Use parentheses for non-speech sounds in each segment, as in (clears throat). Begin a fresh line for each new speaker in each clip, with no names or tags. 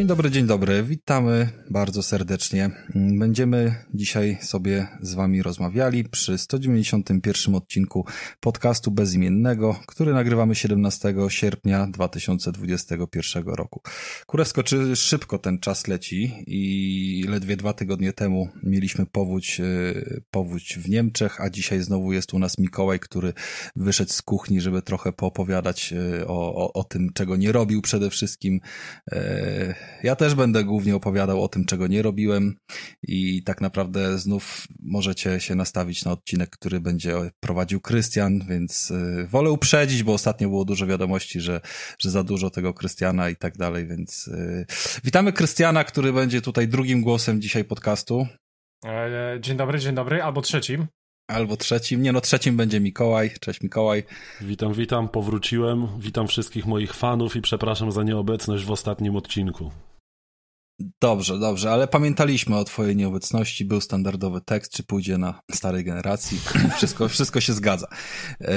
Dzień dobry, dzień dobry. Witamy bardzo serdecznie. Będziemy dzisiaj sobie z Wami rozmawiali przy 191 odcinku podcastu bezimiennego, który nagrywamy 17 sierpnia 2021 roku. Kurewsko, czy szybko ten czas leci i ledwie dwa tygodnie temu mieliśmy powódź, e, powódź w Niemczech, a dzisiaj znowu jest u nas Mikołaj, który wyszedł z kuchni, żeby trochę poopowiadać e, o, o, o tym, czego nie robił przede wszystkim e, ja też będę głównie opowiadał o tym, czego nie robiłem i tak naprawdę znów możecie się nastawić na odcinek, który będzie prowadził Krystian, więc y, wolę uprzedzić, bo ostatnio było dużo wiadomości, że, że za dużo tego Krystiana i tak dalej, więc y, witamy Krystiana, który będzie tutaj drugim głosem dzisiaj podcastu.
E, dzień dobry, dzień dobry, albo trzecim.
Albo trzecim. Nie no, trzecim będzie Mikołaj. Cześć Mikołaj.
Witam, witam, powróciłem. Witam wszystkich moich fanów i przepraszam za nieobecność w ostatnim odcinku.
Dobrze, dobrze, ale pamiętaliśmy o twojej nieobecności, był standardowy tekst, czy pójdzie na starej generacji, (clears throat) wszystko, wszystko się zgadza. E,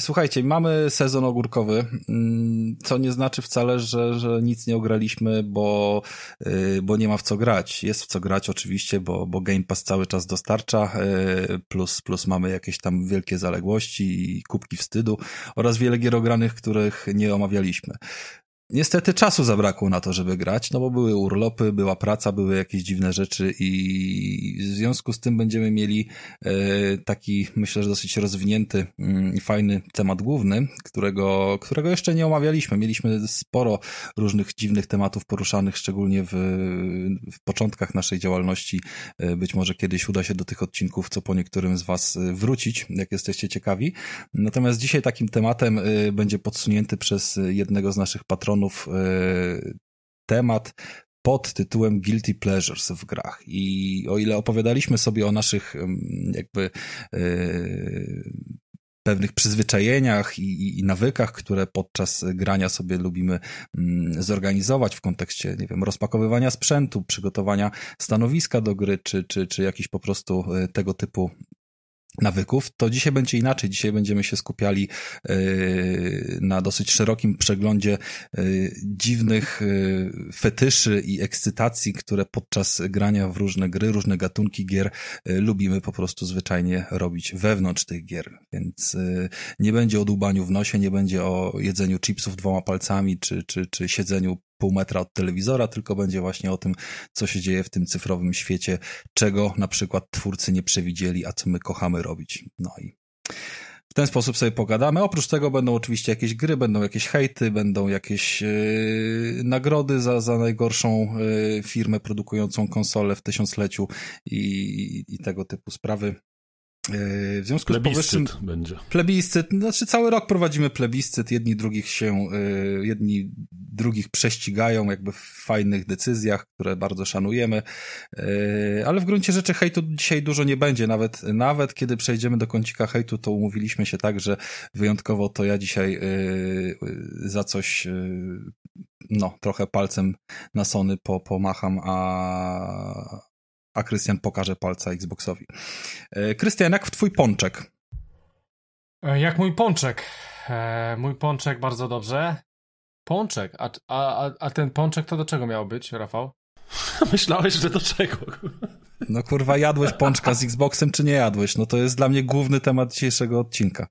słuchajcie, mamy sezon ogórkowy, mm, co nie znaczy wcale, że, że nic nie ograliśmy, bo, e, bo nie ma w co grać. Jest w co grać oczywiście, bo, bo Game Pass cały czas dostarcza, e, plus, plus mamy jakieś tam wielkie zaległości i kubki wstydu oraz wiele gier ogranych, których nie omawialiśmy. Niestety czasu zabrakło na to, żeby grać, no bo były urlopy, była praca, były jakieś dziwne rzeczy i w związku z tym będziemy mieli e, taki, myślę, że dosyć rozwinięty mm, i fajny temat główny, którego, którego jeszcze nie omawialiśmy. Mieliśmy sporo różnych dziwnych tematów poruszanych, szczególnie w, w początkach naszej działalności. E, być może kiedyś uda się do tych odcinków, co po niektórym z Was e, wrócić, jak jesteście ciekawi. Natomiast dzisiaj takim tematem będzie podsunięty przez jednego z naszych patronów, e, temat pod tytułem Guilty Pleasures w grach. I o ile opowiadaliśmy sobie o naszych jakby e, pewnych przyzwyczajeniach i, i, nawykach, które podczas grania sobie lubimy mm, zorganizować w kontekście, nie wiem, rozpakowywania sprzętu, przygotowania stanowiska do gry, czy, czy, czy jakiś po prostu e, tego typu nawyków, to dzisiaj będzie inaczej. Dzisiaj będziemy się skupiali yy, na dosyć szerokim przeglądzie yy, dziwnych yy, fetyszy i ekscytacji, które podczas grania w różne gry, różne gatunki gier lubimy po prostu zwyczajnie robić wewnątrz tych gier. Więc nie będzie o dłubaniu w nosie, nie będzie o jedzeniu chipsów dwoma palcami, czy, czy, czy siedzeniu pół metra od telewizora, tylko będzie właśnie o tym, co się dzieje w tym cyfrowym świecie, czego na przykład twórcy nie przewidzieli, a co my kochamy robić. No i w ten sposób sobie pogadamy. Oprócz tego będą oczywiście jakieś gry, będą jakieś hejty, będą jakieś yy, nagrody za, za najgorszą yy, firmę produkującą konsolę w tysiącleciu i, i tego typu sprawy.
W związku plebiscyt z powyższym... będzie.
Plebiscyt, znaczy cały rok prowadzimy plebiscyt, jedni drugich się, jedni drugich prześcigają jakby w fajnych decyzjach, które bardzo szanujemy, ale w gruncie rzeczy hejtu dzisiaj dużo nie będzie, nawet, nawet kiedy przejdziemy do kącika hejtu, to umówiliśmy się tak, że wyjątkowo to ja dzisiaj za coś no, trochę palcem na Sony po, pomacham, a, a Krystian pokaże palca Xboxowi. E, Krystian, jak w twój pączek?
E, jak mój pączek. E, mój pączek bardzo dobrze. Pączek? A, a, a ten pączek to do czego miał być, Rafał? (laughs)
Myślałeś, że do czego?
No kurwa, jadłeś pączka z Xboxem, czy nie jadłeś? No to jest dla mnie główny temat dzisiejszego odcinka.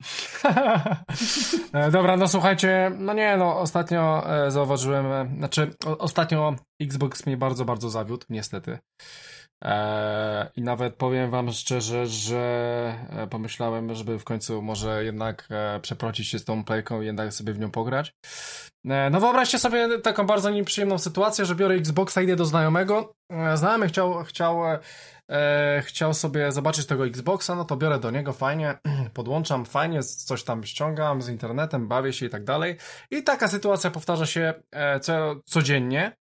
(laughs)
Dobra, no słuchajcie, no nie, no ostatnio zauważyłem, znaczy o, ostatnio Xbox mnie bardzo, bardzo zawiódł, niestety. E, I nawet powiem wam szczerze, że e, pomyślałem, żeby w końcu może jednak e, przeprosić się z tą playką i jednak sobie w nią pograć. No wyobraźcie sobie taką bardzo nieprzyjemną sytuację, że biorę Xboxa, idę do znajomego. Znajomy chciał, chciał, chciał sobie zobaczyć tego Xboxa, no to biorę do niego, fajnie, (clears throat) podłączam, fajnie, coś tam ściągam z internetem, bawię się i tak dalej. I taka sytuacja powtarza się co, codziennie.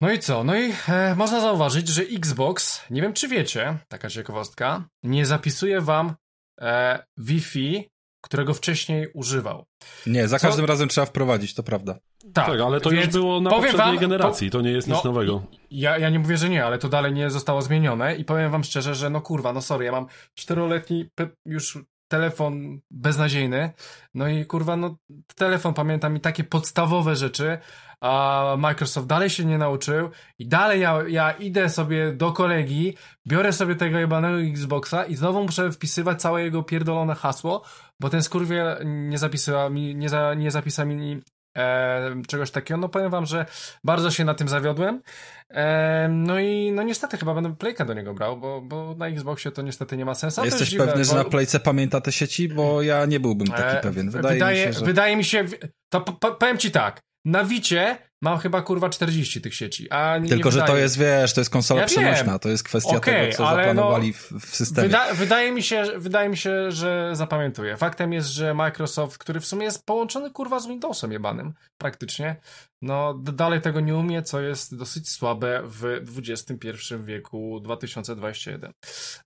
No i co? No i e, można zauważyć, że Xbox, nie wiem czy wiecie, taka ciekawostka, nie zapisuje wam e, Wi-Fi, którego wcześniej używał.
Nie, za co? każdym razem trzeba wprowadzić, to prawda.
Tak, tak ale to już było na poprzedniej wam, generacji, to nie jest no, nic nowego.
Ja, ja nie mówię, że nie, ale to dalej nie zostało zmienione i powiem wam szczerze, że no kurwa, no sorry, ja mam czteroletni już telefon beznadziejny. No i kurwa, no telefon pamiętam i takie podstawowe rzeczy, a Microsoft dalej się nie nauczył i dalej ja, ja idę sobie do kolegi, biorę sobie tego jebanego Xboxa i znowu muszę wpisywać całe jego pierdolone hasło, bo ten skurwiel nie zapisał mi, nie, za, nie zapisał mi e, czegoś takiego. No powiem wam, że bardzo się na tym zawiodłem. E, no i no niestety chyba będę Playka do niego brał, bo, bo na Xboxie to niestety nie ma sensu. A
Jesteś
dziwne,
pewny,
bo...
że na Playce pamięta te sieci? Bo ja nie byłbym taki
e,
pewien. Wydaje,
wydaje,
mi się, że...
wydaje mi się, to powiem ci tak, na Wicie mam chyba kurwa 40 tych sieci, a nie
Tylko,
nie
że
wydaje...
to jest, wiesz, to jest konsola
Ja
przenośna,
wiem.
to jest kwestia
Okej,
tego, co
ale
zaplanowali
no,
w, w systemie.
Wyda wydaje, mi się, wydaje mi się, że zapamiętuję. Faktem jest, że Microsoft, który w sumie jest połączony kurwa z Windowsem jebanym, praktycznie, no dalej tego nie umie, co jest dosyć słabe w XXI wieku 2021.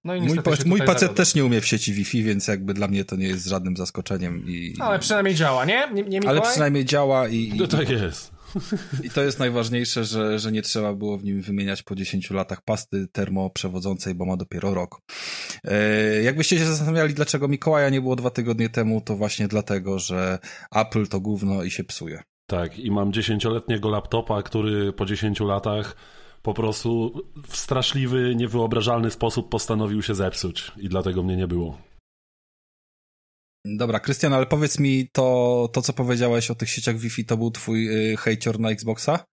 No i
Mój, mój pacjent też nie umie w sieci Wi-Fi, więc jakby dla mnie to nie jest żadnym zaskoczeniem. I,
Ale przynajmniej działa, nie? Nie, nie
ale przynajmniej działa i, i,
No tak jest. (laughs)
i to jest najważniejsze, że, że nie trzeba było w nim wymieniać po 10 latach pasty termoprzewodzącej, bo ma dopiero rok. E, jakbyście się zastanawiali, dlaczego Mikołaja nie było dwa tygodnie temu, to właśnie dlatego, że Apple to gówno i się psuje.
Tak, i mam dziesięcioletniego laptopa, który po 10 latach po prostu w straszliwy, niewyobrażalny sposób postanowił się zepsuć i dlatego mnie nie było.
Dobra, Krystian, ale powiedz mi, to, to co powiedziałeś o tych sieciach Wi-Fi, to był twój y, hejcior na Xboxa?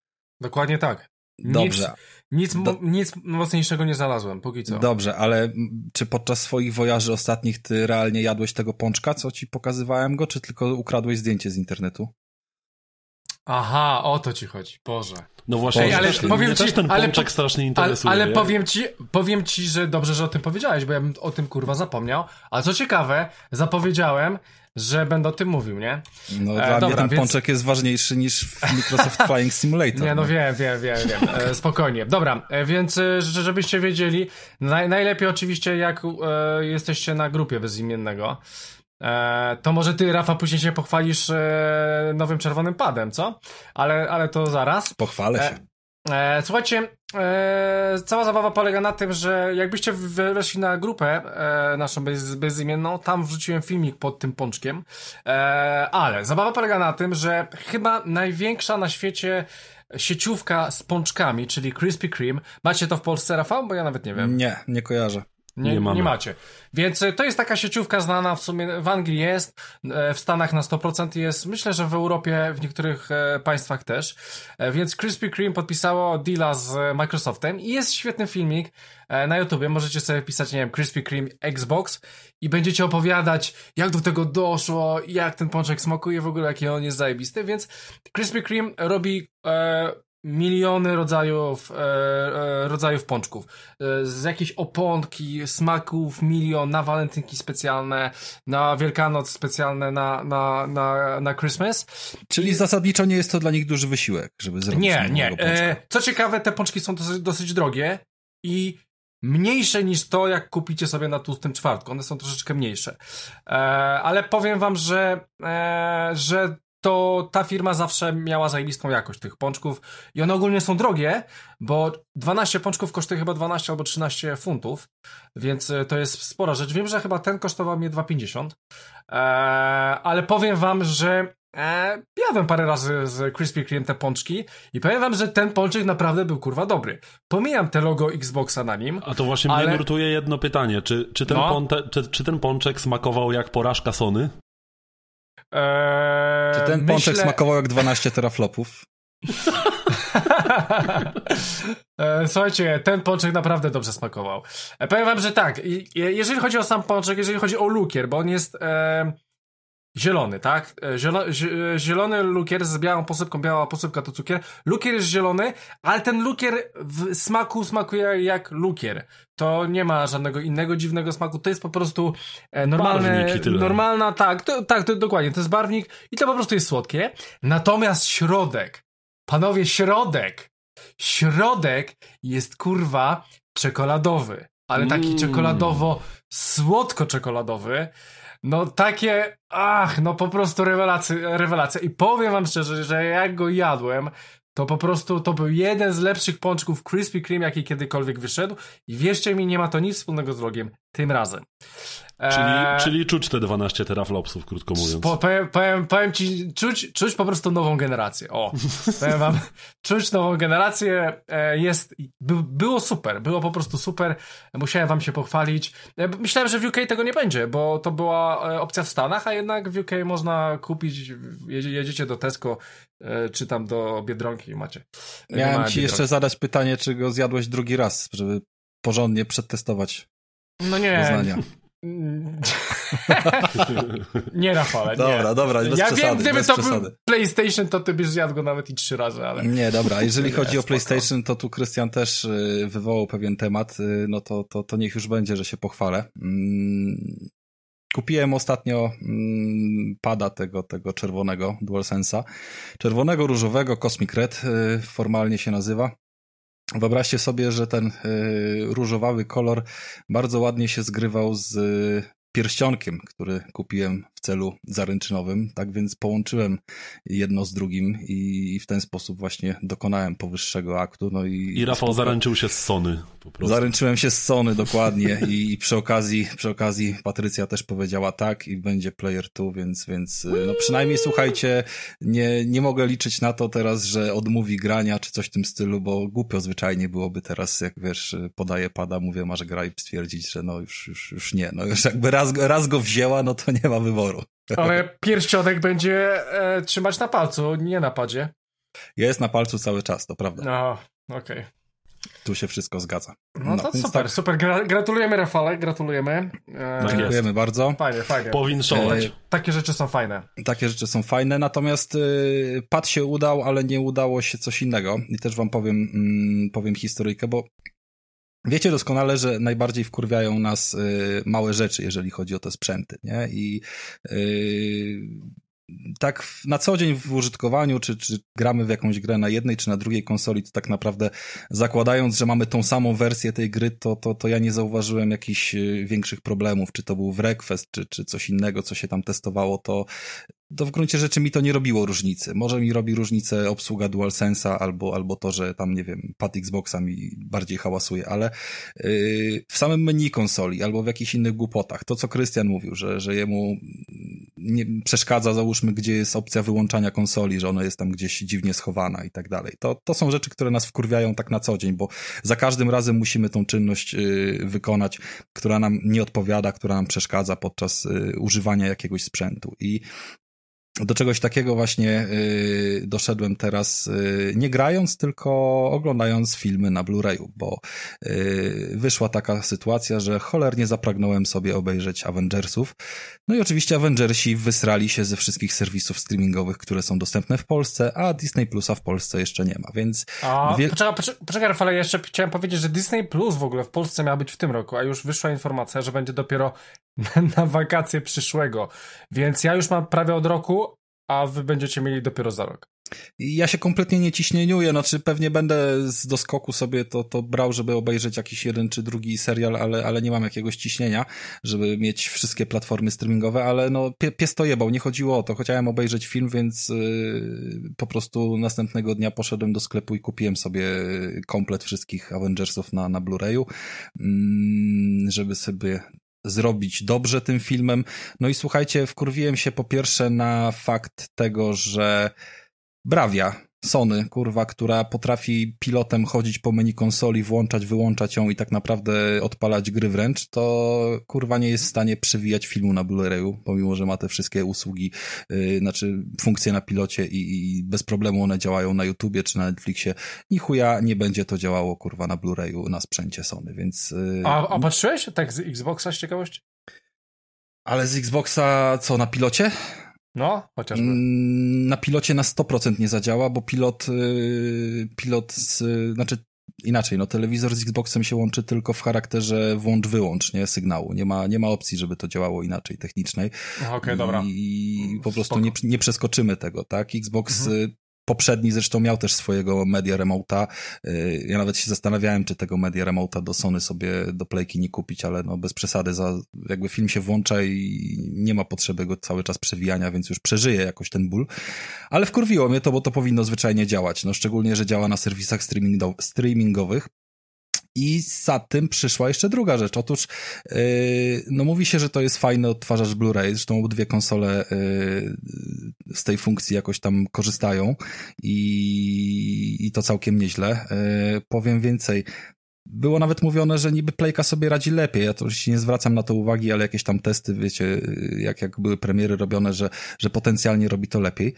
Dokładnie tak.
Dobrze.
Nic,
Do-
nic mocniejszego nie znalazłem, póki co.
Dobrze, ale czy podczas swoich wojaży ostatnich ty realnie jadłeś tego pączka, co ci pokazywałem go, czy tylko ukradłeś zdjęcie z internetu?
Aha, o to ci chodzi, Boże.
No właśnie,
Ej, ale
powiem
mnie
ci-
też ten
ale po-
strasznie interesuje.
ale powiem ci, powiem ci, że dobrze, że o tym powiedziałeś, bo ja bym o tym kurwa zapomniał. A co ciekawe, zapowiedziałem, że będę o tym mówił, nie?
No
E,
dla mnie
dobra,
ten
więc-
pączek jest ważniejszy niż w Microsoft Flying Simulator.
Nie, no wiem, wiem, wiem, wiem. E, spokojnie. Dobra, e, więc e, że- żebyście wiedzieli, naj, najlepiej oczywiście jak e, jesteście na grupie bezimiennego, to może ty, Rafa, później się pochwalisz e, nowym czerwonym padem, co? Ale, ale to zaraz.
Pochwalę się.
E, słuchajcie, e, cała zabawa polega na tym, że jakbyście weszli na grupę e, naszą bez, bezimienną, tam wrzuciłem filmik pod tym pączkiem, e, ale zabawa polega na tym, że chyba największa na świecie sieciówka z pączkami, czyli Krispy Kreme, macie to w Polsce, Rafał? Bo ja nawet nie wiem.
Nie, nie kojarzę.
Nie,
Nie
nie, macie. Więc e, to jest taka sieciówka znana w sumie, w Anglii jest, e, w Stanach na 100% jest, myślę, że w Europie, w niektórych e, państwach też. Więc Krispy Kreme podpisało deala z Microsoftem i jest świetny filmik na YouTubie. Możecie sobie pisać, nie wiem, Krispy Kreme Xbox i będziecie opowiadać, jak do tego doszło, jak ten pączek smakuje w ogóle, jaki on jest zajebisty. Więc Krispy Kreme robi e, miliony rodzajów, e, e, rodzajów pączków. E, z jakiejś oponki, smaków, milion, na walentynki specjalne, na Wielkanoc specjalne, na, na, na, na Christmas.
Czyli zasadniczo nie jest to dla nich duży wysiłek, żeby zrobić
Nie, nie. E, co ciekawe, te pączki są dosyć, dosyć drogie i mniejsze niż to, jak kupicie sobie na tłustym czwartku. One są troszeczkę mniejsze. E, ale powiem wam, że, e, że to ta firma zawsze miała zajebistą jakość tych pączków i one ogólnie są drogie, bo 12 pączków kosztuje chyba 12 albo 13 funtów, więc e, to jest spora rzecz. Wiem, że chyba ten kosztował mnie 2,50, e, ale powiem wam, że e, jadłem parę razy z Krispy Kreme te pączki i powiem wam, że ten pączek naprawdę był kurwa dobry. Pomijam te logo Xboxa na nim.
A to właśnie
Ale-
mnie nurtuje jedno pytanie. Czy, czy, ten
No.
ponte, czy, czy ten pączek smakował jak porażka Sony?
E,
Czy ten pączek
myślę-
smakował jak 12 teraflopów? (laughs)
E, Słuchajcie, ten pączek naprawdę dobrze smakował. E, Powiem wam, że tak, jeżeli chodzi o sam pączek, jeżeli chodzi o lukier, bo on jest e, zielony, tak? E, Zielo, e, zielony lukier z białą posypką, biała posypka to cukier. Lukier jest zielony, ale ten lukier w smaku smakuje jak lukier. To nie ma żadnego innego dziwnego smaku, to jest po prostu e,
tyle.
normalna, tak, to, tak, to, dokładnie, to jest barwnik i to po prostu jest słodkie. Natomiast środek, panowie, środek, środek jest kurwa czekoladowy, ale taki
Mm.
czekoladowo słodko czekoladowy. No takie, ach, no po prostu rewelacja, rewelacja. I powiem wam szczerze, że jak go jadłem, to po prostu to był jeden z lepszych pączków Krispy Kreme, jaki kiedykolwiek wyszedł. I wierzcie mi, nie ma to nic wspólnego z logiem tym razem.
Czyli, eee, czyli czuć te 12 teraflopsów, krótko mówiąc.
Po, powiem, powiem, powiem ci, czuć, czuć po prostu nową generację. O, (laughs) powiem wam, czuć nową generację e, jest, by, było super, było po prostu super. Musiałem wam się pochwalić. E, myślałem, że w UK tego nie będzie, bo to była e, opcja w Stanach, a jednak w UK można kupić, jedziecie do Tesco, czy tam do Biedronki i macie.
Miałem ci jeszcze zadać pytanie, czy go zjadłeś drugi raz, żeby porządnie przetestować
no nie.
Doznania. (laughs)
nie, Rafale,
Dobra,
nie.
dobra, bez
ja
przesady.
wiem, gdyby to
przesady.
był PlayStation, to ty byś zjadł go nawet i trzy razy, ale...
Nie, dobra, jeżeli (laughs)
nie,
chodzi o
spoko.
PlayStation, to tu Krystian też y, wywołał pewien temat, y, no to, to, to niech już będzie, że się pochwalę. Mm, Kupiłem ostatnio mm, pada tego, tego czerwonego DualSense'a. Czerwonego, różowego, Cosmic Red y, formalnie się nazywa. Wyobraźcie sobie, że ten y, różowawy kolor bardzo ładnie się zgrywał z y, pierścionkiem, który kupiłem celu zaręczynowym, tak więc połączyłem jedno z drugim i, w ten sposób właśnie dokonałem powyższego aktu. No i,
I Rafał zaręczył się z Sony po prostu.
Zaręczyłem się z Sony dokładnie i, i przy okazji przy okazji Patrycja też powiedziała tak i będzie Player 2, więc, więc no przynajmniej słuchajcie, nie, nie mogę liczyć na to teraz, że odmówi grania czy coś w tym stylu, bo głupio zwyczajnie byłoby teraz, jak wiesz, podaję pada, mówię masz gra i stwierdzić, że no już, już, już nie, no już jakby raz, raz go wzięła, no to nie ma wyboru.
Ale (laughs) pierścionek będzie e, trzymać na palcu, nie na padzie.
Jest na palcu cały czas, to prawda.
No, okej. Okay.
Tu się wszystko zgadza.
No, to super, tak. super. Gra gratulujemy Rafale, gratulujemy.
E, Dziękujemy bardzo.
Fajnie, fajnie.
Powinszować. E,
takie rzeczy są fajne.
Takie rzeczy są fajne, natomiast y, pad się udał, ale nie udało się coś innego. I też wam powiem, mm, powiem historyjkę, bo Wiecie doskonale, że najbardziej wkurwiają nas y, małe rzeczy, jeżeli chodzi o te sprzęty, nie? I y, tak na co dzień w użytkowaniu, czy, czy gramy w jakąś grę na jednej czy na drugiej konsoli, to tak naprawdę zakładając, że mamy tą samą wersję tej gry, to, to, to ja nie zauważyłem jakichś y, większych problemów, czy to był Wreckfest, czy, czy coś innego, co się tam testowało, to to w gruncie rzeczy mi to nie robiło różnicy. Może mi robi różnicę obsługa DualSense'a albo, albo to, że tam, nie wiem, pad Xboxa mi bardziej hałasuje, ale yy, w samym menu konsoli albo w jakichś innych głupotach, to co Krystian mówił, że, że jemu nie przeszkadza, załóżmy, gdzie jest opcja wyłączania konsoli, że ona jest tam gdzieś dziwnie schowana i tak dalej. To, to są rzeczy, które nas wkurwiają tak na co dzień, bo za każdym razem musimy tą czynność yy, wykonać, która nam nie odpowiada, która nam przeszkadza podczas yy, używania jakiegoś sprzętu. I do czegoś takiego właśnie y, doszedłem teraz, y, nie grając, tylko oglądając filmy na Blu-rayu, bo y, wyszła taka sytuacja, że cholernie zapragnąłem sobie obejrzeć Avengersów. No i oczywiście Avengersi wysrali się ze wszystkich serwisów streamingowych, które są dostępne w Polsce, a Disney Plusa w Polsce jeszcze nie ma, więc...
A, wie... poczekaj, poczekaj, Rafale, jeszcze chciałem powiedzieć, że Disney Plus w ogóle w Polsce miał być w tym roku, a już wyszła informacja, że będzie dopiero (laughs) na wakacje przyszłego. Więc ja już mam prawie od roku, a wy będziecie mieli dopiero za rok.
Ja się kompletnie nie ciśnieniuję, znaczy pewnie będę z doskoku sobie to, to brał, żeby obejrzeć jakiś jeden czy drugi serial, ale, ale nie mam jakiegoś ciśnienia, żeby mieć wszystkie platformy streamingowe, ale no pies to jebał, nie chodziło o to, chciałem obejrzeć film, więc yy, po prostu następnego dnia poszedłem do sklepu i kupiłem sobie komplet wszystkich Avengersów na, na Blu-rayu, yy, żeby sobie zrobić dobrze tym filmem. No i słuchajcie, wkurwiłem się po pierwsze na fakt tego, że Brawia, Sony, kurwa, która potrafi pilotem chodzić po menu konsoli, włączać, wyłączać ją i tak naprawdę odpalać gry wręcz, to kurwa nie jest w stanie przewijać filmu na Blu-rayu, pomimo, że ma te wszystkie usługi, yy, znaczy funkcje na pilocie i, i, bez problemu one działają na YouTubie czy na Netflixie. Ni chuja nie będzie to działało, kurwa, na Blu-rayu na sprzęcie Sony, więc... Yy...
A, a patrzyłeś tak z Xboxa z ciekawości?
Ale z Xboxa co, na pilocie?
No, chociażby.
Mm, na pilocie na 100% nie zadziała, bo pilot, y, pilot z, znaczy inaczej, no telewizor z Xboxem się łączy tylko w charakterze włącz-wyłącz, nie, sygnału. Nie ma, nie ma opcji, żeby to działało inaczej technicznej.
Okej, okay, dobra.
I po prostu nie, nie przeskoczymy tego, tak? Xbox mhm. Poprzedni zresztą miał też swojego Media Remote'a. Y, ja nawet się zastanawiałem, czy tego Media Remote'a do Sony sobie do Playki nie kupić, ale no bez przesady, za, jakby film się włącza i nie ma potrzeby go cały czas przewijania, więc już przeżyje jakoś ten ból. Ale wkurwiło mnie to, bo to powinno zwyczajnie działać, no szczególnie, że działa na serwisach streamingowych I za tym przyszła jeszcze druga rzecz. Otóż, yy, no mówi się, że to jest fajny odtwarzacz Blu-ray, zresztą obydwie konsole yy, z tej funkcji jakoś tam korzystają i, i to całkiem nieźle. Yy, powiem więcej, było nawet mówione, że niby Playka sobie radzi lepiej. Ja to oczywiście nie zwracam na to uwagi, ale jakieś tam testy, wiecie, jak, jak były premiery robione, że, że potencjalnie robi to lepiej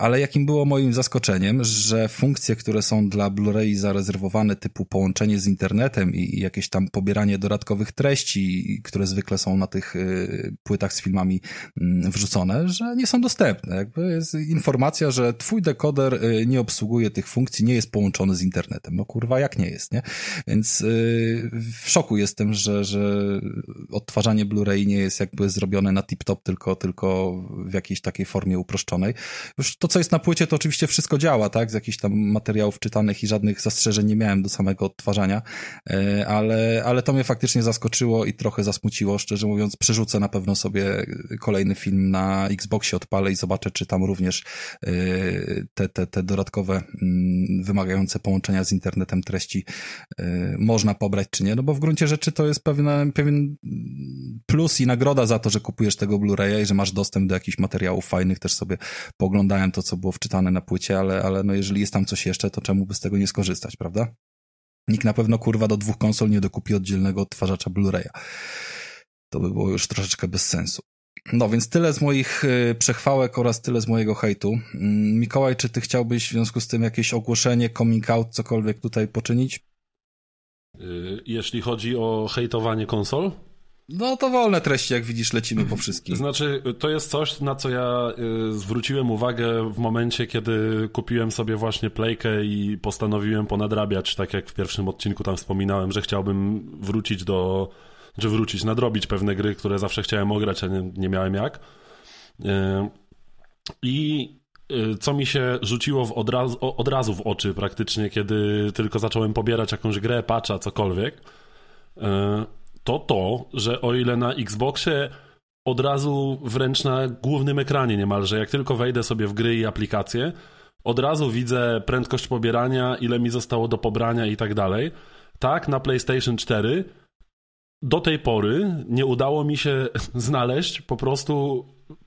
ale jakim było moim zaskoczeniem, że funkcje, które są dla Blu-ray zarezerwowane, typu połączenie z internetem i jakieś tam pobieranie dodatkowych treści, które zwykle są na tych y, płytach z filmami mm, wrzucone, że nie są dostępne. Jakby jest informacja, że twój dekoder y, nie obsługuje tych funkcji, nie jest połączony z internetem. No kurwa, jak nie jest, nie? Więc y, w szoku jestem, że, że odtwarzanie Blu-ray nie jest jakby zrobione na tip-top, tylko, tylko w jakiejś takiej formie uproszczonej. Już to co jest na płycie, to oczywiście wszystko działa, tak? Z jakichś tam materiałów czytanych i żadnych zastrzeżeń nie miałem do samego odtwarzania, e, ale, ale to mnie faktycznie zaskoczyło i trochę zasmuciło, szczerze mówiąc. Przerzucę na pewno sobie kolejny film na Xboxie, odpalę i zobaczę, czy tam również e, te, te, te dodatkowe mm, wymagające połączenia z internetem treści e, można pobrać, czy nie. No bo w gruncie rzeczy to jest pewien, plus i nagroda za to, że kupujesz tego Blu-raya i że masz dostęp do jakichś materiałów fajnych, też sobie poglądałem to to, co było wczytane na płycie, ale, ale no jeżeli jest tam coś jeszcze, to czemu by z tego nie skorzystać, prawda? Nikt na pewno kurwa do dwóch konsol nie dokupi oddzielnego odtwarzacza Blu-raya. To by było już troszeczkę bez sensu. No więc tyle z moich y, przechwałek oraz tyle z mojego hejtu. Mm, Mikołaj, czy ty chciałbyś w związku z tym jakieś ogłoszenie, coming out, cokolwiek tutaj poczynić?
Y, jeśli chodzi o hejtowanie konsol?
No to wolne treści, jak widzisz, lecimy po wszystkim.
Znaczy, to jest coś, na co ja y, zwróciłem uwagę w momencie, kiedy kupiłem sobie właśnie playkę i postanowiłem ponadrabiać, tak jak w pierwszym odcinku tam wspominałem, że chciałbym wrócić do, czy wrócić, nadrobić pewne gry, które zawsze chciałem ograć, a nie, nie miałem jak. Y, I y, co mi się rzuciło w od, razu, od razu w oczy praktycznie, kiedy tylko zacząłem pobierać jakąś grę, patcha, cokolwiek, to to, że o ile na Xboxie od razu wręcz na głównym ekranie niemalże, jak tylko wejdę sobie w gry i aplikacje, od razu widzę prędkość pobierania, ile mi zostało do pobrania i tak dalej. Tak, na PlayStation 4 do tej pory nie udało mi się (laughs) znaleźć po prostu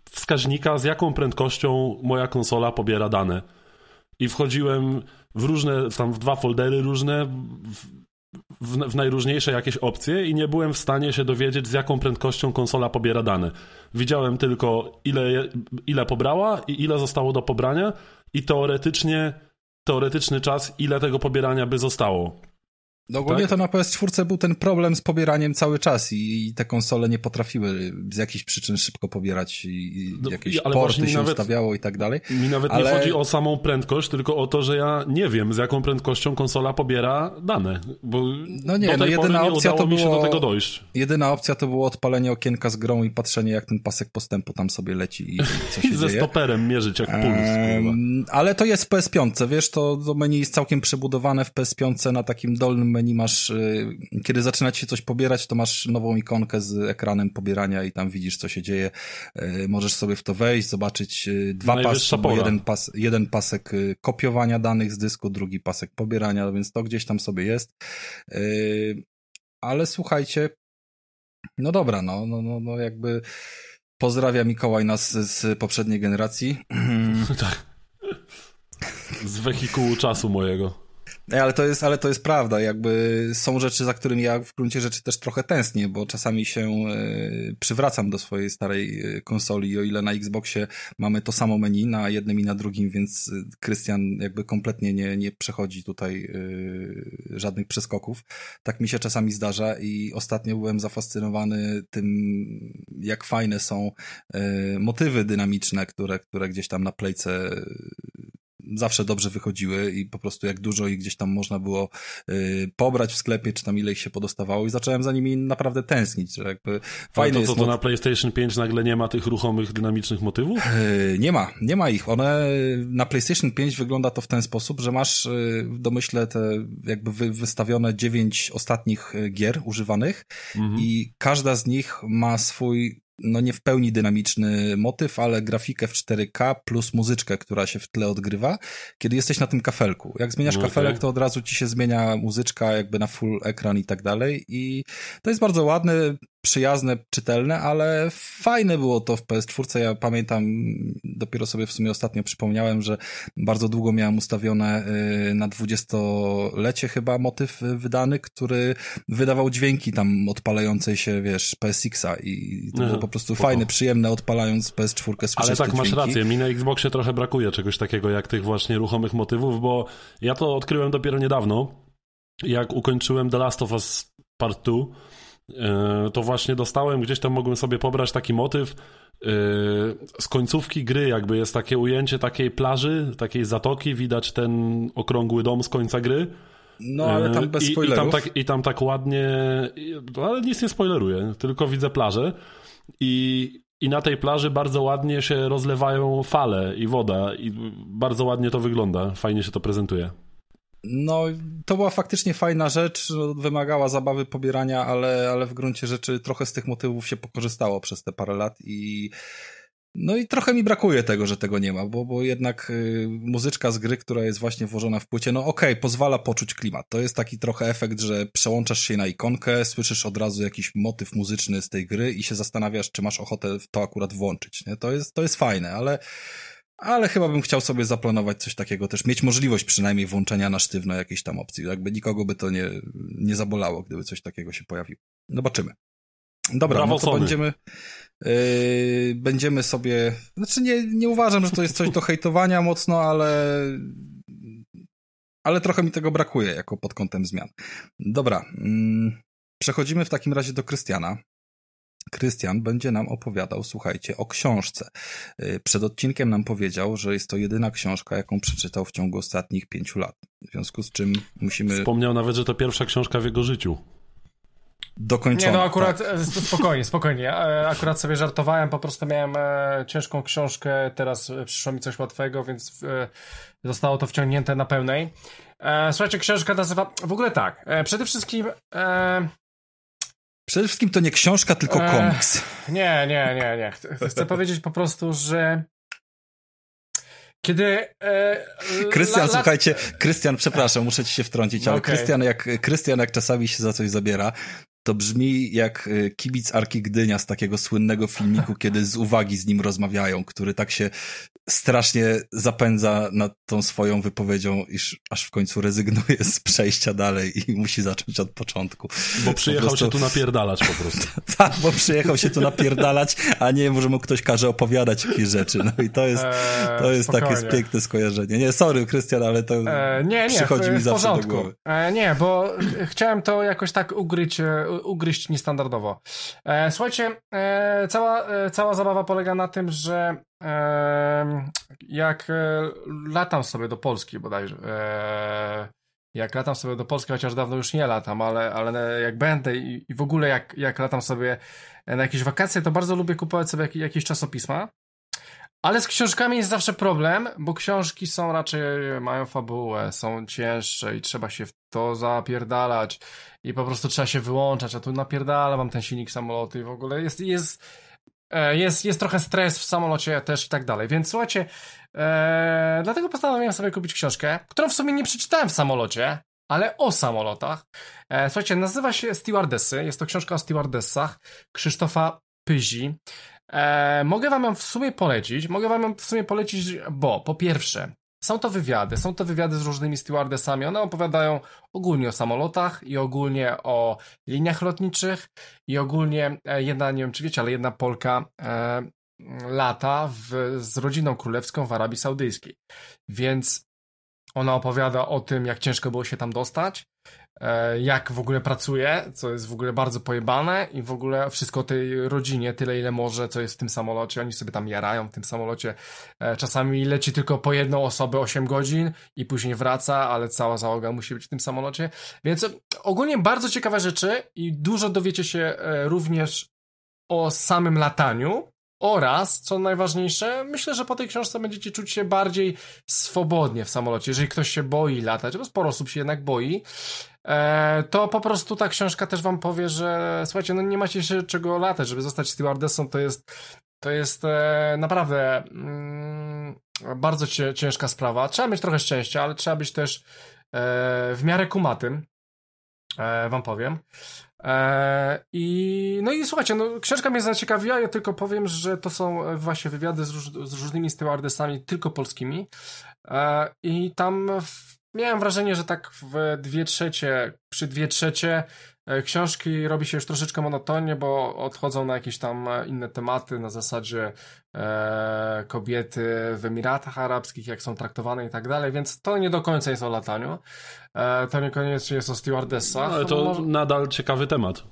wskaźnika, z jaką prędkością moja konsola pobiera dane. I wchodziłem w różne, tam w dwa foldery różne, w, w, w, najróżniejsze jakieś opcje i nie byłem w stanie się dowiedzieć, z jaką prędkością konsola pobiera dane. Widziałem tylko, ile, ile pobrała i ile zostało do pobrania, i teoretycznie, teoretyczny czas, ile tego pobierania by zostało.
No ogólnie tak? to na PS4 był ten problem z pobieraniem cały czas i, i te konsole nie potrafiły z jakichś przyczyn szybko pobierać i, no, jakieś porty się nawet, ustawiało i tak dalej.
Mi nawet ale... nie chodzi o samą prędkość, tylko o to, że ja nie wiem z jaką prędkością konsola pobiera dane, bo no nie, do no tej no jedyna pory nie opcja to było, się do tego dojść.
Jedyna opcja to było odpalenie okienka z grą i patrzenie jak ten pasek postępu tam sobie leci i co się (laughs) I
ze stoperem mierzyć jak puls.
Ehm, ale to jest w PS5, wiesz, to, to menu jest całkiem przebudowane w PS5 na takim dolnym menu masz, y, kiedy zaczyna ci się coś pobierać, to masz nową ikonkę z ekranem pobierania i tam widzisz, co się dzieje. Y, możesz sobie w to wejść, zobaczyć y, dwa pasy, bo jeden, pas, jeden pasek kopiowania danych z dysku, drugi pasek pobierania, więc to gdzieś tam sobie jest. Ale słuchajcie, no dobra, no, no, no, no jakby pozdrawia Mikołaj nas z poprzedniej generacji. (laughs) (laughs)
tak. Z wehikułu czasu mojego.
Ale to jest, ale to jest prawda, jakby są rzeczy, za którymi ja w gruncie rzeczy też trochę tęsknię, bo czasami się y, przywracam do swojej starej e, konsoli, o ile na Xboxie mamy to samo menu na jednym i na drugim, więc Krystian jakby kompletnie nie, nie przechodzi tutaj żadnych przeskoków. Tak mi się czasami zdarza. I ostatnio byłem zafascynowany tym, jak fajne są motywy dynamiczne, które, które gdzieś tam na playce zawsze dobrze wychodziły i po prostu jak dużo ich gdzieś tam można było y, pobrać w sklepie, czy tam ile ich się podostawało i zacząłem za nimi naprawdę tęsknić, że jakby
fajne to co, to na PlayStation 5 nagle nie ma tych ruchomych, dynamicznych motywów?
Y, nie ma, nie ma ich. One, na PlayStation 5 wygląda to w ten sposób, że masz y, w domyśle te jakby wy, wystawione dziewięć ostatnich y, gier używanych mhm. i każda z nich ma swój no nie w pełni dynamiczny motyw, ale grafikę w 4K plus muzyczkę, która się w tle odgrywa, kiedy jesteś na tym kafelku. Jak zmieniasz okay. kafelek, to od razu ci się zmienia muzyczka jakby na full ekran i tak dalej i to jest bardzo ładne, przyjazne, czytelne, ale fajne było to w PS4. Ja pamiętam, dopiero sobie w sumie ostatnio przypomniałem, że bardzo długo miałem ustawione y, na dwudziestolecie chyba motyw wydany, który wydawał dźwięki tam odpalającej się, wiesz, PSX-a i to było po prostu spoko. fajne, przyjemne, odpalając PS4 słyszeć
Ale tak, masz rację, mi na Xboxie trochę brakuje czegoś takiego jak tych właśnie ruchomych motywów, bo ja to odkryłem dopiero niedawno, jak ukończyłem The Last of Us Part 2, e, to właśnie dostałem, gdzieś tam mogłem sobie pobrać taki motyw e, z końcówki gry, jakby jest takie ujęcie takiej plaży, takiej zatoki, widać ten okrągły dom z końca gry.
No, ale tam bez
I,
spoilerów.
I tam, tak, I tam tak ładnie, ale nic nie spoileruję, tylko widzę plażę i, i na tej plaży bardzo ładnie się rozlewają fale i woda i bardzo ładnie to wygląda, fajnie się to prezentuje.
No, to była faktycznie fajna rzecz, wymagała zabawy pobierania, ale, ale w gruncie rzeczy trochę z tych motywów się pokorzystało przez te parę lat i no i trochę mi brakuje tego, że tego nie ma, bo, bo jednak y, muzyczka z gry, która jest właśnie włożona w płycie, no okej, okay, pozwala poczuć klimat. To jest taki trochę efekt, że przełączasz się na ikonkę, słyszysz od razu jakiś motyw muzyczny z tej gry i się zastanawiasz, czy masz ochotę to akurat włączyć. Nie? To, jest, to jest fajne, ale ale chyba bym chciał sobie zaplanować coś takiego też, mieć możliwość przynajmniej włączenia na sztywno jakiejś tam opcji. Jakby nikogo by to nie, nie zabolało, gdyby coś takiego się pojawiło. Zobaczymy. Dobra, Brawo no to Sony. będziemy, yy, będziemy sobie, znaczy nie, nie uważam, że to jest coś do hejtowania mocno, ale ale trochę mi tego brakuje jako pod kątem zmian. Dobra, yy, przechodzimy w takim razie do Krystiana. Krystian będzie nam opowiadał, słuchajcie, o książce. Yy, przed odcinkiem nam powiedział, że jest to jedyna książka, jaką przeczytał w ciągu ostatnich pięciu lat. W związku z czym musimy...
Wspomniał nawet, że to pierwsza książka w jego życiu
dokończone.
Nie, no akurat tak. E, spokojnie, spokojnie. E, akurat sobie żartowałem, po prostu miałem e, ciężką książkę, teraz przyszło mi coś łatwego, więc zostało to wciągnięte na pełnej. Słuchajcie, książka nazywa... W ogóle tak, przede wszystkim...
Przede wszystkim to nie książka, tylko komiks.
Nie, nie, nie, nie. Chcę powiedzieć po prostu, że kiedy.
Krystian, słuchajcie, Krystian, przepraszam, muszę ci się wtrącić, ale Krystian, okay. jak Krystian jak czasami się za coś zabiera, to brzmi jak y, kibic Arki Gdynia z takiego słynnego filmiku, (laughs) kiedy z uwagi z nim rozmawiają, który tak się strasznie zapędza nad tą swoją wypowiedzią, iż aż w końcu rezygnuje z przejścia dalej i musi zacząć od początku.
Bo przyjechał prostu... się tu napierdalać po prostu. (laughs)
tak, bo przyjechał się tu napierdalać, a nie, że mu ktoś każe opowiadać jakieś rzeczy. No i to jest, eee, to jest takie piękne skojarzenie. Nie, sorry, Krystian, ale to eee, nie, nie, przychodzi w, mi zawsze do głowy.
Eee, nie, bo (clears throat) chciałem to jakoś tak ugryć, e, ugryźć niestandardowo. E, słuchajcie, e, cała, e, cała zabawa polega na tym, że jak e, latam sobie do Polski bodajże, e, jak latam sobie do Polski, chociaż dawno już nie latam, ale, ale jak będę i, i w ogóle jak, jak latam sobie na jakieś wakacje, to bardzo lubię kupować sobie jakieś, jakieś czasopisma. Ale z książkami jest zawsze problem, bo książki są raczej, mają fabułę, są cięższe i trzeba się w to zapierdalać i po prostu trzeba się wyłączać, a tu napierdala mam ten silnik samolotu i w ogóle jest, jest, e, jest, jest trochę stres w samolocie też i tak dalej. Więc słuchajcie, e, dlatego postanowiłem sobie kupić książkę, którą w sumie nie przeczytałem w samolocie, ale o samolotach. E, słuchajcie, nazywa się Stewardessy, jest to książka o stewardessach Krzysztofa Pyzi. E, mogę wam ją w sumie polecić. Mogę wam ją w sumie polecić, bo po pierwsze, są to wywiady, są to wywiady z różnymi stewardessami. One opowiadają ogólnie o samolotach i ogólnie o liniach lotniczych i ogólnie e, jedna, nie wiem czy wiecie, ale jedna Polka e, lata w, z rodziną królewską w Arabii Saudyjskiej. Więc ona opowiada o tym, jak ciężko było się tam dostać, jak w ogóle pracuje, co jest w ogóle bardzo pojebane i w ogóle wszystko o tej rodzinie, tyle ile może, co jest w tym samolocie, oni sobie tam jarają w tym samolocie. E, czasami leci tylko po jedną osobę 8 godzin i później wraca, ale cała załoga musi być w tym samolocie. Więc ogólnie bardzo ciekawe rzeczy i dużo dowiecie się e, również o samym lataniu, Oraz, co najważniejsze, myślę, że po tej książce będziecie czuć się bardziej swobodnie w samolocie. Jeżeli ktoś się boi latać, bo sporo osób się jednak boi, e, to po prostu ta książka też wam powie, że słuchajcie, no nie macie się czego latać, żeby zostać stewardessą, to jest to jest e, naprawdę mm, bardzo ciężka sprawa. Trzeba mieć trochę szczęścia, ale trzeba być też e, w miarę kumatym, wam powiem. E, I no i słuchajcie, no, książka mnie zaciekawiła, ja tylko powiem, że to są właśnie wywiady z, róż, z różnymi stewardessami, tylko polskimi. E, I tam w, miałem wrażenie, że tak w dwie trzecie, przy dwie trzecie E, książki robi się już troszeczkę monotonnie, bo odchodzą na jakieś tam e, inne tematy, na zasadzie e, kobiety w Emiratach Arabskich, jak są traktowane i tak dalej, więc to nie do końca jest o lataniu. E, to niekoniecznie jest o stewardessach.
No, ale to Może... nadal ciekawy temat.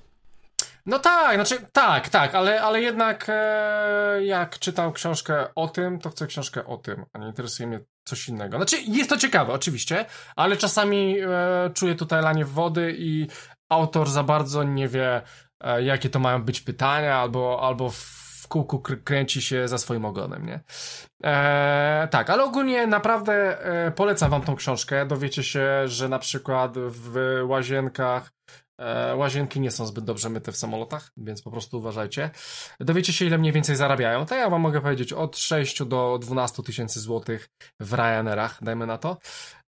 No tak, znaczy tak, tak, ale, ale jednak e, jak czytam książkę o tym, to chcę książkę o tym, a nie interesuje mnie coś innego. Znaczy jest to ciekawe, oczywiście, ale czasami e, czuję tutaj lanie wody i autor za bardzo nie wie, e, jakie to mają być pytania, albo, albo w kółku kręci się za swoim ogonem, nie? E, tak, ale ogólnie naprawdę e, polecam wam tą książkę. Dowiecie się, że na przykład w łazienkach łazienki nie są zbyt dobrze myte w samolotach, więc po prostu uważajcie. Dowiecie się, ile mniej więcej zarabiają. To ja wam mogę powiedzieć od 6 do 12 tysięcy złotych w Ryanerach, dajmy na to.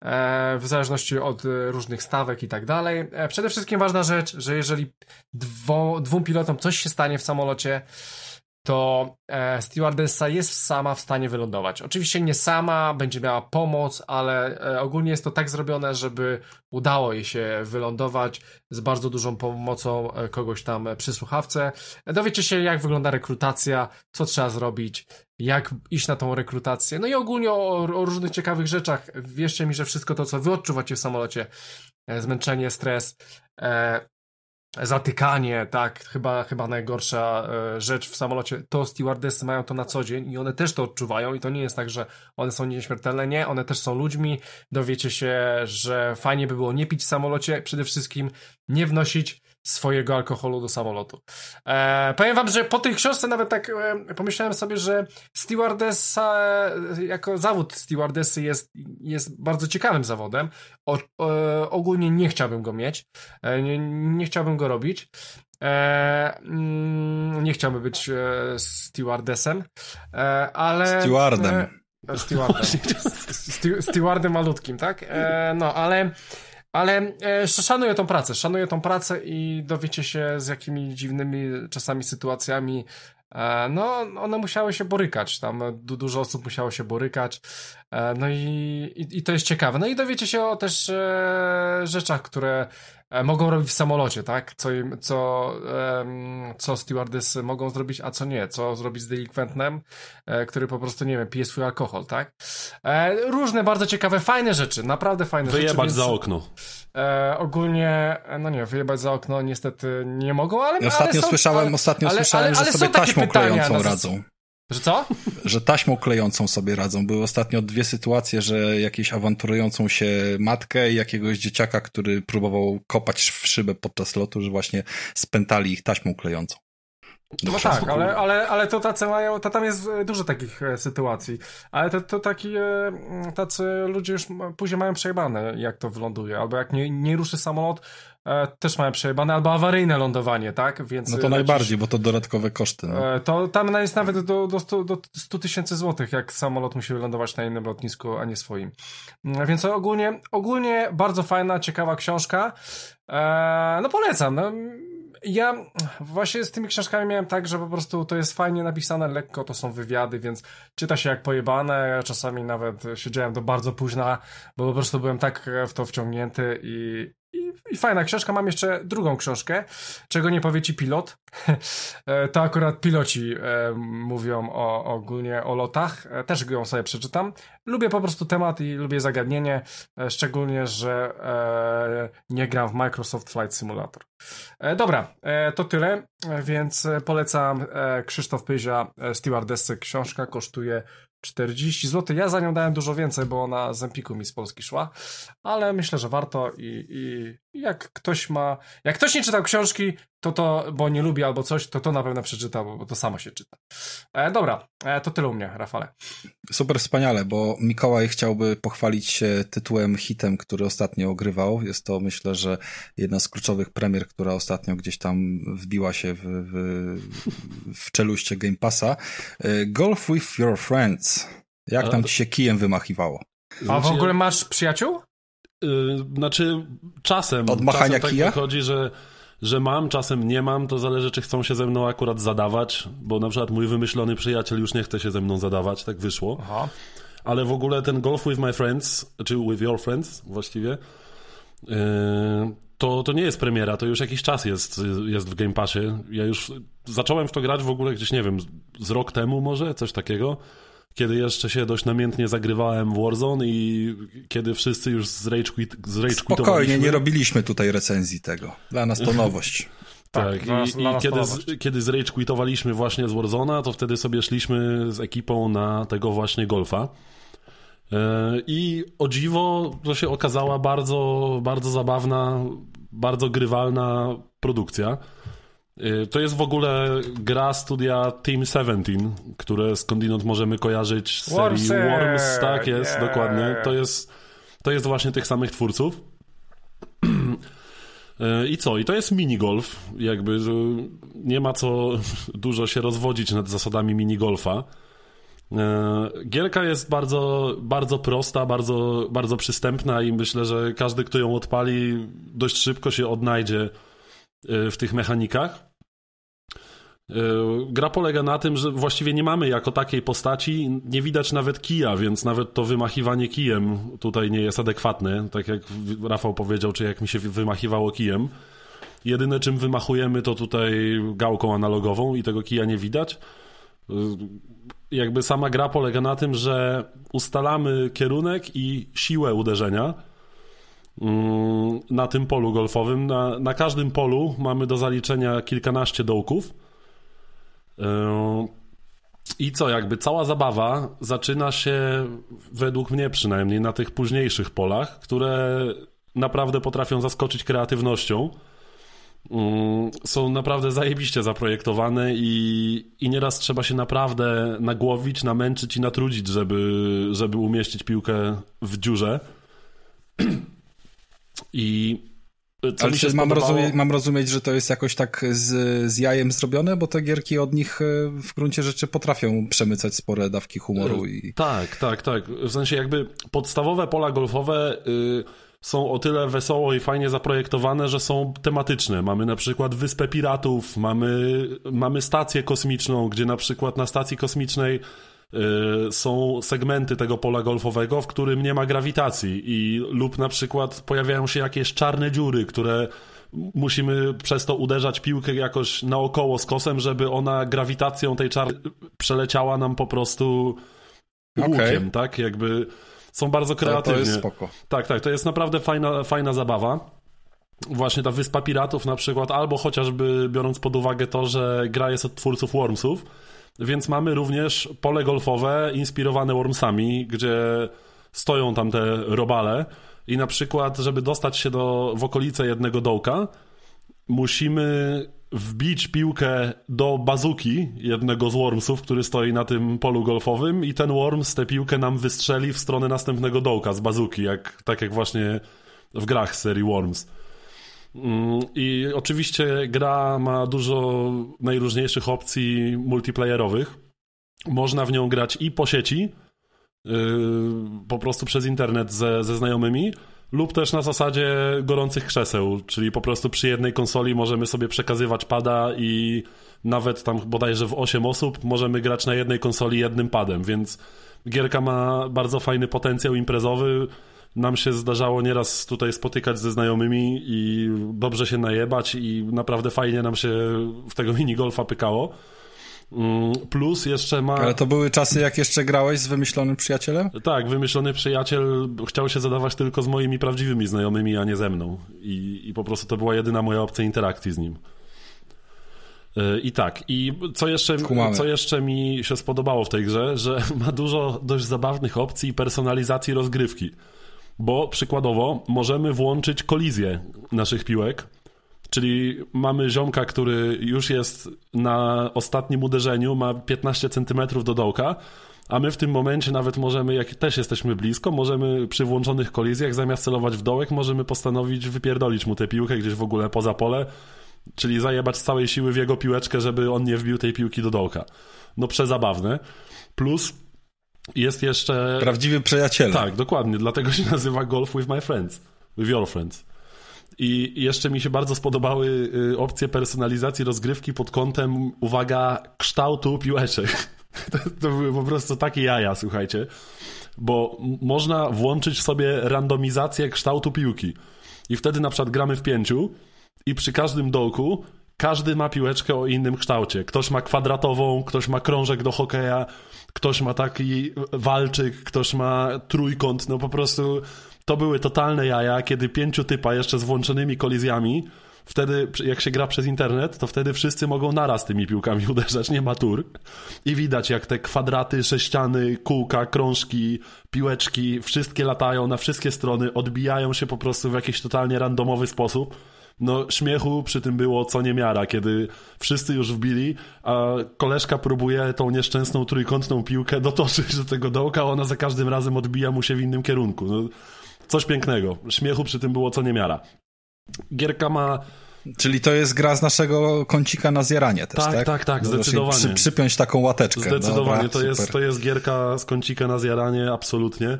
E, w zależności od różnych stawek i tak dalej. E, przede wszystkim ważna rzecz, że jeżeli dwo, dwóm pilotom coś się stanie w samolocie, to e, stewardessa jest sama w stanie wylądować. Oczywiście nie sama, będzie miała pomoc, ale e, ogólnie jest to tak zrobione, żeby udało jej się wylądować z bardzo dużą pomocą e, kogoś tam przy słuchawce. Dowiecie się, jak wygląda rekrutacja, co trzeba zrobić, jak iść na tą rekrutację, no i ogólnie o, o różnych ciekawych rzeczach. Wierzcie mi, że wszystko to, co wy odczuwacie w samolocie, zmęczenie, stres, zatykanie, tak, chyba, chyba najgorsza e, rzecz w samolocie, to stewardessy mają to na co dzień i one też to odczuwają i to nie jest tak, że one są nieśmiertelne, nie, one też są ludźmi, dowiecie się, że fajnie by było nie pić w samolocie, przede wszystkim nie wnosić swojego alkoholu do samolotu. E, powiem wam, że po tej książce nawet tak e, pomyślałem sobie, że stewardessa, e, jako zawód stewardessy jest, jest bardzo ciekawym zawodem. O, e, ogólnie nie chciałbym go mieć, e, nie, nie, chciałbym go robić. E, mm, nie chciałbym być stewardessem, ale...
Stewardem.
Stewardem. (laughs) Stewardem malutkim, tak? no, ale ale e, szanuję tą pracę, szanuję tą pracę i dowiecie się z jakimi dziwnymi czasami sytuacjami e, no, one musiały się borykać, tam dużo osób musiało się borykać, e, no i, i, i to jest ciekawe. No i dowiecie się o też e, rzeczach, które mogą robić w samolocie, tak? Co, im, co, um, co stewardessy mogą zrobić, a co nie. Co zrobić z delikwentem, e, który po prostu, nie wiem, pije swój alkohol, tak? E, różne bardzo ciekawe, fajne rzeczy, naprawdę fajne
wyjebać
rzeczy.
Wyjebać za okno.
E, ogólnie, e, no nie, wyjebać za okno niestety nie mogą, ale...
Ja ostatnio
ale są,
słyszałem,
ale,
ostatnio ale, słyszałem, że sobie taśmą klejącą radzą.
Że co?
Że taśmą klejącą sobie radzą. Były ostatnio dwie sytuacje, że jakieś awanturującą się matkę i jakiegoś dzieciaka, który próbował kopać w szybę podczas lotu, że właśnie spętali ich taśmą klejącą.
No tak, ale, ale, ale to tacy mają, to tam jest dużo takich e, sytuacji, ale to, to taki, e, tacy ludzie już później mają przejebane, jak to wyląduje, albo jak nie, nie ruszy samolot, e, też mają przejebane, albo awaryjne lądowanie, tak?
Więc no to najbardziej, bo to dodatkowe koszty. No.
To tam jest nawet do, do, 100, do 100 tysięcy złotych, jak samolot musi wylądować na innym lotnisku, a nie swoim. Więc ogólnie, ogólnie bardzo fajna, ciekawa książka. No polecam. No, ja właśnie z tymi książkami miałem tak, że po prostu to jest fajnie napisane, lekko, to są wywiady, więc czyta się jak pojebane. Ja czasami nawet siedziałem do bardzo późna, bo po prostu byłem tak w to wciągnięty i, i, fajna książka. Mam jeszcze drugą książkę, czego nie powie ci pilot. (laughs) E, to akurat piloci e, mówią o, ogólnie o lotach. E, też ją sobie przeczytam. Lubię po prostu temat i lubię zagadnienie, szczególnie, że nie gram w Microsoft Flight Simulator. Dobra, to tyle, więc polecam Krzysztof Pyzia, Stewardessy. Książka kosztuje 40 zł. Ja za nią dałem dużo więcej, bo ona z Empiku mi z Polski szła, ale myślę, że warto i, i jak ktoś ma, jak ktoś nie czytał książki, to to, bo nie lubi albo coś, to to na pewno przeczyta, bo to samo się czyta. E, dobra, e, to tyle u mnie, Rafale.
Super wspaniale, bo Mikołaj chciałby pochwalić się tytułem hitem, który ostatnio ogrywał. Jest to myślę, że jedna z kluczowych premier, która ostatnio gdzieś tam wbiła się w, w, w czeluście Game Passa. E, Golf with your friends. Jak tam ci się kijem wymachiwało?
A w ogóle masz przyjaciół?
Yy, znaczy, czasem.
Od machania
czasem
kija?
tak wychodzi, że, że mam, czasem nie mam. To zależy, czy chcą się ze mną akurat zadawać, bo na przykład mój wymyślony przyjaciel już nie chce się ze mną zadawać, tak wyszło. Aha. Ale w ogóle ten golf with my friends, czy with your friends właściwie, yy, to, to nie jest premiera, to już jakiś czas jest, jest w Game Passie. Ja już zacząłem w to grać w ogóle gdzieś, nie wiem, z rok temu może, coś takiego kiedy jeszcze się dość namiętnie zagrywałem w Warzone i kiedy wszyscy już z Rage, quit, z rage
Spokojnie, nie robiliśmy tutaj recenzji tego. Dla nas to (laughs) nowość.
Tak, tak i, i kiedy, z, kiedy z Rage quitowaliśmy właśnie z Warzona, to wtedy sobie szliśmy z ekipą na tego właśnie golfa. E, I o dziwo to się okazała bardzo, bardzo zabawna, bardzo grywalna produkcja. Y, to jest w ogóle gra studia Team 17, które skądinąd możemy kojarzyć z serii
Wormsy,
Worms. Tak jest, yeah. dokładnie. To jest, to jest właśnie tych samych twórców. (clears throat) Y, I co? I to jest minigolf. Jakby nie ma co (laughs) dużo się rozwodzić nad zasadami minigolfa. Y, gierka jest bardzo, bardzo prosta, bardzo, bardzo przystępna i myślę, że każdy, kto ją odpali, dość szybko się odnajdzie Y, w tych mechanikach. Y, gra polega na tym, że właściwie nie mamy jako takiej postaci, nie widać nawet kija, więc nawet to wymachiwanie kijem tutaj nie jest adekwatne, tak jak Rafał powiedział, czy jak mi się wymachiwało kijem. Jedyne czym wymachujemy to tutaj gałką analogową i tego kija nie widać. Y, jakby sama gra polega na tym, że ustalamy kierunek i siłę uderzenia na tym polu golfowym. Na, na każdym polu mamy do zaliczenia kilkanaście dołków. E, I co, jakby cała zabawa zaczyna się, według mnie przynajmniej, na tych późniejszych polach, które naprawdę potrafią zaskoczyć kreatywnością. Mm, są naprawdę zajebiście zaprojektowane i, i nieraz trzeba się naprawdę nagłowić, namęczyć i natrudzić, żeby, żeby umieścić piłkę w dziurze. (clears throat) I
co Ale mam, spodobało... mam rozumieć, że to jest jakoś tak z, z jajem zrobione, bo te gierki od nich e, w gruncie rzeczy potrafią przemycać spore dawki humoru. I...
Tak, tak, tak. W sensie jakby podstawowe pola golfowe y, są o tyle wesoło i fajnie zaprojektowane, że są tematyczne. Mamy na przykład Wyspę Piratów, mamy, mamy stację kosmiczną, gdzie na przykład na stacji kosmicznej są segmenty tego pola golfowego, w którym nie ma grawitacji i lub na przykład pojawiają się jakieś czarne dziury, które musimy przez to uderzać piłkę jakoś naokoło z kosem, żeby ona grawitacją tej czarnej przeleciała nam po prostu łukiem, okay. tak? Jakby są bardzo kreatywnie. To,
to jest spoko.
Tak, tak, to jest naprawdę fajna, fajna zabawa. Właśnie ta Wyspa Piratów na przykład, albo chociażby biorąc pod uwagę to, że gra jest od twórców Wormsów, więc mamy również pole golfowe inspirowane Wormsami, gdzie stoją tam te robale i na przykład, żeby dostać się do, w okolice jednego dołka, musimy wbić piłkę do bazuki jednego z Wormsów, który stoi na tym polu golfowym i ten Worms tę piłkę nam wystrzeli w stronę następnego dołka z bazuki, jak, tak jak właśnie w grach serii Worms. Mm, I oczywiście gra ma dużo najróżniejszych opcji multiplayerowych. Można w nią grać i po sieci, yy, po prostu przez internet ze, ze znajomymi, lub też na zasadzie gorących krzeseł, czyli po prostu przy jednej konsoli możemy sobie przekazywać pada i nawet tam bodajże w 8 osób możemy grać na jednej konsoli jednym padem, więc gierka ma bardzo fajny potencjał imprezowy nam się zdarzało nieraz tutaj spotykać ze znajomymi i dobrze się najebać i naprawdę fajnie nam się w tego minigolfa pykało. Mm, plus jeszcze ma.
Ale to były czasy, jak jeszcze grałeś z wymyślonym przyjacielem?
Tak, wymyślony przyjaciel chciał się zadawać tylko z moimi prawdziwymi znajomymi, a nie ze mną. I, i po prostu to była jedyna moja opcja interakcji z nim. E, I tak, i co jeszcze, co jeszcze mi się spodobało w tej grze, że (laughs) ma dużo dość zabawnych opcji i personalizacji rozgrywki bo przykładowo możemy włączyć kolizję naszych piłek, Czyli mamy ziomka, który już jest na ostatnim uderzeniu, ma 15 centymetrów do dołka, a my w tym momencie nawet możemy, jak też jesteśmy blisko, możemy przy włączonych kolizjach zamiast celować w dołek, możemy postanowić wypierdolić mu tę piłkę gdzieś w ogóle poza pole, czyli zajebać z całej siły w jego piłeczkę, żeby on nie wbił tej piłki do dołka. No przezabawne. Plus jest jeszcze...
Prawdziwy przyjaciel.
Tak, dokładnie. Dlatego się nazywa Golf with my friends. With your friends. I jeszcze mi się bardzo spodobały y, opcje personalizacji rozgrywki pod kątem, uwaga, kształtu piłeczek. (laughs) To, to były po prostu takie jaja, słuchajcie. Bo można włączyć sobie randomizację kształtu piłki. I wtedy na przykład gramy w pięciu i przy każdym dołku każdy ma piłeczkę o innym kształcie. Ktoś ma kwadratową, ktoś ma krążek do hokeja, ktoś ma taki walczyk, ktoś ma trójkąt, no po prostu to były totalne jaja, kiedy pięciu typa jeszcze z włączonymi kolizjami, wtedy jak się gra przez internet, to wtedy wszyscy mogą naraz tymi piłkami (laughs) uderzać, nie ma tur. I widać jak te kwadraty, sześciany, kółka, krążki, piłeczki, wszystkie latają na wszystkie strony, odbijają się po prostu w jakiś totalnie randomowy sposób no śmiechu przy tym było co niemiara, kiedy wszyscy już wbili, a koleżka próbuje tą nieszczęsną trójkątną piłkę dotoczyć do tego dołka, a ona za każdym razem odbija mu się w innym kierunku. No, coś pięknego. Śmiechu przy tym było co niemiara. Gierka ma
Czyli to jest gra z naszego kącika na zjaranie też, tak?
Tak, tak, tak, zdecydowanie. Przy,
przypiąć taką łateczkę.
Zdecydowanie, Dobra, to, jest, to jest gierka z kącika na zjaranie, absolutnie.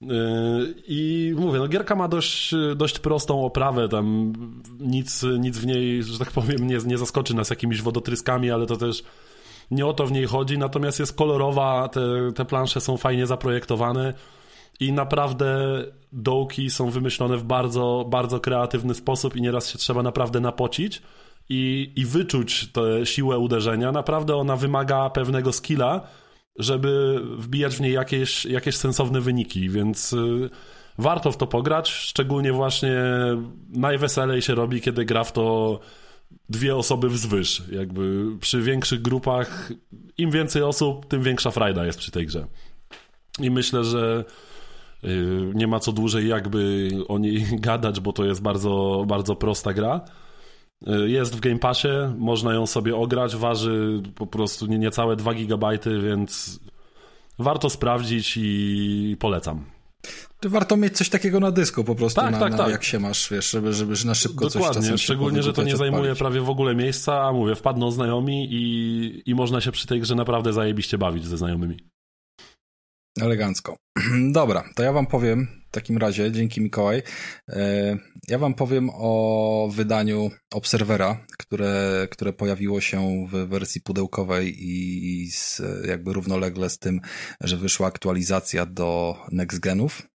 Yy, I mówię, no gierka ma dość, dość prostą oprawę, tam nic, nic w niej, że tak powiem, nie, nie zaskoczy nas jakimiś wodotryskami, ale to też nie o to w niej chodzi, natomiast jest kolorowa, te, te plansze są fajnie zaprojektowane i naprawdę dołki są wymyślone w bardzo, bardzo kreatywny sposób i nieraz się trzeba naprawdę napocić i, i wyczuć tę siłę uderzenia. Naprawdę ona wymaga pewnego skilla, żeby wbijać w niej jakieś, jakieś sensowne wyniki, więc y, warto w to pograć, szczególnie właśnie najweselej się robi, kiedy gra w to dwie osoby wzwyż. Jakby przy większych grupach, im więcej osób, tym większa frajda jest przy tej grze. I myślę, że y, nie ma co dłużej jakby o niej (laughs) gadać, bo to jest bardzo, bardzo prosta gra. Y, jest w Game Passie, można ją sobie ograć, waży po prostu niecałe 2 GB, więc warto sprawdzić i polecam.
Warto mieć coś takiego na dysku po prostu,
tak,
na,
tak,
na,
tak.
jak się masz, wiesz, żeby, żeby na szybko
Dokładnie,
coś
szczególnie, że to nie zajmuje
odpalić.
prawie w ogóle miejsca, a mówię, wpadną znajomi i, i można się przy tej grze naprawdę zajebiście bawić ze znajomymi.
Elegancko. (clears throat) Dobra, to ja wam powiem w takim razie, dzięki Mikołaj, e, ja wam powiem o wydaniu Obserwera, które, które pojawiło się w wersji pudełkowej i z, jakby równolegle z tym, że wyszła aktualizacja do Next Genów.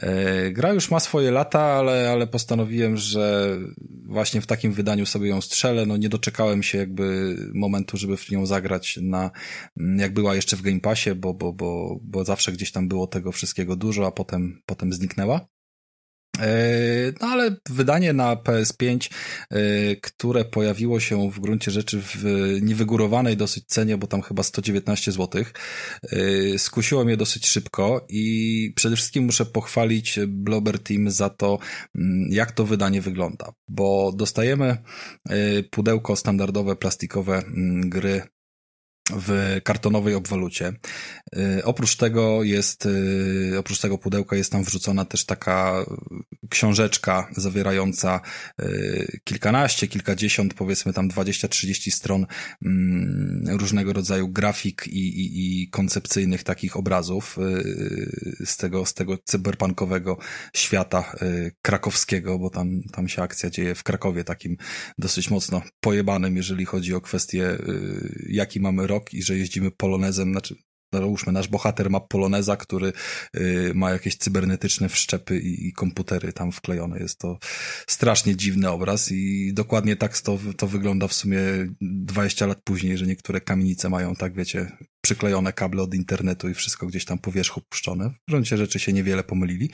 E, gra już ma swoje lata, ale, ale postanowiłem, że właśnie w takim wydaniu sobie ją strzelę. No nie doczekałem się jakby momentu, żeby w nią zagrać na, jak była jeszcze w Game Passie, bo, bo, bo, bo zawsze gdzieś tam było tego wszystkiego dużo, a potem, potem zniknęła. E, no ale wydanie na PS5, e, które pojawiło się w gruncie rzeczy w niewygórowanej dosyć cenie, bo tam chyba 119 zł, e, skusiło mnie dosyć szybko i przede wszystkim muszę pochwalić Blobber Team za to, mm, jak to wydanie wygląda, bo dostajemy pudełko standardowe, plastikowe mm, gry w kartonowej obwalucie. Y, oprócz tego jest, y, oprócz tego pudełka jest tam wrzucona też taka książeczka zawierająca y, kilkanaście, kilkadziesiąt, powiedzmy tam 20-30 stron mm, różnego rodzaju grafik i, i, i koncepcyjnych takich obrazów z tego, z tego cyberpunkowego świata krakowskiego, bo tam, tam się akcja dzieje w Krakowie takim dosyć mocno pojebanym, jeżeli chodzi o kwestię jaki mamy rok i że jeździmy polonezem, znaczy załóżmy, nasz bohater ma poloneza, który y, ma jakieś cybernetyczne wszczepy i, i, komputery tam wklejone. Jest to strasznie dziwny obraz i dokładnie tak to, to wygląda w sumie 20 lat później, że niektóre kamienice mają, tak wiecie, przyklejone kable od internetu i wszystko gdzieś tam po wierzchu puszczone. W gruncie rzeczy się niewiele pomylili.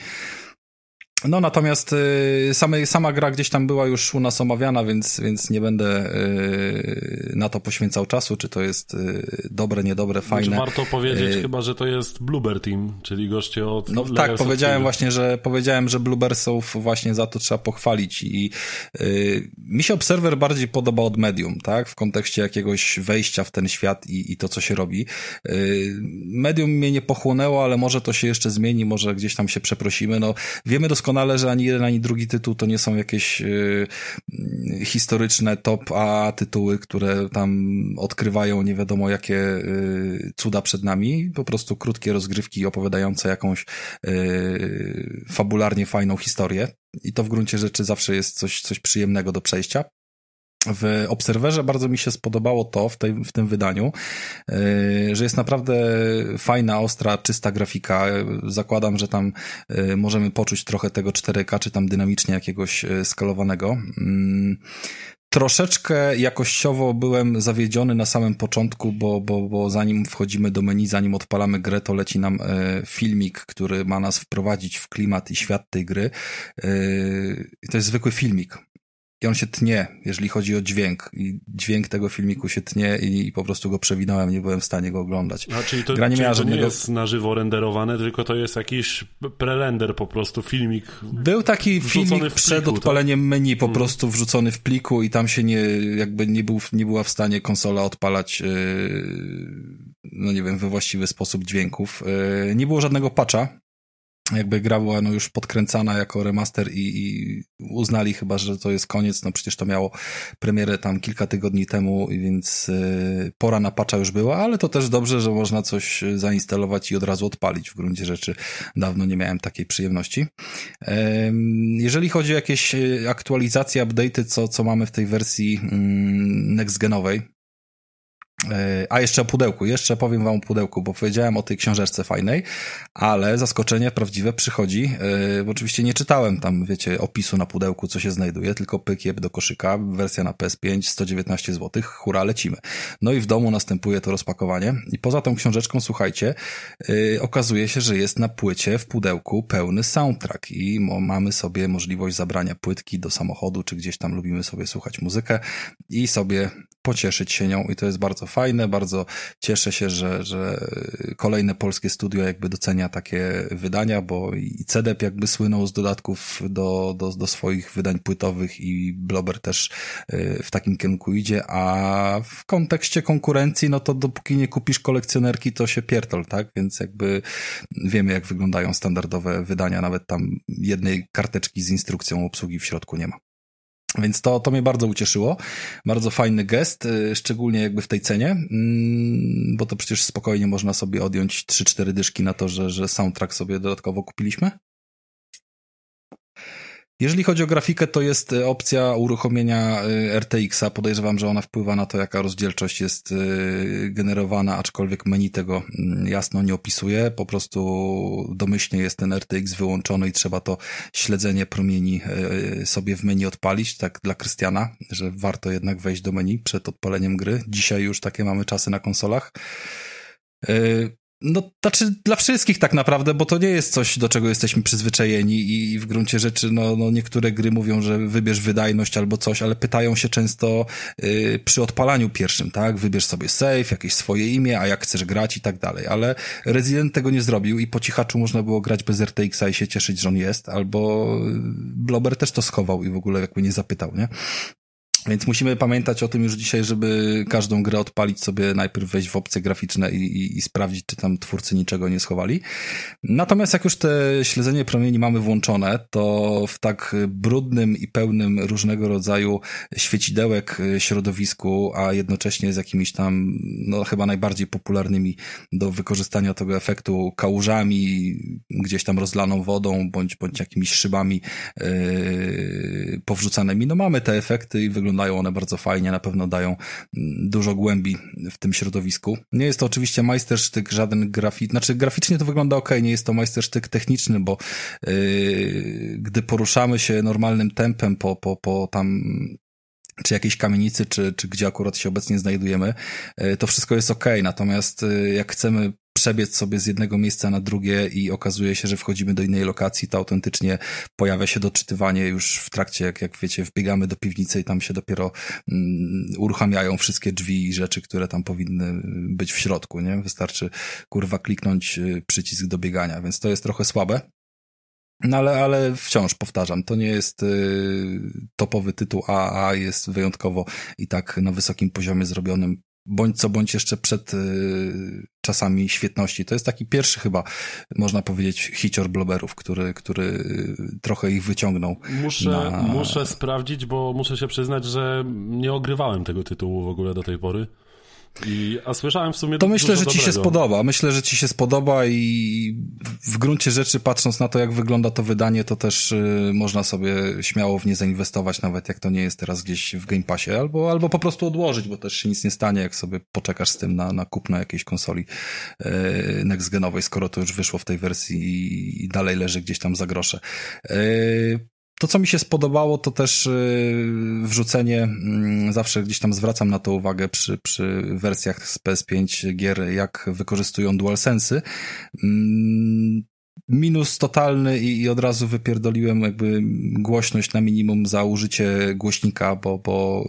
No natomiast y, same, sama gra gdzieś tam była już u nas omawiana, więc, więc nie będę y, na to poświęcał czasu, czy to jest y, dobre, niedobre, fajne. Znaczy,
warto powiedzieć chyba, że to jest Bluebird Team, czyli goście od
No tak, powiedziałem właśnie, że powiedziałem, że Bluebirdsów właśnie za to trzeba pochwalić i mi się Observer bardziej podoba od Medium, tak, w kontekście jakiegoś wejścia w ten świat i, i to, co się robi. Medium mnie nie pochłonęło, ale może to się jeszcze zmieni, może gdzieś tam się przeprosimy, no wiemy doskonale doskonale, że ani jeden, ani drugi tytuł to nie są jakieś y, historyczne top A tytuły, które tam odkrywają nie wiadomo jakie y, cuda przed nami. Po prostu krótkie rozgrywki opowiadające jakąś y, fabularnie fajną historię. I to w gruncie rzeczy zawsze jest coś, coś przyjemnego do przejścia. W Obserwerze bardzo mi się spodobało to w, tej, w tym wydaniu, y, że jest naprawdę fajna, ostra, czysta grafika. Zakładam, że tam y, możemy poczuć trochę tego 4K, czy tam dynamicznie jakiegoś skalowanego. Mm, troszeczkę jakościowo byłem zawiedziony na samym początku, bo, bo, bo zanim wchodzimy do menu, zanim odpalamy grę, to leci nam filmik, który ma nas wprowadzić w klimat i świat tej gry. To jest zwykły filmik i on się tnie, jeżeli chodzi o dźwięk. I dźwięk tego filmiku się tnie i, i po prostu go przewinąłem, nie byłem w stanie go oglądać.
A, czyli to, Gra nie, czyli miała to żadnego... nie jest na żywo renderowane, tylko to jest jakiś prelender po prostu, filmik
Był taki filmik przed pliku, odpaleniem tak? menu po hmm. prostu wrzucony w pliku i tam się nie, jakby nie, był, nie była w stanie konsola odpalać yy, no nie wiem, we właściwy sposób dźwięków. Yy, nie było żadnego patcha, jakby gra była no już podkręcana jako remaster i, i, uznali chyba, że to jest koniec, no przecież to miało premierę tam kilka tygodni temu, więc y, pora na patcha już była, ale to też dobrze, że można coś zainstalować i od razu odpalić. W gruncie rzeczy dawno nie miałem takiej przyjemności. Jeżeli chodzi o jakieś y, aktualizacje, update'y, co, co mamy w tej wersji mm, next-genowej, E, a jeszcze o pudełku, jeszcze powiem wam o pudełku, bo powiedziałem o tej książeczce fajnej, ale zaskoczenie prawdziwe przychodzi, e, bo oczywiście nie czytałem tam, wiecie, opisu na pudełku, co się znajduje, tylko pyk jeb do koszyka, wersja na PS5, 119 zł, hura, lecimy. No i w domu następuje to rozpakowanie i poza tą książeczką, słuchajcie, e, okazuje się, że jest na płycie w pudełku pełny soundtrack i mamy sobie możliwość zabrania płytki do samochodu, czy gdzieś tam lubimy sobie słuchać muzykę i sobie pocieszyć się nią i to jest bardzo fajne, bardzo cieszę się, że, że kolejne polskie studio jakby docenia takie wydania, bo i CDEP jakby słynął z dodatków do, do, do swoich wydań płytowych i Blober też y, w takim kierunku idzie, a w kontekście konkurencji, no to dopóki nie kupisz kolekcjonerki, to się pierdol, tak? Więc jakby wiemy, jak wyglądają standardowe wydania, nawet tam jednej karteczki z instrukcją obsługi w środku nie ma. Więc to, to mnie bardzo ucieszyło. Bardzo fajny gest, y, szczególnie jakby w tej cenie, mm, bo to przecież spokojnie można sobie odjąć 3-4 dyszki na to, że, że soundtrack sobie dodatkowo kupiliśmy. Jeżeli chodzi o grafikę, to jest e, opcja uruchomienia e, RTX-a. Podejrzewam, że ona wpływa na to, jaka rozdzielczość jest e, generowana, aczkolwiek menu tego mm, jasno nie opisuje. Po prostu domyślnie jest ten RTX wyłączony i trzeba to śledzenie promieni sobie w menu odpalić, tak dla Krystiana, że warto jednak wejść do menu przed odpaleniem gry. Dzisiaj już takie mamy czasy na konsolach. No, znaczy dla wszystkich tak naprawdę, bo to nie jest coś, do czego jesteśmy przyzwyczajeni i w gruncie rzeczy, no, no niektóre gry mówią, że wybierz wydajność albo coś, ale pytają się często yy, przy odpalaniu pierwszym, tak? Wybierz sobie save, jakieś swoje imię, a jak chcesz grać i tak dalej, ale Resident tego nie zrobił i po cichaczu można było grać bez RTX-a i się cieszyć, że on jest, albo Blober też to schował i w ogóle jakby nie zapytał, nie? Więc musimy pamiętać o tym już dzisiaj, żeby każdą grę odpalić sobie, najpierw wejść w opcje graficzne i, i, i, sprawdzić, czy tam twórcy niczego nie schowali. Natomiast jak już te śledzenie promieni mamy włączone, to w tak brudnym i pełnym różnego rodzaju świecidełek środowisku, a jednocześnie z jakimiś tam, no chyba najbardziej popularnymi do wykorzystania tego efektu kałużami, gdzieś tam rozlaną wodą, bądź, bądź jakimiś szybami yy, powrzucanymi, no mamy te efekty i wygląda wyglądają one bardzo fajnie, na pewno dają mm, dużo głębi w tym środowisku. Nie jest to oczywiście majstersztyk, żaden grafik, znaczy graficznie to wygląda ok, nie jest to majstersztyk techniczny, bo yy, gdy poruszamy się normalnym tempem po, po, po tam czy jakiejś kamienicy, czy, czy gdzie akurat się obecnie znajdujemy, yy, to wszystko jest ok. Natomiast yy, jak chcemy przebiec sobie z jednego miejsca na drugie i okazuje się, że wchodzimy do innej lokacji, to autentycznie pojawia się doczytywanie już w trakcie, jak, jak wiecie, wbiegamy do piwnicy i tam się dopiero um, uruchamiają wszystkie drzwi i rzeczy, które tam powinny być w środku, nie? Wystarczy, kurwa, kliknąć y, przycisk do biegania, więc to jest trochę słabe. No ale, ale wciąż powtarzam, to nie jest y, topowy tytuł AAA, jest wyjątkowo i tak na wysokim poziomie zrobionym, bądź co bądź jeszcze przed y, czasami świetności. To jest taki pierwszy chyba, można powiedzieć, hicior bloberów, który, który trochę ich wyciągnął.
Muszę, na... muszę sprawdzić, bo muszę się przyznać, że nie ogrywałem tego tytułu w ogóle do tej pory. I, a słyszałem w sumie
To myślę, że
dobrego.
ci się spodoba. Myślę, że ci się spodoba i w gruncie rzeczy patrząc na to, jak wygląda to wydanie, to też y, można sobie śmiało w nie zainwestować, nawet jak to nie jest teraz gdzieś w Game Passie, albo, albo po prostu odłożyć, bo też się nic nie stanie, jak sobie poczekasz z tym na, na kupno jakiejś konsoli y, next genowej, skoro to już wyszło w tej wersji i, dalej leży gdzieś tam za grosze. Y, to, co mi się spodobało, to też y, wrzucenie, mm, zawsze gdzieś tam zwracam na to uwagę przy, przy wersjach z PS5 gier, jak wykorzystują DualSense'y. Minus totalny i, i od razu wypierdoliłem jakby głośność na minimum za użycie głośnika, bo, bo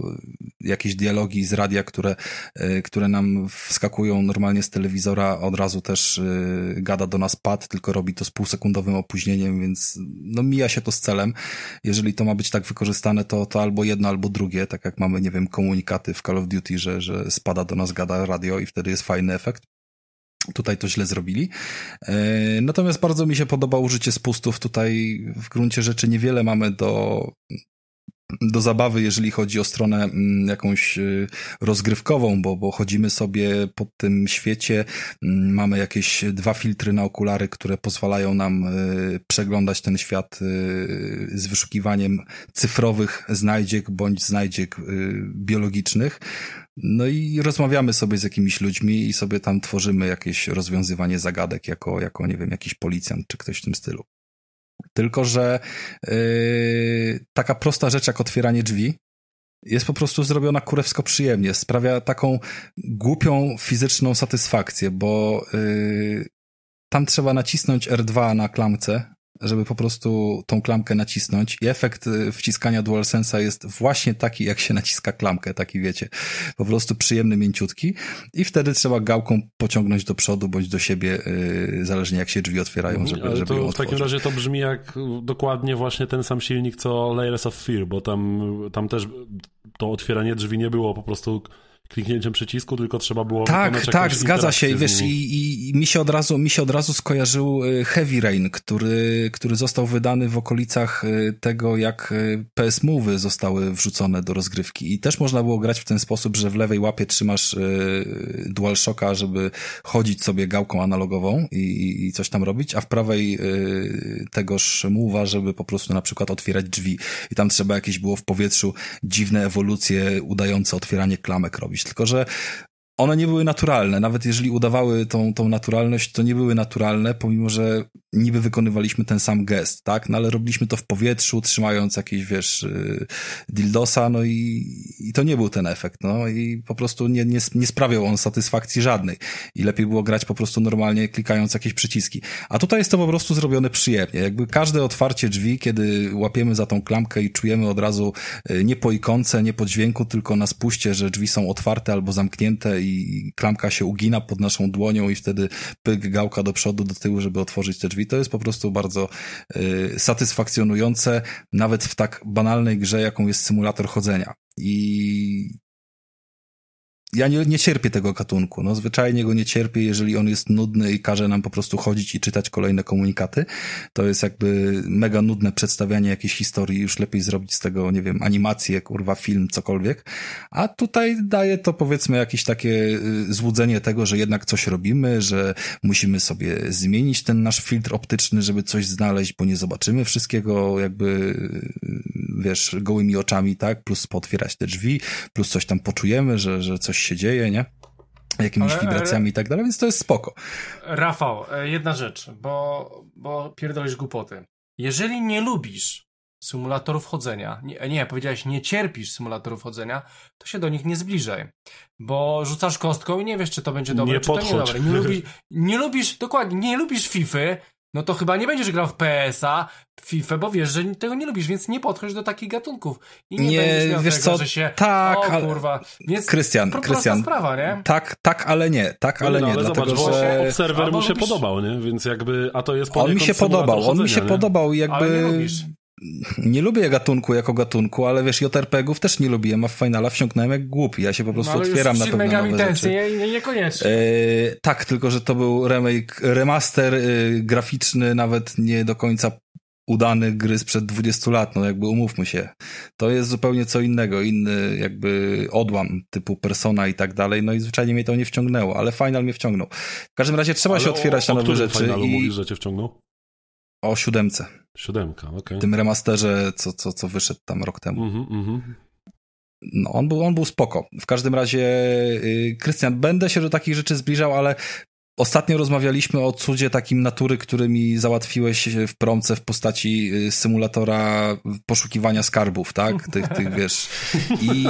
jakieś dialogi z radia, które, e, które nam wskakują normalnie z telewizora, od razu też e, gada do nas pad, tylko robi to z półsekundowym opóźnieniem, więc no mija się to z celem. Jeżeli to ma być tak wykorzystane, to, to albo jedno, albo drugie, tak jak mamy, nie wiem, komunikaty w Call of Duty, że, że spada do nas gada radio i wtedy jest fajny efekt. Tutaj to źle zrobili. E, natomiast bardzo mi się podoba użycie spustów. Tutaj w gruncie rzeczy niewiele mamy do do zabawy, jeżeli chodzi o stronę mm, jakąś y, rozgrywkową, bo, bo chodzimy sobie po tym świecie, mm, mamy jakieś dwa filtry na okulary, które pozwalają nam y, przeglądać ten świat z wyszukiwaniem cyfrowych znajdziek bądź znajdziek biologicznych. No i rozmawiamy sobie z jakimiś ludźmi i sobie tam tworzymy jakieś rozwiązywanie zagadek jako, jako nie wiem, jakiś policjant czy ktoś w tym stylu. Tylko, że yy, taka prosta rzecz jak otwieranie drzwi jest po prostu zrobiona kurewsko przyjemnie. Sprawia taką głupią fizyczną satysfakcję, bo yy, tam trzeba nacisnąć R2 na klamce, żeby po prostu tą klamkę nacisnąć. I efekt y, wciskania DualSense'a jest właśnie taki, jak się naciska klamkę, taki wiecie, po prostu przyjemny, mięciutki. I wtedy trzeba gałką pociągnąć do przodu bądź do siebie, yy, zależnie jak się drzwi otwierają, żeby, Ale żeby
to
ją
w takim razie to brzmi jak dokładnie właśnie ten sam silnik, co Layers of Fear, bo tam, tam też to otwieranie drzwi nie było po prostu kliknięciem przycisku, tylko trzeba było
Tak, tak, zgadza się. I wiesz, i, i, i, mi się od razu, mi się od razu skojarzył y, Heavy Rain, który, który został wydany w okolicach y, tego, jak y, PS Move zostały wrzucone do rozgrywki. I też można było grać w ten sposób, że w lewej łapie trzymasz DualShocka, żeby chodzić sobie gałką analogową i, i coś tam robić, a w prawej tegoż Move'a, żeby po prostu na przykład otwierać drzwi. I tam trzeba jakieś było w powietrzu dziwne ewolucje udające otwieranie klamek robić robić, tylko że one nie były naturalne. Nawet jeżeli udawały tą, tą naturalność, to nie były naturalne, pomimo że niby wykonywaliśmy ten sam gest, tak? No ale robiliśmy to w powietrzu, trzymając jakieś, wiesz, y, dildosa, no i, i to nie był ten efekt, no i po prostu nie, nie, nie sprawiał on satysfakcji żadnej. I lepiej było grać po prostu normalnie, klikając jakieś przyciski. A tutaj jest to po prostu zrobione przyjemnie. Jakby każde otwarcie drzwi, kiedy łapiemy za tą klamkę i czujemy od razu y, nie po ikonce, nie po dźwięku, tylko na spuście, że drzwi są otwarte albo zamknięte i klamka się ugina pod naszą dłonią i wtedy pyk, gałka do przodu, do tyłu, żeby otworzyć te drzwi. To jest po prostu bardzo y, satysfakcjonujące, nawet w tak banalnej grze, jaką jest symulator chodzenia. I ja nie, nie cierpię tego gatunku. No, zwyczajnie go nie cierpię, jeżeli on jest nudny i każe nam po prostu chodzić i czytać kolejne komunikaty. To jest jakby mega nudne przedstawianie jakiejś historii. Już lepiej zrobić z tego, nie wiem, animację, kurwa, film, cokolwiek. A tutaj daje to powiedzmy jakieś takie y, złudzenie tego, że jednak coś robimy, że musimy sobie zmienić ten nasz filtr optyczny, żeby coś znaleźć, bo nie zobaczymy wszystkiego jakby, y, wiesz, gołymi oczami, tak? Plus potwierać te drzwi, plus coś tam poczujemy, że, że coś się dzieje, nie? Jakimiś Ale, wibracjami i tak dalej, więc to jest spoko.
Rafał, e, jedna rzecz, bo, bo pierdolisz głupoty. Jeżeli nie lubisz symulatorów chodzenia, nie, nie, powiedziałeś nie cierpisz symulatorów chodzenia, to się do nich nie zbliżaj. Bo rzucasz kostką i nie wiesz, czy to będzie dobre,
Nie
czy to
podchodź.
nie dobre. Nie, lubi, nie lubisz, dokładnie, nie lubisz FIFA, no to chyba nie będziesz grał w PS-a, w FIFA, bo wiesz, że tego nie lubisz, więc nie podchodź do takich gatunków. I nie,
Nie,
będziesz miał
wiesz
tego,
co,
że się,
tak,
o
ale-
kurwa. Więc
Krystian, Krystian,
sprawa, nie?
tak, tak, ale nie, tak, ale
no,
nie,
ale
dlatego,
zobacz, bo
że
Observer
Albo
mu się
lubisz-
podobał, nie? Więc jakby, a to jest
on mi się podobał, on mi się
nie?
podobał i
Ale nie
jakby
lubisz.
Nie lubię gatunku jako gatunku, ale wiesz, JRPG-ów też nie lubiłem, a w Finala wsiąknąłem jak głupi, ja się po prostu
no,
otwieram na pewne
Megami
nowe
Tensei
rzeczy.
nie, nie, niekoniecznie.
E, tak, tylko że to był remake, remaster e, graficzny, nawet nie do końca udany gry sprzed 20 lat, no jakby umówmy się. To jest zupełnie co innego, inny jakby odłam typu Persona i tak dalej, no i zwyczajnie mnie to nie wciągnęło, ale Final mnie wciągnął. W każdym razie trzeba
Ale
się otwierać
o,
na nowe rzeczy
finalu
i
mówisz, że cię wciągnął?
O siódemce,
Siódemka, okej.
w tym remasterze, co, co, co wyszedł tam rok temu.
Mhm, mhm.
No, on był, on był spoko. W każdym razie, yy, Krystian, będę się do takich rzeczy zbliżał, ale ostatnio rozmawialiśmy o cudzie takim natury, który mi załatwiłeś w promce w postaci yy, symulatora poszukiwania skarbów, tak? Tych, tych wiesz. I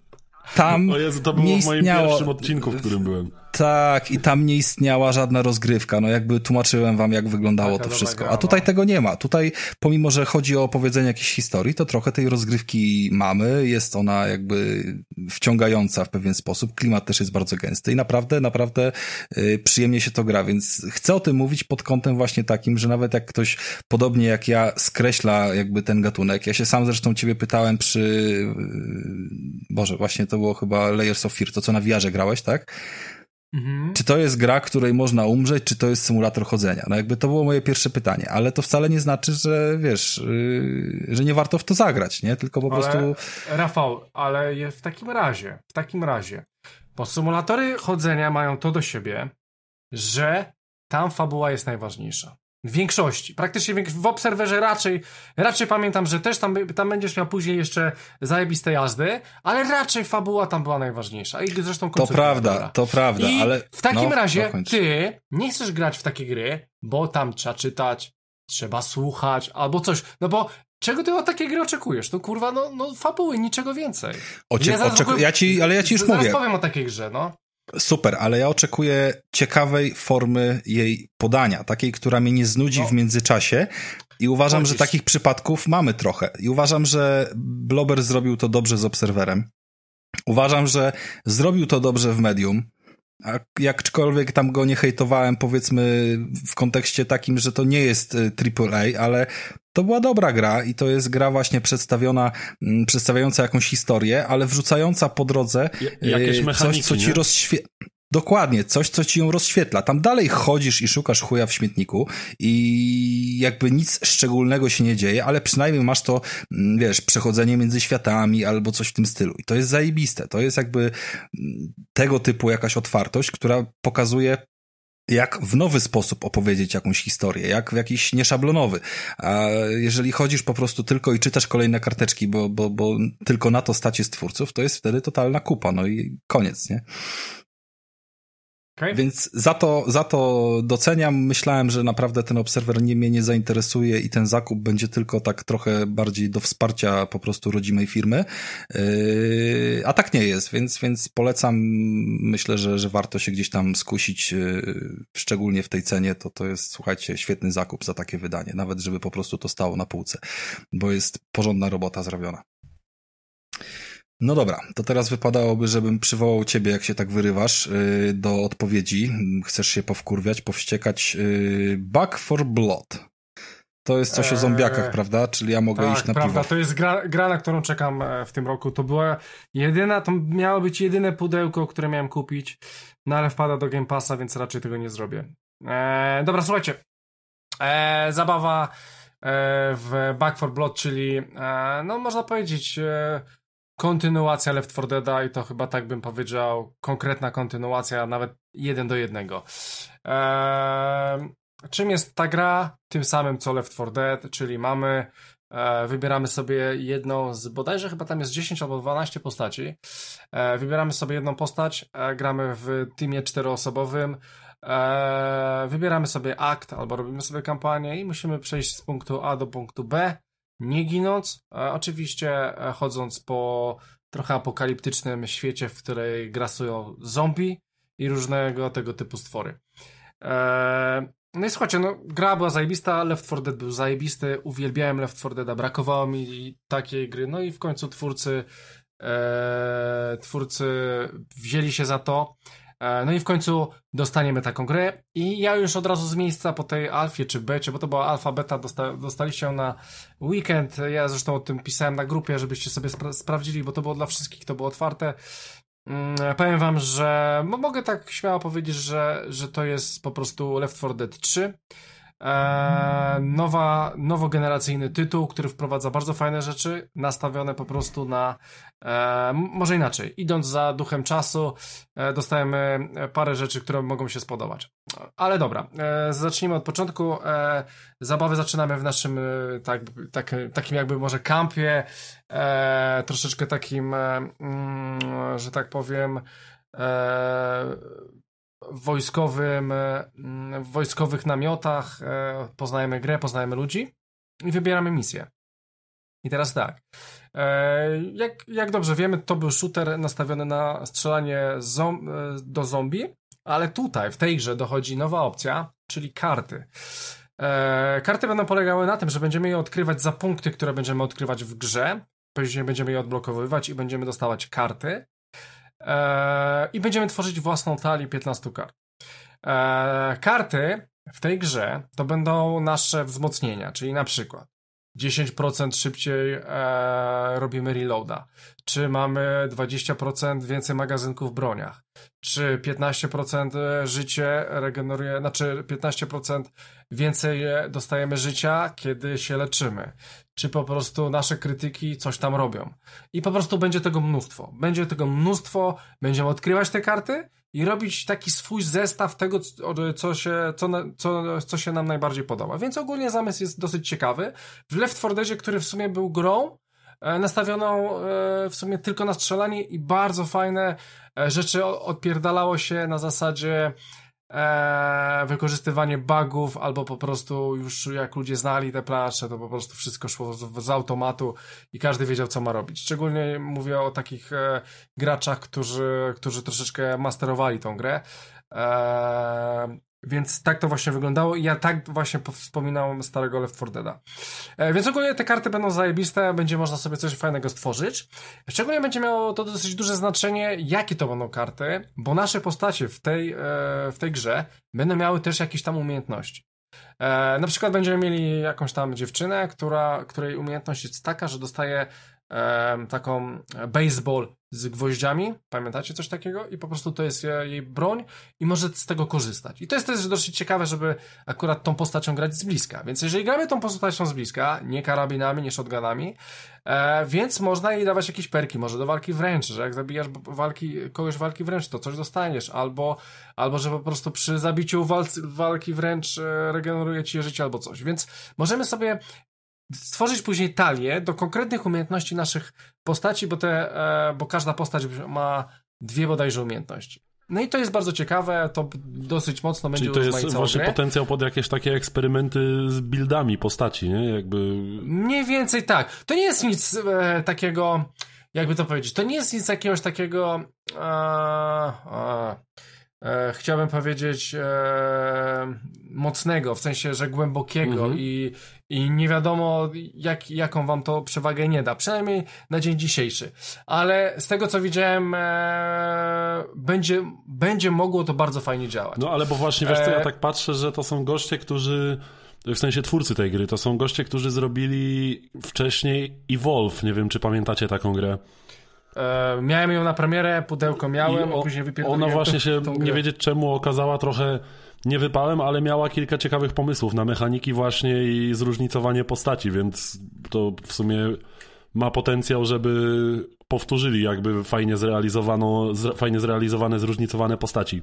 (laughs) tam
O Jezu, to było w moim pierwszym odcinku, w którym byłem.
Tak, i tam nie istniała żadna rozgrywka. No jakby tłumaczyłem wam, jak wyglądało
Taka
to wszystko. A tutaj
no.
tego nie ma. Tutaj, pomimo, że chodzi o opowiedzenie jakiejś historii, to trochę tej rozgrywki mamy. Jest ona jakby wciągająca w pewien sposób. Klimat też jest bardzo gęsty i naprawdę, naprawdę y, przyjemnie się to gra, więc chcę o tym mówić pod kątem właśnie takim, że nawet jak ktoś podobnie jak ja skreśla jakby ten gatunek. Ja się sam zresztą ciebie pytałem przy, y, Boże, właśnie to było chyba Layers of Fear, to co na VR grałeś, tak?
Mhm.
Czy to jest gra, której można umrzeć, czy to jest symulator chodzenia? No jakby to było moje pierwsze pytanie, ale to wcale nie znaczy, że wiesz, yy, że nie warto w to zagrać, nie? Tylko po
Ale,
prostu
Rafał, ale w takim razie, w takim razie, bo symulatory chodzenia mają to do siebie, że tam fabuła jest najważniejsza. W większości. Praktycznie w Obserwerze raczej, raczej pamiętam, że też tam, tam będziesz miał później jeszcze zajebiste jazdy, ale raczej fabuła tam była najważniejsza. I zresztą
to prawda, to prawda,
I
ale...
w takim
no,
razie ty nie chcesz grać w takie gry, bo tam trzeba czytać, trzeba słuchać, albo coś. No bo czego ty od takiej gry oczekujesz? No kurwa, no, no fabuły, niczego więcej.
Ocie- oczek-
ogóle-
ja ci, ale ja ci już
zaraz
mówię.
powiem o takiej grze, no.
Super, ale ja oczekuję ciekawej formy jej podania, takiej, która mnie nie znudzi
No.
w międzyczasie i uważam,
Chodzisz.
że takich przypadków mamy trochę. I uważam, że Blober zrobił to dobrze z Obserwerem. Uważam, że zrobił to dobrze w Medium. A jakkolwiek tam go nie hejtowałem, powiedzmy w kontekście takim, że to nie jest y, AAA, ale to była dobra gra i to jest gra właśnie przedstawiona, mm, przedstawiająca jakąś historię, ale wrzucająca po drodze
Ja- jakieś mechaniki,
Coś, co ci
nie?
Dokładnie, coś, co ci ją rozświetla. Tam dalej chodzisz i szukasz chuja w śmietniku i jakby nic szczególnego się nie dzieje, ale przynajmniej masz to, mm, wiesz, przechodzenie między światami albo coś w tym stylu. I to jest zajebiste. To jest jakby mm, tego typu jakaś otwartość, która pokazuje jak w nowy sposób opowiedzieć jakąś historię, jak w jakiś nieszablonowy. A jeżeli chodzisz po prostu tylko i czytasz kolejne karteczki, bo, bo, bo tylko na to stać jest twórców, to jest wtedy totalna kupa, no i koniec, nie?
Okay?
Więc za to, za to doceniam. Myślałem, że naprawdę ten obserwer nie mnie nie zainteresuje i ten zakup będzie tylko tak trochę bardziej do wsparcia po prostu rodzimej firmy. Yy, a tak nie jest, więc, więc polecam. Myślę, że, że warto się gdzieś tam skusić, yy, szczególnie w tej cenie. To, to jest, słuchajcie, świetny zakup za takie wydanie. Nawet, żeby po prostu to stało na półce, bo jest porządna robota zrobiona. No dobra, to teraz wypadałoby, żebym przywołał ciebie, jak się tak wyrywasz, yy, do odpowiedzi. Chcesz się powkurwiać, powściekać. Yy, Back for Blood. To jest coś o
Eee,
zombiakach, prawda? Czyli ja mogę
tak,
iść na
prawda,
piwo.
to jest gra, gra, na którą czekam e, w tym roku. To była jedyna, to miało być jedyne pudełko, które miałem kupić, no ale wpada do Game Passa, więc raczej tego nie zrobię. E, dobra, słuchajcie. E, zabawa e, w Back for Blood, czyli e, no można powiedzieć kontynuacja Left 4 Deada i to chyba tak bym powiedział, konkretna kontynuacja, nawet jeden do jednego. E, czym jest ta gra? Tym samym co Left 4 Dead, czyli mamy e, wybieramy sobie jedną z, bodajże chyba tam jest 10 albo 12 postaci. E, wybieramy sobie jedną postać, e, gramy w teamie czteroosobowym, e, wybieramy sobie akt albo robimy sobie kampanię i musimy przejść z punktu A do punktu B nie ginąc, oczywiście chodząc po trochę apokaliptycznym świecie, w której grasują zombie i różnego tego typu stwory. Eee, no i słuchajcie, no, gra była zajebista, Left 4 Dead był zajebisty, uwielbiałem Left 4 Dead, brakowało mi takiej gry, no i w końcu twórcy e, twórcy wzięli się za to, e, no i w końcu dostaniemy taką grę. I ja już od razu z miejsca po tej alfie czy becie, bo to była alfa, beta, dosta, dostaliście ją na weekend, ja zresztą o tym pisałem na grupie, żebyście sobie spra sprawdzili, bo to było dla wszystkich, to było otwarte, Mm, powiem wam, że mogę tak śmiało powiedzieć, że, że to jest po prostu Left 4 Dead 3. E, nowa, nowogeneracyjny tytuł, który wprowadza bardzo fajne rzeczy, nastawione po prostu na, e, może inaczej, idąc za duchem czasu, e, dostajemy parę rzeczy, które mogą się spodobać. Ale dobra, e, zacznijmy od początku. E, zabawy zaczynamy w naszym e, tak, tak, takim jakby może kampie, troszeczkę takim, mm, że tak powiem, wojskowym, w wojskowych namiotach, poznajemy grę, poznajemy ludzi i wybieramy misję. I teraz tak, jak, jak dobrze wiemy, to był shooter nastawiony na strzelanie zom do zombie, ale tutaj, w tej grze dochodzi nowa opcja, czyli karty. E, karty będą polegały na tym, że będziemy je odkrywać za punkty, które będziemy odkrywać w grze. Później będziemy je odblokowywać i będziemy dostawać karty. E, I będziemy tworzyć własną talię 15 kart. E, karty w tej grze to będą nasze wzmocnienia, czyli na przykład 10% szybciej e, robimy reloada, czy mamy 20% więcej magazynków w broniach, czy 15% e, życie regeneruje, znaczy 15% więcej dostajemy życia, kiedy się leczymy, czy po prostu nasze krytyki coś tam robią. I po prostu będzie tego mnóstwo. Będzie tego mnóstwo, będziemy odkrywać te karty i robić taki swój zestaw tego, co się, co, co, co się nam najbardziej podoba. Więc ogólnie zamysł jest dosyć ciekawy. W Left 4 Deadzie, który w sumie był grą, e, nastawioną e, w sumie tylko na strzelanie i bardzo fajne e, rzeczy odpierdalało się na zasadzie e, wykorzystywanie bugów, albo po prostu już jak ludzie znali te plansze, to po prostu wszystko szło z, z automatu i każdy wiedział, co ma robić. Szczególnie mówię o takich e, graczach, którzy, którzy troszeczkę masterowali tą grę. E, więc tak to właśnie wyglądało i ja tak właśnie wspominałem starego Left 4 Deada. E, więc ogólnie te karty będą zajebiste, będzie można sobie coś fajnego stworzyć. Szczególnie będzie miało to dosyć duże znaczenie, jakie to będą karty, bo nasze postacie w tej, e, w tej grze będą miały też jakieś tam umiejętności. E, na przykład będziemy mieli jakąś tam dziewczynę, która, której umiejętność jest taka, że dostaje taką baseball z gwoździami, pamiętacie coś takiego? I po prostu to jest jej broń i może z tego korzystać. I to jest też dosyć ciekawe, żeby akurat tą postacią grać z bliska. Więc jeżeli gramy tą postacią z bliska, nie karabinami, nie shotgunami, e, więc można jej dawać jakieś perki, może do walki wręcz, że jak zabijasz walki, kogoś walki wręcz, to coś dostaniesz, albo, albo że po prostu przy zabiciu walki wręcz e, regeneruje ci życie albo coś. Więc możemy sobie stworzyć później talię do konkretnych umiejętności naszych postaci, bo, te, e, bo każda postać ma dwie bodajże umiejętności. No i to jest bardzo ciekawe, to dosyć mocno będzie
Czyli to jest właśnie grę. potencjał pod jakieś takie eksperymenty z buildami postaci, nie? Jakby...
Mniej więcej tak. To nie jest nic e, takiego, jakby to powiedzieć, to nie jest nic jakiegoś takiego e, e, chciałbym powiedzieć e, mocnego, w sensie, że głębokiego mhm. i, i nie wiadomo jak, jaką wam to przewagę nie da, przynajmniej na dzień dzisiejszy. Ale z tego co widziałem e, będzie, będzie mogło to bardzo fajnie działać.
No ale bo właśnie wiesz co, ja e, tak patrzę, że to są goście, którzy w sensie twórcy tej gry, to są goście, którzy zrobili wcześniej Evolve, nie wiem czy pamiętacie taką grę.
E, miałem ją na premierę, pudełko miałem, o, a później wypierdoliłem
Ona właśnie się, nie wiedzieć czemu, okazała trochę nie wypałem, ale miała kilka ciekawych pomysłów na mechaniki właśnie i zróżnicowanie postaci, więc to w sumie ma potencjał, żeby powtórzyli jakby fajnie zrealizowano, fajnie zrealizowane, zróżnicowane postaci.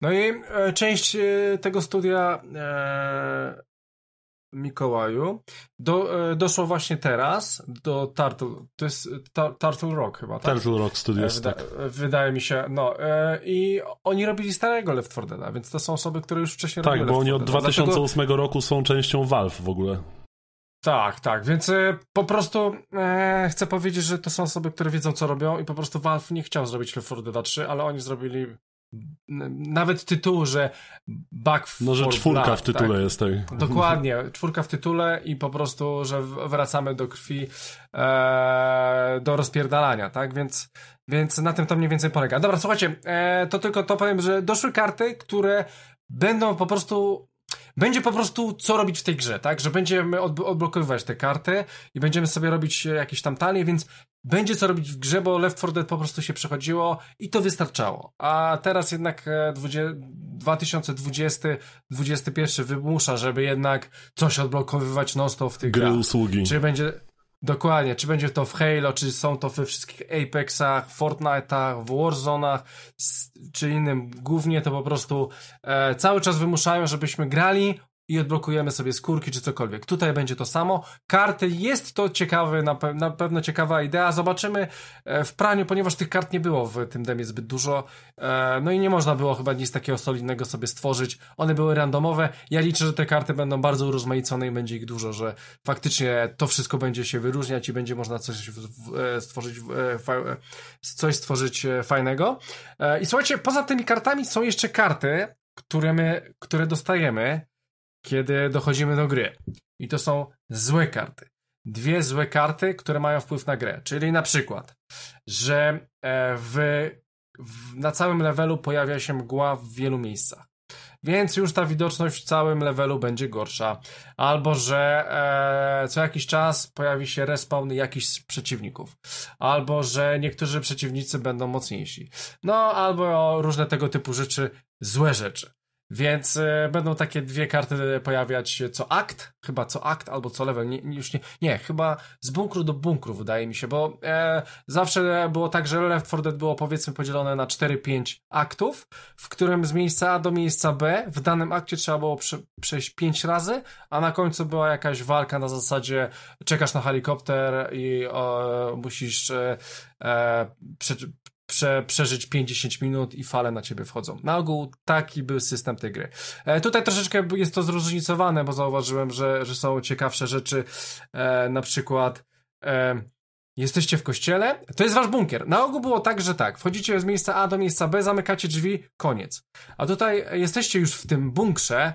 No i e, część e, tego studia e, Mikołaju. Do, e, doszło właśnie teraz do Turtle, to jest Turtle Rock chyba,
tak? Turtle Rock Studios, Wyda, tak.
Wydaje mi się, no. E, I oni robili starego Left 4 Deada, więc to są osoby, które już wcześniej
tak, Tak, bo oni od 2008 Dlatego... roku są częścią Valve w ogóle.
Tak, tak, więc po prostu e, chcę powiedzieć, że to są osoby, które wiedzą co robią i po prostu Valve nie chciał zrobić Left 4 Dead 3, ale oni zrobili nawet tytuł, że Back
No, że czwórka blood, w tytule tak? jest, tak.
Dokładnie, czwórka w tytule i po prostu, że wracamy do krwi, e, do rozpierdalania, tak? Więc, więc na tym to mniej więcej polega. Dobra, słuchajcie, e, to tylko to powiem, że doszły karty, które będą po prostu będzie po prostu co robić w tej grze, tak? Że będziemy odblokowywać te karty i będziemy sobie robić jakieś tam talie, więc będzie co robić w grze, bo Left 4 Dead po prostu się przechodziło i to wystarczało. A teraz jednak 2020-2021 wymusza, żeby jednak coś odblokowywać non-stop w tych
Gry grach. usługi.
Czy będzie... Dokładnie, czy będzie to w Halo, czy są to we wszystkich Apexach, Fortnite'ach, Warzone'ach, czy innym. Głównie to po prostu e, cały czas wymuszają, żebyśmy grali, i odblokujemy sobie skórki czy cokolwiek. Tutaj będzie to samo. Karty jest to ciekawy, na, pe na pewno ciekawa idea. Zobaczymy e, w praniu, ponieważ tych kart nie było w tym demie zbyt dużo. E, no i nie można było chyba nic takiego solidnego sobie stworzyć. One były randomowe. Ja liczę, że te karty będą bardzo urozmaicone i będzie ich dużo, że faktycznie to wszystko będzie się wyróżniać i będzie można coś e, stworzyć, coś stworzyć fajnego. I słuchajcie, poza tymi kartami są jeszcze karty, które my, które dostajemy kiedy dochodzimy do gry. I to są złe karty. Dwie złe karty, które mają wpływ na grę. Czyli na przykład, że e, w, w, na całym levelu pojawia się mgła w wielu miejscach. Więc już ta widoczność w całym levelu będzie gorsza. Albo, że e, co jakiś czas pojawi się respawn jakichś przeciwników. Albo, że niektórzy przeciwnicy będą mocniejsi. No, albo różne tego typu rzeczy, złe rzeczy. Więc e, będą takie dwie karty pojawiać co akt, chyba co akt albo co level, nie, już nie, nie, chyba z bunkru do bunkru wydaje mi się, bo e, zawsze było tak, że Left 4 Dead było powiedzmy podzielone na 4-5 aktów, w którym z miejsca A do miejsca B w danym akcie trzeba było prze, przejść 5 razy, a na końcu była jakaś walka na zasadzie czekasz na helikopter i e, musisz e, e prze, przeżyć 50 minut i fale na ciebie wchodzą. Na ogół taki był system tej gry. E, tutaj troszeczkę jest to zróżnicowane, bo zauważyłem, że, że są ciekawsze rzeczy, e, na przykład e, jesteście w kościele, to jest wasz bunkier. Na ogół było tak, że tak, wchodzicie z miejsca A do miejsca B, zamykacie drzwi, koniec. A tutaj jesteście już w tym bunkrze,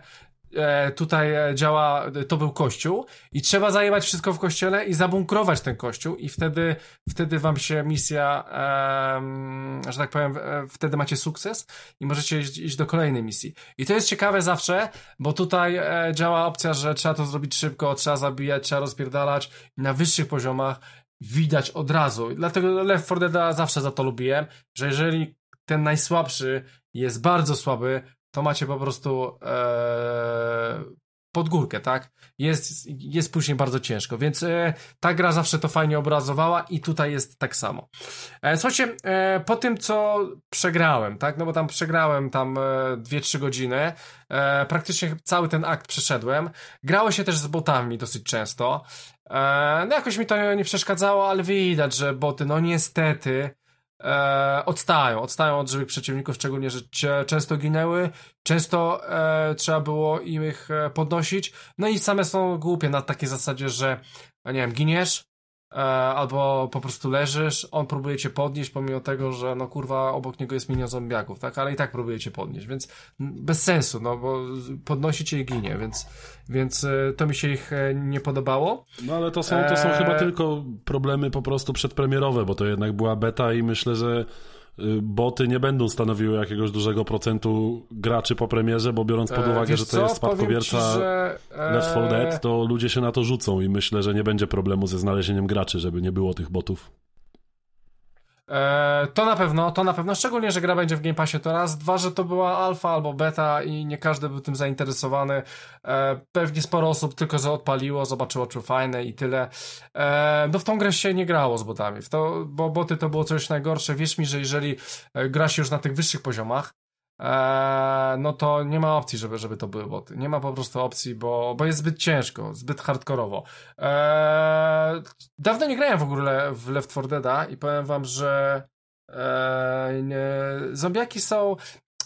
tutaj e, działa, to był kościół i trzeba zajebać wszystko w kościele i zabunkrować ten kościół i wtedy, wtedy wam się misja, e, że tak powiem, e, wtedy macie sukces i możecie iść, iść, do kolejnej misji. I to jest ciekawe zawsze, bo tutaj e, działa opcja, że trzeba to zrobić szybko, trzeba zabijać, trzeba rozpierdalać i na wyższych poziomach widać od razu. Dlatego Left 4 Dead zawsze za to lubiłem, że jeżeli ten najsłabszy jest bardzo słaby, to macie po prostu e, pod górkę, tak? Jest, jest później bardzo ciężko, więc e, ta gra zawsze to fajnie obrazowała i tutaj jest tak samo. E, słuchajcie, e, po tym co przegrałem, tak? No bo tam przegrałem tam 2-3 e, godziny, e, praktycznie cały ten akt przeszedłem. Grało się też z botami dosyć często. E, no jakoś mi to nie przeszkadzało, ale widać, że boty, no niestety, e, odstają, odstają od żywych przeciwników, szczególnie, że często ginęły, często e, trzeba było im ich e, podnosić, no i same są głupie na takiej zasadzie, że nie wiem, giniesz, E, albo po prostu leżysz, on próbuje cię podnieść, pomimo tego, że no kurwa obok niego jest milion zombiaków, tak? Ale i tak próbuje cię podnieść, więc bez sensu, no bo podnosi cię i ginie, więc, więc e, to mi się ich e, nie podobało.
No ale to są, to są chyba tylko problemy po prostu przedpremierowe, bo to jednak była beta i myślę, że boty nie będą stanowiły jakiegoś dużego procentu graczy po premierze, bo biorąc pod e, uwagę, e, że to co? jest spadkobierca ci, że, e... Left 4 Dead, to ludzie się na to rzucą i myślę, że nie będzie problemu ze znalezieniem graczy, żeby nie było tych botów.
E, to na pewno, to na pewno, szczególnie, że gra będzie w Game Passie to raz, dwa, że to była alfa albo beta i nie każdy był tym zainteresowany. E, pewnie sporo osób tylko że odpaliło, zobaczyło, czy fajne i tyle. E, no w tą grę się nie grało z botami, w to, bo boty to było coś najgorsze. Wierz mi, że jeżeli gra się już na tych wyższych poziomach, no to nie ma opcji, żeby, żeby to były boty. Nie ma po prostu opcji, bo, bo jest zbyt ciężko, zbyt hardkorowo. Eee, dawno nie grałem w ogóle w Left 4 Deada i powiem wam, że eee, nie, zombiaki są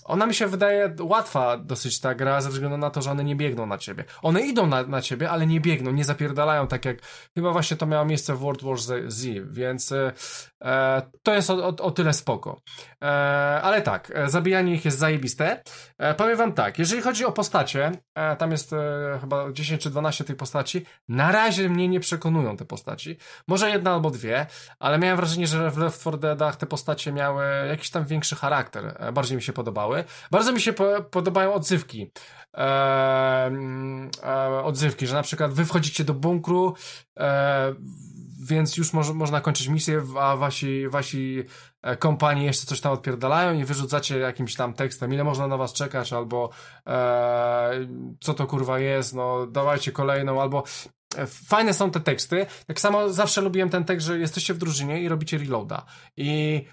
ona mi się wydaje łatwa dosyć ta gra, ze względu na to, że one nie biegną na ciebie. One idą na, na ciebie, ale nie biegną, nie zapierdalają tak jak, chyba właśnie to miało miejsce w World War Z, więc e, to jest o, o, o tyle spoko. E, ale tak, e, zabijanie ich jest zajebiste. E, powiem wam tak, jeżeli chodzi o postacie, tam jest chyba 10 czy 12 tych postaci, na razie mnie nie przekonują te postaci. Może jedna albo dwie, ale miałem wrażenie, że w Left 4 Deadach te postacie miały jakiś tam większy charakter. Bardziej mi się podobały. Bardzo mi się po, podobają odzywki. E, e, odzywki, że na przykład wy wchodzicie do bunkru, e, więc już mo można kończyć misję, a wasi, wasi kompanii jeszcze coś tam odpierdalają i wyrzucacie jakimś tam tekstem, ile można na was czekać, albo e, co to kurwa jest, no dawajcie kolejną, albo e, Fajne są te teksty. Tak samo zawsze lubiłem ten tekst, że jesteście w drużynie i robicie reloada. I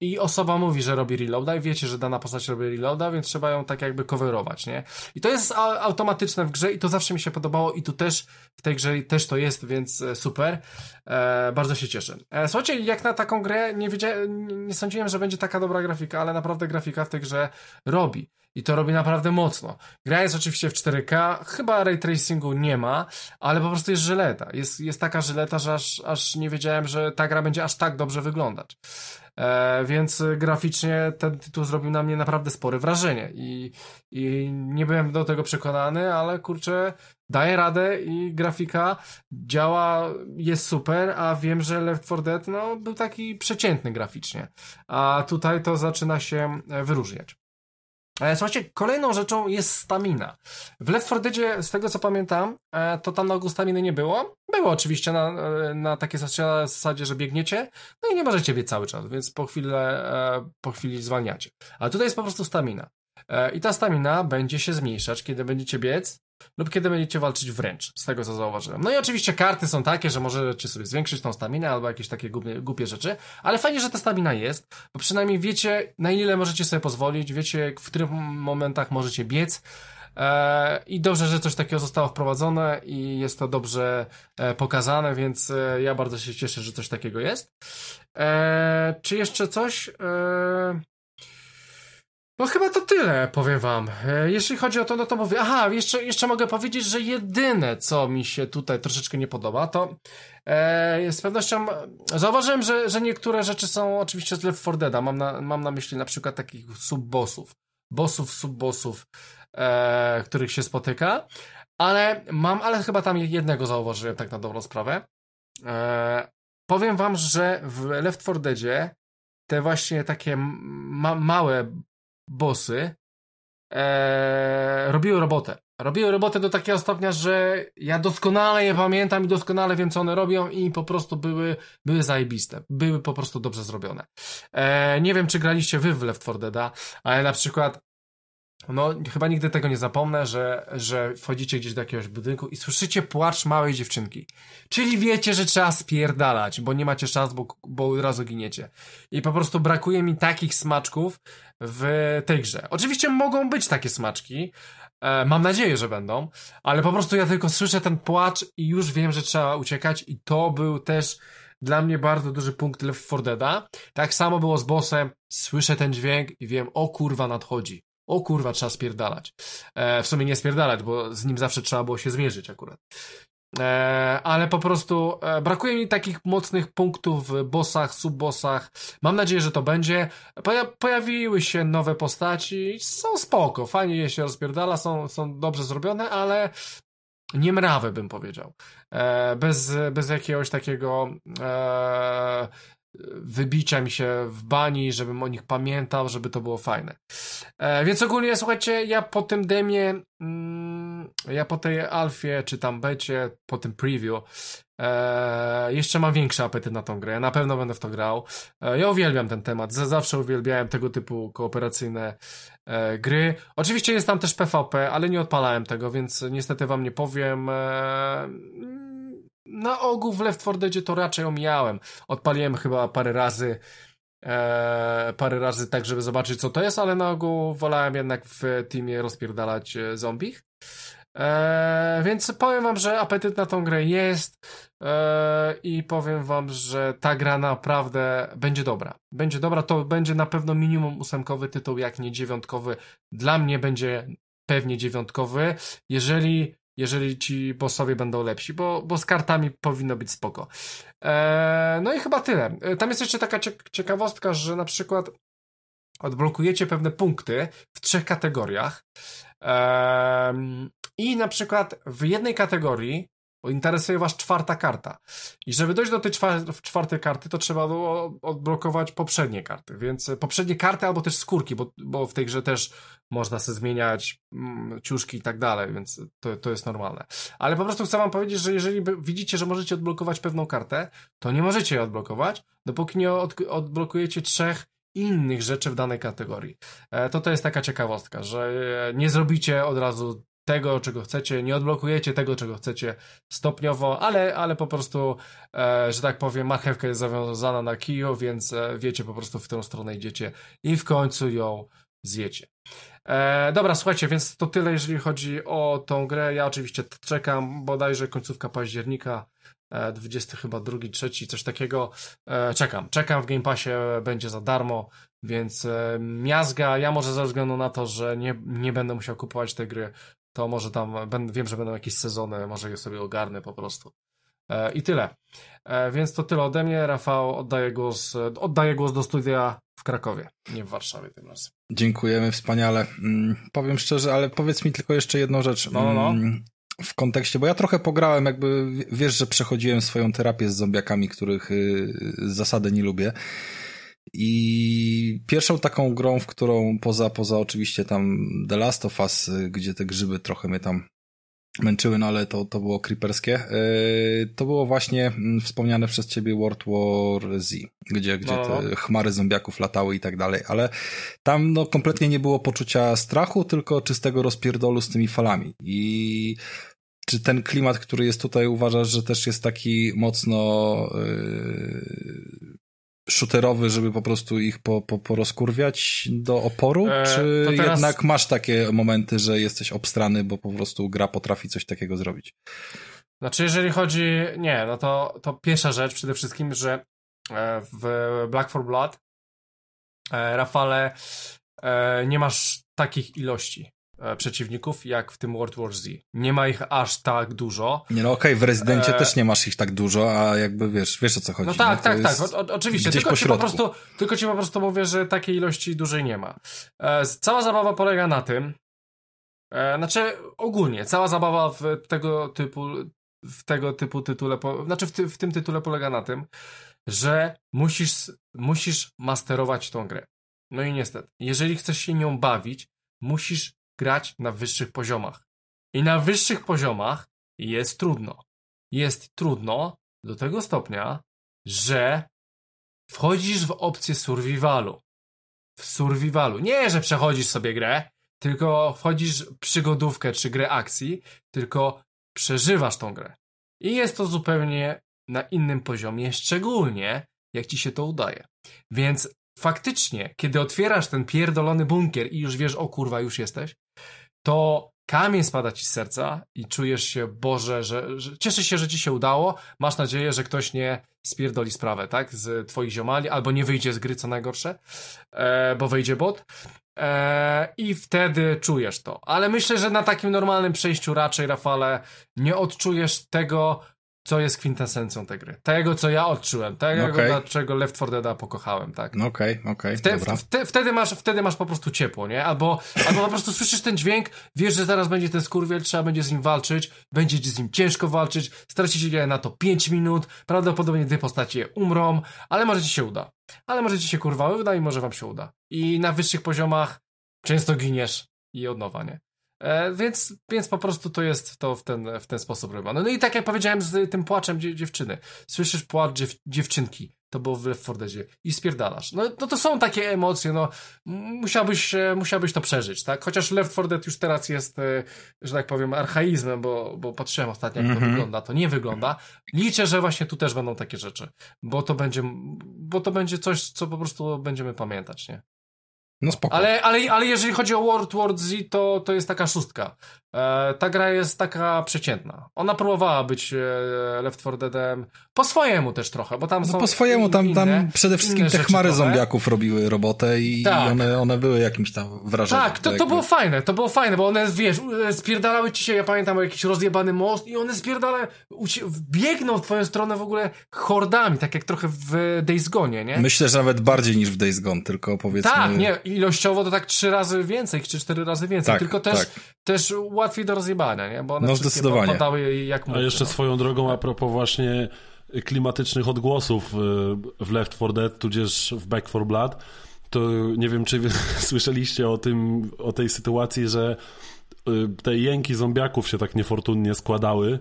i osoba mówi, że robi reloada i wiecie, że dana postać robi reloada, więc trzeba ją tak jakby coverować, nie? I to jest automatyczne w grze i to zawsze mi się podobało i tu też w tej grze też to jest, więc e, super. E, bardzo się cieszę. E, słuchajcie, jak na taką grę nie, wiedziałem, nie sądziłem, że będzie taka dobra grafika, ale naprawdę grafika w tej grze robi. I to robi naprawdę mocno. Gra jest oczywiście w 4K, chyba ray tracingu nie ma, ale po prostu jest żyleta. Jest, jest taka żyleta, że aż, aż nie wiedziałem, że ta gra będzie aż tak dobrze wyglądać. E, więc graficznie ten tytuł zrobił na mnie naprawdę spore wrażenie i, i nie byłem do tego przekonany, ale kurczę, daje radę i grafika działa, jest super, a wiem, że Left 4 Dead no, był taki przeciętny graficznie, a tutaj to zaczyna się wyróżniać. E, słuchajcie, kolejną rzeczą jest stamina. W Left 4 Deadzie, z tego co pamiętam, e, to tam na ogół staminy nie było. Było oczywiście na, e, na takiej zasadzie, że biegniecie, no i nie możecie biec cały czas, więc po chwili, po chwili zwalniacie. A tutaj jest po prostu stamina. I ta stamina będzie się zmniejszać, kiedy będziecie biec, lub kiedy będziecie walczyć wręcz, z tego co zauważyłem. No i oczywiście karty są takie, że możecie sobie zwiększyć tą staminę albo jakieś takie głupie, głupie rzeczy, ale fajnie, że ta stamina jest, bo przynajmniej wiecie na ile możecie sobie pozwolić, wiecie w których momentach możecie biec, e, i dobrze, że coś takiego zostało wprowadzone i jest to dobrze e, pokazane, więc e, ja bardzo się cieszę, że coś takiego jest. Czy jeszcze coś? No chyba to tyle, powiem wam. E, jeśli chodzi o to, no to mówię, aha, jeszcze, jeszcze mogę powiedzieć, że jedyne, co mi się tutaj troszeczkę nie podoba, to e, z pewnością zauważyłem, że, że niektóre rzeczy są oczywiście z Left 4 Deada. Mam na, mam na myśli na przykład takich sub-bossów, bossów, sub-bossów, e, których się spotyka, ale mam, ale chyba tam jednego zauważyłem tak na dobrą sprawę. E, powiem wam, że w Left 4 Deadzie te właśnie takie ma małe bossy e, robiły robotę. Robiły robotę do takiego stopnia, że ja doskonale je pamiętam i doskonale wiem, co one robią i po prostu były, były zajebiste. Były po prostu dobrze zrobione. E, nie wiem, czy graliście wy w Left 4 Dead, ale na przykład no, chyba nigdy tego nie zapomnę, że, że wchodzicie gdzieś do jakiegoś budynku i słyszycie płacz małej dziewczynki. Czyli wiecie, że trzeba spierdalać, bo nie macie szans, bo, bo od razu giniecie. I po prostu brakuje mi takich smaczków w tej grze. Oczywiście mogą być takie smaczki, e, mam nadzieję, że będą, ale po prostu ja tylko słyszę ten płacz i już wiem, że trzeba uciekać i to był też dla mnie bardzo duży punkt Left 4 Deada. Tak samo było z bossem, słyszę ten dźwięk i wiem, o kurwa nadchodzi o kurwa, trzeba spierdalać. E, w sumie nie spierdalać, bo z nim zawsze trzeba było się zmierzyć akurat. E, ale po prostu e, brakuje mi takich mocnych punktów w bossach, subbossach. Mam nadzieję, że to będzie. Poja pojawiły się nowe postaci, są spoko, fajnie je się rozpierdala, są, są dobrze zrobione, ale nie mrawe bym powiedział. E, bez, bez jakiegoś takiego e, wybicia mi się w bani, żebym o nich pamiętał, żeby to było fajne. E, więc ogólnie, słuchajcie, ja po tym demie, mm, ja po tej alfie, czy tam becie, po tym preview, e, jeszcze mam większy apetyt na tą grę. Ja na pewno będę w to grał. E, ja uwielbiam ten temat. Zawsze uwielbiałem tego typu kooperacyjne e, gry. Oczywiście jest tam też PvP, ale nie odpalałem tego, więc niestety wam nie powiem. Na ogół w Left 4 Deadzie to raczej omijałem. Odpaliłem chyba parę razy e, parę razy tak, żeby zobaczyć co to jest, ale na ogół wolałem jednak w teamie rozpierdalać e, zombich. E, więc powiem wam, że apetyt na tą grę jest e, i powiem wam, że ta gra naprawdę będzie dobra. Będzie dobra, to będzie na pewno minimum ósemkowy tytuł, jak nie dziewiątkowy. Dla mnie będzie pewnie dziewiątkowy, jeżeli, jeżeli ci bossowie będą lepsi, bo, bo z kartami powinno być spoko. E, no i chyba tyle. E, tam jest jeszcze taka ciekawostka, że na przykład odblokujecie pewne punkty w trzech kategoriach. I na przykład w jednej kategorii interesuje was czwarta karta. I żeby dojść do tej czwartej karty, to trzeba odblokować poprzednie karty. Więc poprzednie karty albo też skórki, bo, bo w tej grze też można sobie zmieniać mm, ciuszki i tak dalej, więc to, to jest normalne. Ale po prostu chcę wam powiedzieć, że jeżeli widzicie, że możecie odblokować pewną kartę, to nie możecie jej odblokować, dopóki nie od, odblokujecie trzech innych rzeczy w danej kategorii. E, to to jest taka ciekawostka, że nie zrobicie od razu tego, czego chcecie, nie odblokujecie tego, czego chcecie stopniowo, ale, ale po prostu, e, że tak powiem, marchewka jest zawiązana na kiju, więc e, wiecie po prostu, w którą stronę idziecie i w końcu ją zjecie. E, dobra, słuchajcie, więc to tyle, jeżeli chodzi o tą grę. Ja oczywiście czekam, bodajże końcówka października, 20 e, chyba drugi, trzeci, coś takiego. E, czekam, czekam w Game Passie, będzie za darmo, więc e, miazga, ja może ze względu na to, że nie, nie będę musiał kupować tej gry, to może tam, wiem, że będą jakieś sezony, może je sobie ogarnę po prostu. I tyle. Więc to tyle ode mnie. Rafał, oddaję głos, oddaję głos do studia w Krakowie, nie w Warszawie tym razem.
Dziękujemy, wspaniale. Mm, powiem szczerze, ale powiedz mi tylko jeszcze jedną rzecz.
No, no, no.
Mm, w kontekście, bo ja trochę pograłem, jakby wiesz, że przechodziłem swoją terapię z zombiakami, których y, z zasady nie lubię. I pierwszą taką grą, w którą poza, poza oczywiście tam The Last of Us, y, gdzie te grzyby trochę mnie tam męczyły, no ale to, to było creeperskie. Y, to było właśnie mm, wspomniane przez ciebie World War Z, gdzie, gdzie no, te chmary zombiaków latały i tak dalej, ale tam no kompletnie nie było poczucia strachu, tylko czystego rozpierdolu z tymi falami. I czy ten klimat, który jest tutaj, uważasz, że też jest taki mocno yy, shooterowy, żeby po prostu ich po, po, porozkurwiać do oporu? E, czy teraz... jednak masz takie momenty, że jesteś obstrany, bo po prostu gra potrafi coś takiego zrobić?
Znaczy, jeżeli chodzi. Nie, no to, to pierwsza rzecz przede wszystkim, że e, w Black for Blood, e, Rafale, e, nie masz takich ilości. E, przeciwników, jak w tym World War Z. Nie ma ich aż tak dużo.
Nie no okej, okay, w Rezydencie e... też nie masz ich tak dużo, a jakby wiesz, wiesz o co chodzi.
No tak, tak, tak, o, oczywiście. Tylko ci, po prostu, tylko ci po prostu mówię, że takiej ilości dużej nie ma. E, cała zabawa polega na tym, e, znaczy ogólnie, cała zabawa w tego typu w tego typu tytule, po, znaczy w, ty, w tym tytule polega na tym, że musisz, musisz masterować tą grę. No i niestety, jeżeli chcesz się nią bawić, musisz grać na wyższych poziomach. I na wyższych poziomach jest trudno. Jest trudno do tego stopnia, że wchodzisz w opcję survivalu. W survivalu. Nie, że przechodzisz sobie grę, tylko wchodzisz w przygodówkę czy grę akcji, tylko przeżywasz tą grę. I jest to zupełnie na innym poziomie, szczególnie jak ci się to udaje. Więc faktycznie, kiedy otwierasz ten pierdolony bunkier i już wiesz, o kurwa, już jesteś, to kamień spada ci z serca i czujesz się, Boże, że, że cieszysz się, że ci się udało, masz nadzieję, że ktoś nie spierdoli sprawę, tak, z twoich ziomali, albo nie wyjdzie z gry, co najgorsze, e, bo wyjdzie bot e, i wtedy czujesz to. Ale myślę, że na takim normalnym przejściu raczej, Rafale, nie odczujesz tego, co jest kwintesencją tej gry. Tego, co ja odczułem. Tego, okay. dlaczego Left 4 Dead pokochałem, tak?
No okej, okay, okej,
okay, wte, wtedy, masz, wtedy masz po prostu ciepło, nie? Albo, albo po prostu słyszysz ten dźwięk, wiesz, że zaraz będzie ten skurwiel, trzeba będzie z nim walczyć, będzie z nim ciężko walczyć, stracicie na to 5 minut, prawdopodobnie dwie postacie umrą, ale może ci się uda. Ale może ci się kurwa uda i może wam się uda. I na wyższych poziomach często giniesz i od nowa, nie? E, więc, więc po prostu to jest to w ten, w ten sposób robione. No i tak jak powiedziałem z tym płaczem dziewczyny. Słyszysz płacz dziew dziewczynki, to było w Left 4 Deadzie i spierdalasz. No, no to są takie emocje, no musiałbyś, musiałbyś to przeżyć, tak? Chociaż Left 4 Dead już teraz jest, e, że tak powiem, archaizmem, bo, bo patrzyłem ostatnio jak mm -hmm. to wygląda, to nie wygląda. Liczę, że właśnie tu też będą takie rzeczy, bo to będzie, bo to będzie coś, co po prostu będziemy pamiętać, nie?
No spoko.
Ale, ale, ale jeżeli chodzi o World War Z, to, to jest taka szóstka. E, ta gra jest taka przeciętna. Ona próbowała być e, Left 4 Deadem po swojemu też trochę, bo tam
no
są
po swojemu, tam, tam
inne,
przede wszystkim te chmary
trochę.
zombiaków robiły robotę i,
Tak.
i one, one były jakimś tam wrażeniem.
Tak, to, to było fajne, to było fajne, bo one, wiesz, spierdalały ci się, ja pamiętam, o jakiś rozjebany most i one spierdalały, biegną w twoją stronę w ogóle hordami, tak jak trochę w Days Gone, nie?
Myślę, że nawet bardziej niż w Days Gone, tylko powiedzmy...
Tak, nie, ilościowo to tak trzy razy więcej, czy cztery razy więcej,
Tak,
tylko też,
tak.
też łatwiej do rozjebania, nie? Bo one
No,
wszystkie
zdecydowanie.
padały jak
A
mówię,
jeszcze
no.
swoją drogą a propos właśnie klimatycznych odgłosów y, w Left 4 Dead, tudzież w Back 4 Blood, to nie wiem, czy wy (laughs) słyszeliście o tym, o tej sytuacji, że y, te jęki zombiaków się tak niefortunnie składały.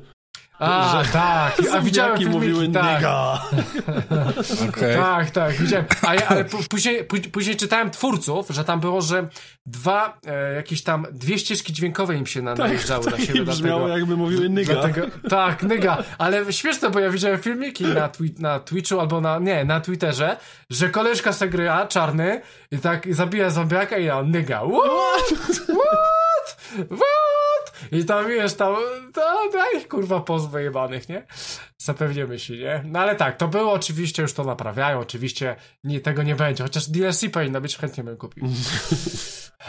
A,
że- (laughs)
tak, a widziałem filmiki,
mówiły
tak.
nigga. (laughs)
Okej.
Tak, tak, widziałem. A ja, ale później, pó- później czytałem twórców, że tam było, że dwa, e, jakieś tam, dwie ścieżki dźwiękowe im się na, najeżdżały na
Tak
siebie.
i brzmiało
dlatego,
jakby mówiły nigga.
dlatego, tak, nyga. Ale śmieszne, bo ja widziałem filmiki na, twi- na Twitchu albo na, nie, na Twitterze, że koleżka se grywa, czarny, i tak zabija zombiaka i ja, nyga. (laughs) What? What? What? I tam wiesz, tam, to, ich kurwa poz wyjebanych, nie? Zapewnie myśli, nie? No ale tak, to było oczywiście, już to naprawiają, oczywiście nie, tego nie będzie, chociaż DLC powinno być, chętnie bym kupił. (laughs)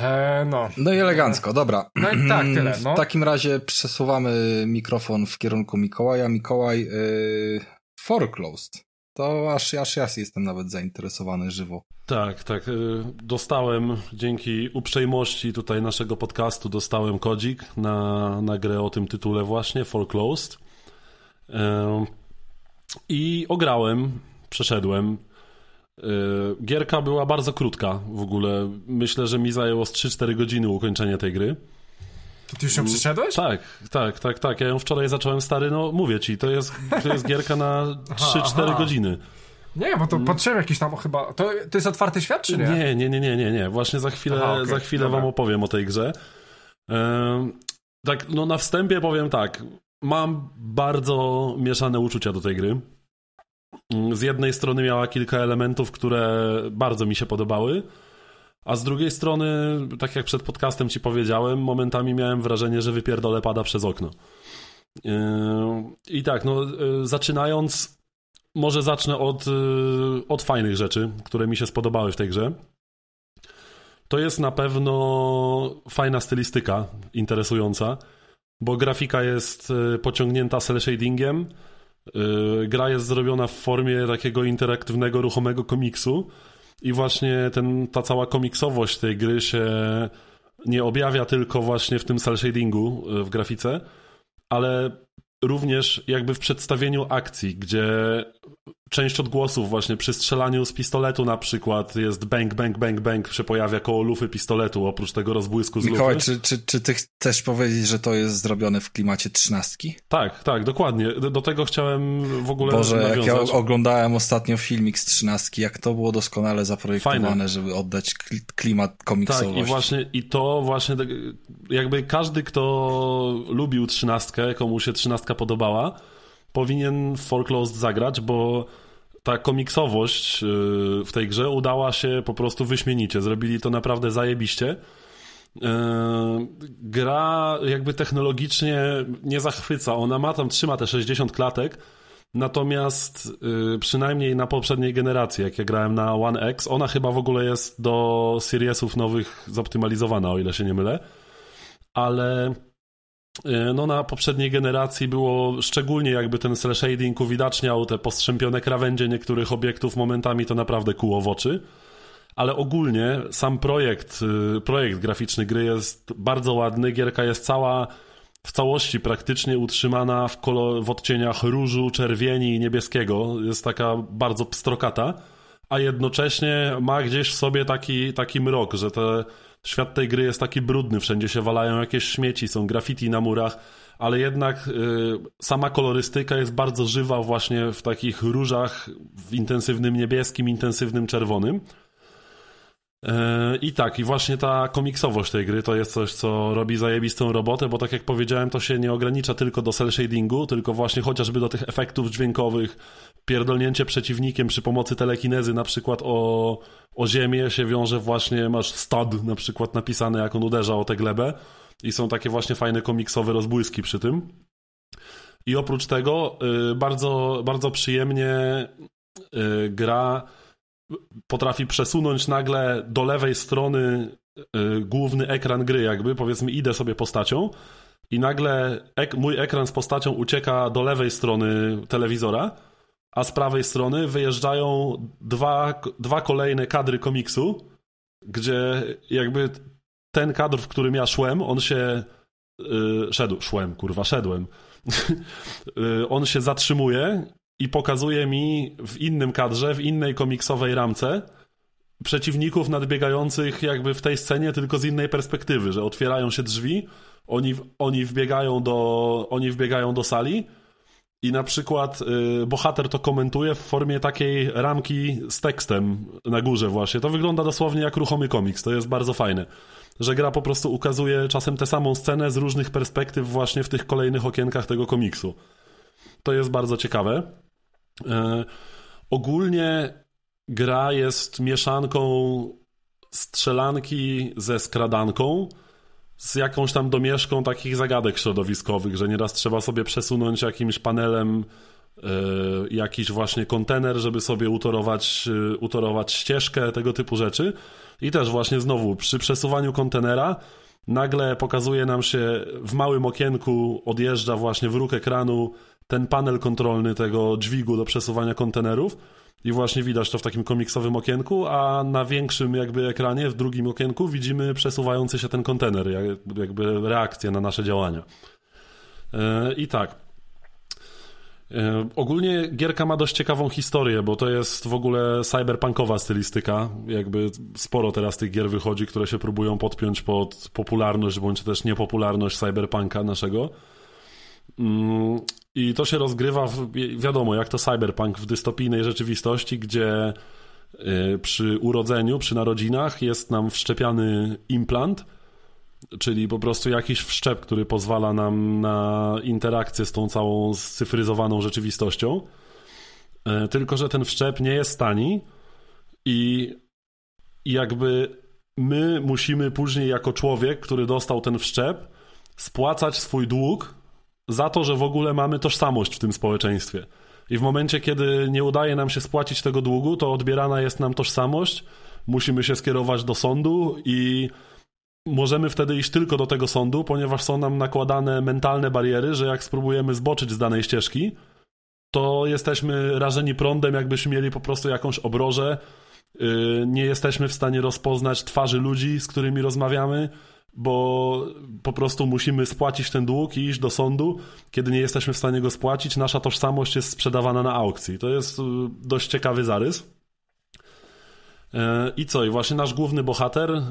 E, no.
No i elegancko, dobra.
No i tak, tyle, no.
W takim razie przesuwamy mikrofon w kierunku Mikołaja. Mikołaj, yy, foreclosed. To aż, aż ja jestem nawet zainteresowany żywo.
Tak, tak. y, Dostałem dzięki uprzejmości tutaj naszego podcastu, dostałem kodzik na, na grę o tym tytule właśnie, Foreclosed. Em, I ograłem, przeszedłem. Y, Gierka była bardzo krótka w ogóle. Myślę, że mi zajęło z 3-4 godziny ukończenie tej gry.
To ty już ją przeszedłeś?
Tak, tak, tak, tak. Ja ją wczoraj zacząłem stary, no mówię ci, to jest, to jest gierka na (laughs) 3-4
aha.
godziny.
Nie, bo to patrzyłem jakiś tam chyba, to, to jest otwarty świat, czy nie?
Nie, nie, nie, nie, nie, nie. Właśnie za chwilę,
Aha, okej,
za chwilę
dobra.
wam opowiem o tej grze. Tak, no na wstępie powiem tak. Mam bardzo mieszane uczucia do tej gry. Mm, Z jednej strony miała kilka elementów, które bardzo mi się podobały, a z drugiej strony, tak jak przed podcastem ci powiedziałem, momentami miałem wrażenie, że wypierdolę pada przez okno. Ehm, I tak, no e, zaczynając, może zacznę od, e, od fajnych rzeczy, które mi się spodobały w tej grze. To jest na pewno fajna stylistyka, interesująca, bo grafika jest pociągnięta cel shadingiem. Gra jest zrobiona w formie takiego interaktywnego, ruchomego komiksu i właśnie ten, ta cała komiksowość tej gry się nie objawia tylko właśnie w tym cel shadingu e, w grafice, ale również jakby w przedstawieniu akcji, gdzie część odgłosów właśnie przy strzelaniu z pistoletu na przykład jest bang, bang, bang, bang się pojawia koło lufy pistoletu, oprócz tego rozbłysku z
Mikołaj,
lufy.
czy, czy, czy ty chcesz powiedzieć, że to jest zrobione w klimacie trzynastki?
Tak, tak, dokładnie. Do, do tego chciałem w ogóle
Boże, jak ja
nawiązać.
oglądałem ostatnio filmik z trzynastki, jak to było doskonale zaprojektowane,
Fajne.
żeby oddać kli- klimat
Tak,
komiksowości.
i właśnie i to właśnie tak, jakby każdy, kto lubił trzynastkę, komu się trzynastka podobała, powinien Foreclosed zagrać, bo ta komiksowość yy, w tej grze udała się po prostu wyśmienicie. Zrobili to naprawdę zajebiście. Yy, Gra jakby technologicznie nie zachwyca. Ona ma tam, trzyma te 60 klatek, natomiast yy, przynajmniej na poprzedniej generacji, jak ja grałem na One X, ona chyba w ogóle jest do Seriesów nowych zoptymalizowana, o ile się nie mylę. Ale no na poprzedniej generacji było szczególnie jakby ten cel shading uwidaczniał te postrzępione krawędzie niektórych obiektów momentami to naprawdę kuło w oczy ale ogólnie sam projekt, y, projekt graficzny gry jest bardzo ładny. Gierka jest cała w całości praktycznie utrzymana w, kolor, w odcieniach różu, czerwieni i niebieskiego. Jest taka bardzo pstrokata, a jednocześnie ma gdzieś w sobie taki, taki mrok, że te, świat tej gry jest taki brudny, wszędzie się walają jakieś śmieci, są graffiti na murach, ale jednak y, sama kolorystyka jest bardzo żywa właśnie w takich różach, w intensywnym niebieskim, intensywnym czerwonym. E, I tak, i właśnie ta komiksowość tej gry to jest coś, co robi zajebistą robotę, bo tak jak powiedziałem, to się nie ogranicza tylko do cel shadingu, tylko właśnie chociażby do tych efektów dźwiękowych, pierdolnięcie przeciwnikiem przy pomocy telekinezy, na przykład o, o ziemię się wiąże właśnie, masz stud na przykład napisane, jak on uderza o tę glebę i są takie właśnie fajne komiksowe rozbłyski przy tym. I oprócz tego y, bardzo, bardzo przyjemnie y, gra potrafi przesunąć nagle do lewej strony y, główny ekran gry, jakby powiedzmy idę sobie postacią i nagle ek mój ekran z postacią ucieka do lewej strony telewizora, a z prawej strony wyjeżdżają dwa, dwa kolejne kadry komiksu, gdzie jakby ten kadr, w którym ja szłem, on się yy, szedł, szłem, kurwa, szedłem. yy, (laughs) on się zatrzymuje i pokazuje mi w innym kadrze, w innej komiksowej ramce przeciwników nadbiegających jakby w tej scenie, tylko z innej perspektywy, że otwierają się drzwi, oni, oni, wbiegają, do, oni wbiegają do sali i na przykład y, bohater to komentuje w formie takiej ramki z tekstem na górze właśnie. To wygląda dosłownie jak ruchomy komiks, to jest bardzo fajne. Że gra po prostu ukazuje czasem tę samą scenę z różnych perspektyw właśnie w tych kolejnych okienkach tego komiksu. To jest bardzo ciekawe. E, ogólnie gra jest mieszanką strzelanki ze skradanką, z jakąś tam domieszką takich zagadek środowiskowych, że nieraz trzeba sobie przesunąć jakimś panelem y, jakiś właśnie kontener, żeby sobie utorować, y, utorować ścieżkę, tego typu rzeczy. I też właśnie znowu przy przesuwaniu kontenera nagle pokazuje nam się w małym okienku, odjeżdża właśnie w róg ekranu ten panel kontrolny tego dźwigu do przesuwania kontenerów i właśnie widać to w takim komiksowym okienku, a na większym jakby ekranie, w drugim okienku widzimy przesuwający się ten kontener, jakby reakcję na nasze działania. E, I tak. E, ogólnie gierka ma dość ciekawą historię, bo to jest w ogóle cyberpunkowa stylistyka. Jakby sporo teraz tych gier wychodzi, które się próbują podpiąć pod popularność bądź też niepopularność cyberpunka naszego. I to się rozgrywa, w, wiadomo, jak to cyberpunk w dystopijnej rzeczywistości, gdzie y, przy urodzeniu, przy narodzinach jest nam wszczepiany implant, czyli po prostu jakiś wszczep, który pozwala nam na interakcję z tą całą scyfryzowaną rzeczywistością. Y, tylko, że ten wszczep nie jest tani i jakby my musimy później jako człowiek, który dostał ten wszczep, spłacać swój dług za to, że w ogóle mamy tożsamość w tym społeczeństwie. I w momencie, kiedy nie udaje nam się spłacić tego długu, to odbierana jest nam tożsamość, musimy się skierować do sądu i możemy wtedy iść tylko do tego sądu, ponieważ są nam nakładane mentalne bariery, że jak spróbujemy zboczyć z danej ścieżki, to jesteśmy rażeni prądem, jakbyśmy mieli po prostu jakąś obrożę. Y, nie jesteśmy w stanie rozpoznać twarzy ludzi, z którymi rozmawiamy bo po prostu musimy spłacić ten dług i iść do sądu. Kiedy nie jesteśmy w stanie go spłacić, nasza tożsamość jest sprzedawana na aukcji. To jest y, dość ciekawy zarys. E, I co? I właśnie nasz główny bohater e,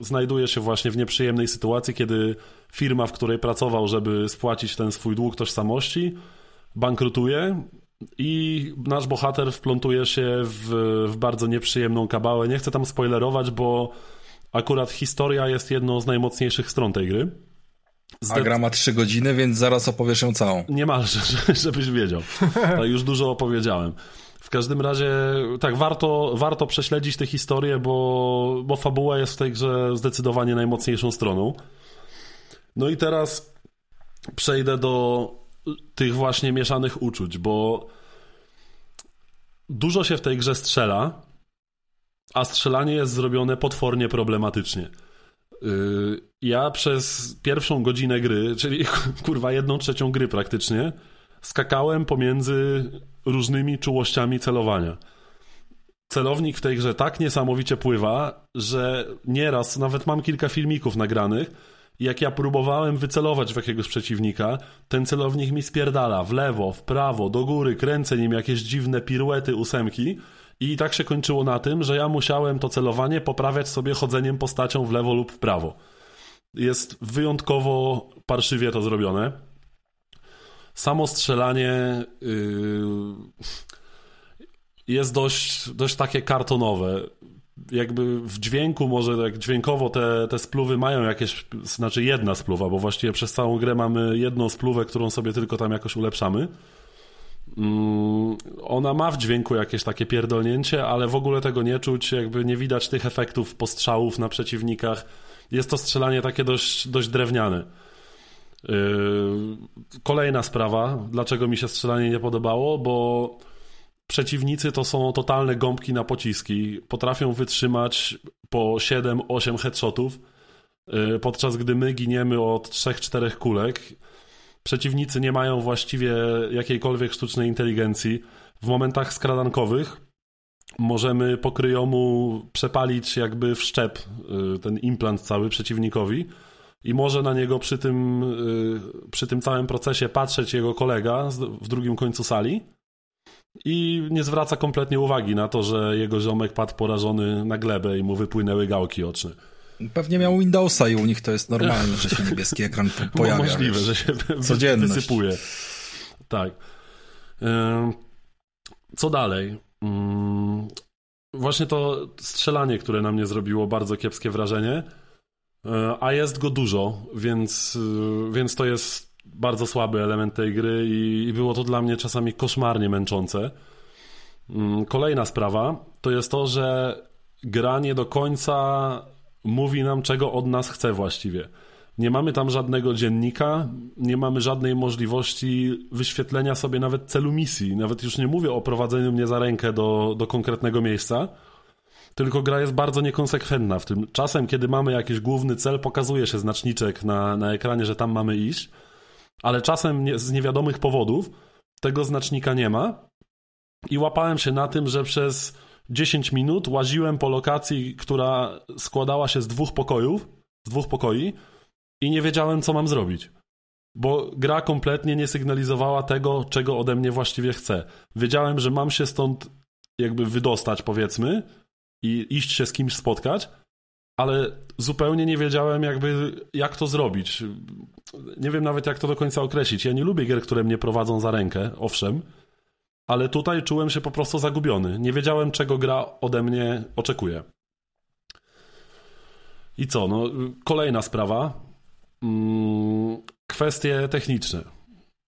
znajduje się właśnie w nieprzyjemnej sytuacji, kiedy firma, w której pracował, żeby spłacić ten swój dług tożsamości, bankrutuje i nasz bohater wplątuje się w, w bardzo nieprzyjemną kabałę. Nie chcę tam spoilerować, bo Akurat historia jest jedną z najmocniejszych stron tej gry.
Zdec... A gra ma trzy godziny, więc zaraz opowiesz ją całą.
Niemalże, (laughs) żebyś wiedział. To już dużo opowiedziałem. W każdym razie, tak, warto, warto prześledzić tę historię, bo, bo fabuła jest w tej grze zdecydowanie najmocniejszą stroną. No i teraz przejdę do tych właśnie mieszanych uczuć, bo dużo się w tej grze strzela, a strzelanie jest zrobione potwornie problematycznie. Y, ja przez pierwszą godzinę gry, czyli (laughs) kurwa jedną trzecią gry praktycznie, skakałem pomiędzy różnymi czułościami celowania. Celownik w tej grze tak niesamowicie pływa, że nieraz, nawet mam kilka filmików nagranych, jak ja próbowałem wycelować w jakiegoś przeciwnika, ten celownik mi spierdala w lewo, w prawo, do góry, kręcę nim jakieś dziwne piruety, ósemki i tak się kończyło na tym, że ja musiałem to celowanie poprawiać sobie chodzeniem postacią w lewo lub w prawo. Jest wyjątkowo parszywie to zrobione. Samo strzelanie yy, jest dość, dość takie kartonowe. jakby w dźwięku może tak dźwiękowo te, te spluwy mają jakieś, znaczy jedna spluwa, bo właściwie przez całą grę mamy jedną spluwę, którą sobie tylko tam jakoś ulepszamy. Mm, ona ma w dźwięku jakieś takie pierdolnięcie, ale w ogóle tego nie czuć, jakby nie widać tych efektów postrzałów na przeciwnikach. Jest to strzelanie takie dość, dość drewniane. Yy, kolejna sprawa, dlaczego mi się strzelanie nie podobało, bo przeciwnicy to są totalne gąbki na pociski. Potrafią wytrzymać po 7-8 headshotów, yy, podczas gdy my giniemy od 3-4 kulek. Przeciwnicy nie mają właściwie jakiejkolwiek sztucznej inteligencji. W momentach skradankowych możemy pokryjomu przepalić jakby w szczep yy, ten implant cały przeciwnikowi i może na niego przy tym, przy tym całym procesie patrzeć jego kolega w drugim końcu sali i nie zwraca kompletnie uwagi na to, że jego ziomek padł porażony na glebę i mu wypłynęły gałki oczne.
Pewnie miał Windowsa i u nich to jest normalne, że się niebieski ekran (laughs) pojawia.
No możliwe, że się
Codzienność.
wysypuje. Tak. Co dalej? Właśnie to strzelanie, które na mnie zrobiło bardzo kiepskie wrażenie, e, a jest go dużo, więc, e, więc to jest bardzo słaby element tej gry i, było to dla mnie czasami koszmarnie męczące. Mm, kolejna sprawa to jest to, że gra nie do końca mówi nam, czego od nas chce właściwie. Nie mamy tam żadnego dziennika, nie mamy żadnej możliwości wyświetlenia sobie nawet celu misji. Nawet już nie mówię o prowadzeniu mnie za rękę do, do konkretnego miejsca, tylko gra jest bardzo niekonsekwentna w tym. Czasem, kiedy mamy jakiś główny cel, pokazuje się znaczniczek na, na ekranie, że tam mamy iść, ale czasem nie, z niewiadomych powodów tego znacznika nie ma. I łapałem się na tym, że przez 10 minut łaziłem po lokacji, która składała się z dwóch pokojów, z dwóch pokoi i nie wiedziałem, co mam zrobić. Bo gra kompletnie nie sygnalizowała tego, czego ode mnie właściwie chce. Wiedziałem, że mam się stąd jakby wydostać, powiedzmy, i iść się z kimś spotkać, ale zupełnie nie wiedziałem jakby jak to zrobić. Nie wiem nawet jak to do końca określić. Ja nie lubię gier, które mnie prowadzą za rękę, owszem, ale tutaj czułem się po prostu zagubiony. Nie wiedziałem czego gra ode mnie oczekuje. I co? No, kolejna sprawa. Mm, kwestie techniczne.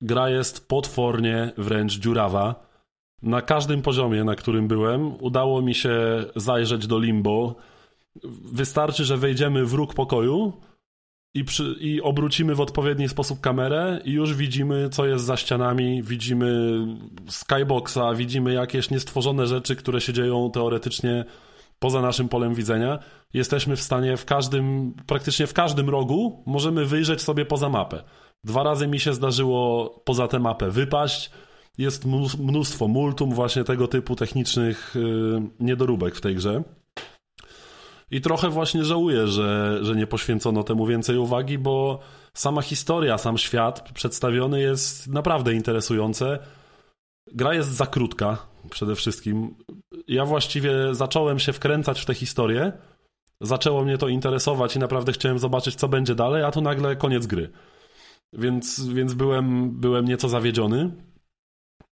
Gra jest potwornie wręcz dziurawa. Na każdym poziomie, na którym byłem, udało mi się zajrzeć do limbo Wystarczy, że wejdziemy w róg pokoju i, przy, i obrócimy w odpowiedni sposób kamerę i już widzimy, co jest za ścianami, widzimy skyboxa, widzimy jakieś niestworzone rzeczy, które się dzieją teoretycznie poza naszym polem widzenia. Jesteśmy w stanie w każdym, praktycznie w każdym rogu możemy wyjrzeć sobie poza mapę. Dwa razy mi się zdarzyło poza tę mapę wypaść. Jest mnóstwo multum właśnie tego typu technicznych yy, niedoróbek w tej grze. I trochę właśnie żałuję, że, że nie poświęcono temu więcej uwagi, bo sama historia, sam świat przedstawiony jest naprawdę interesujące. Gra jest za krótka przede wszystkim. Ja właściwie zacząłem się wkręcać w tę historię, zaczęło mnie to interesować i naprawdę chciałem zobaczyć, co będzie dalej, a tu nagle koniec gry. Więc, więc byłem, byłem nieco zawiedziony.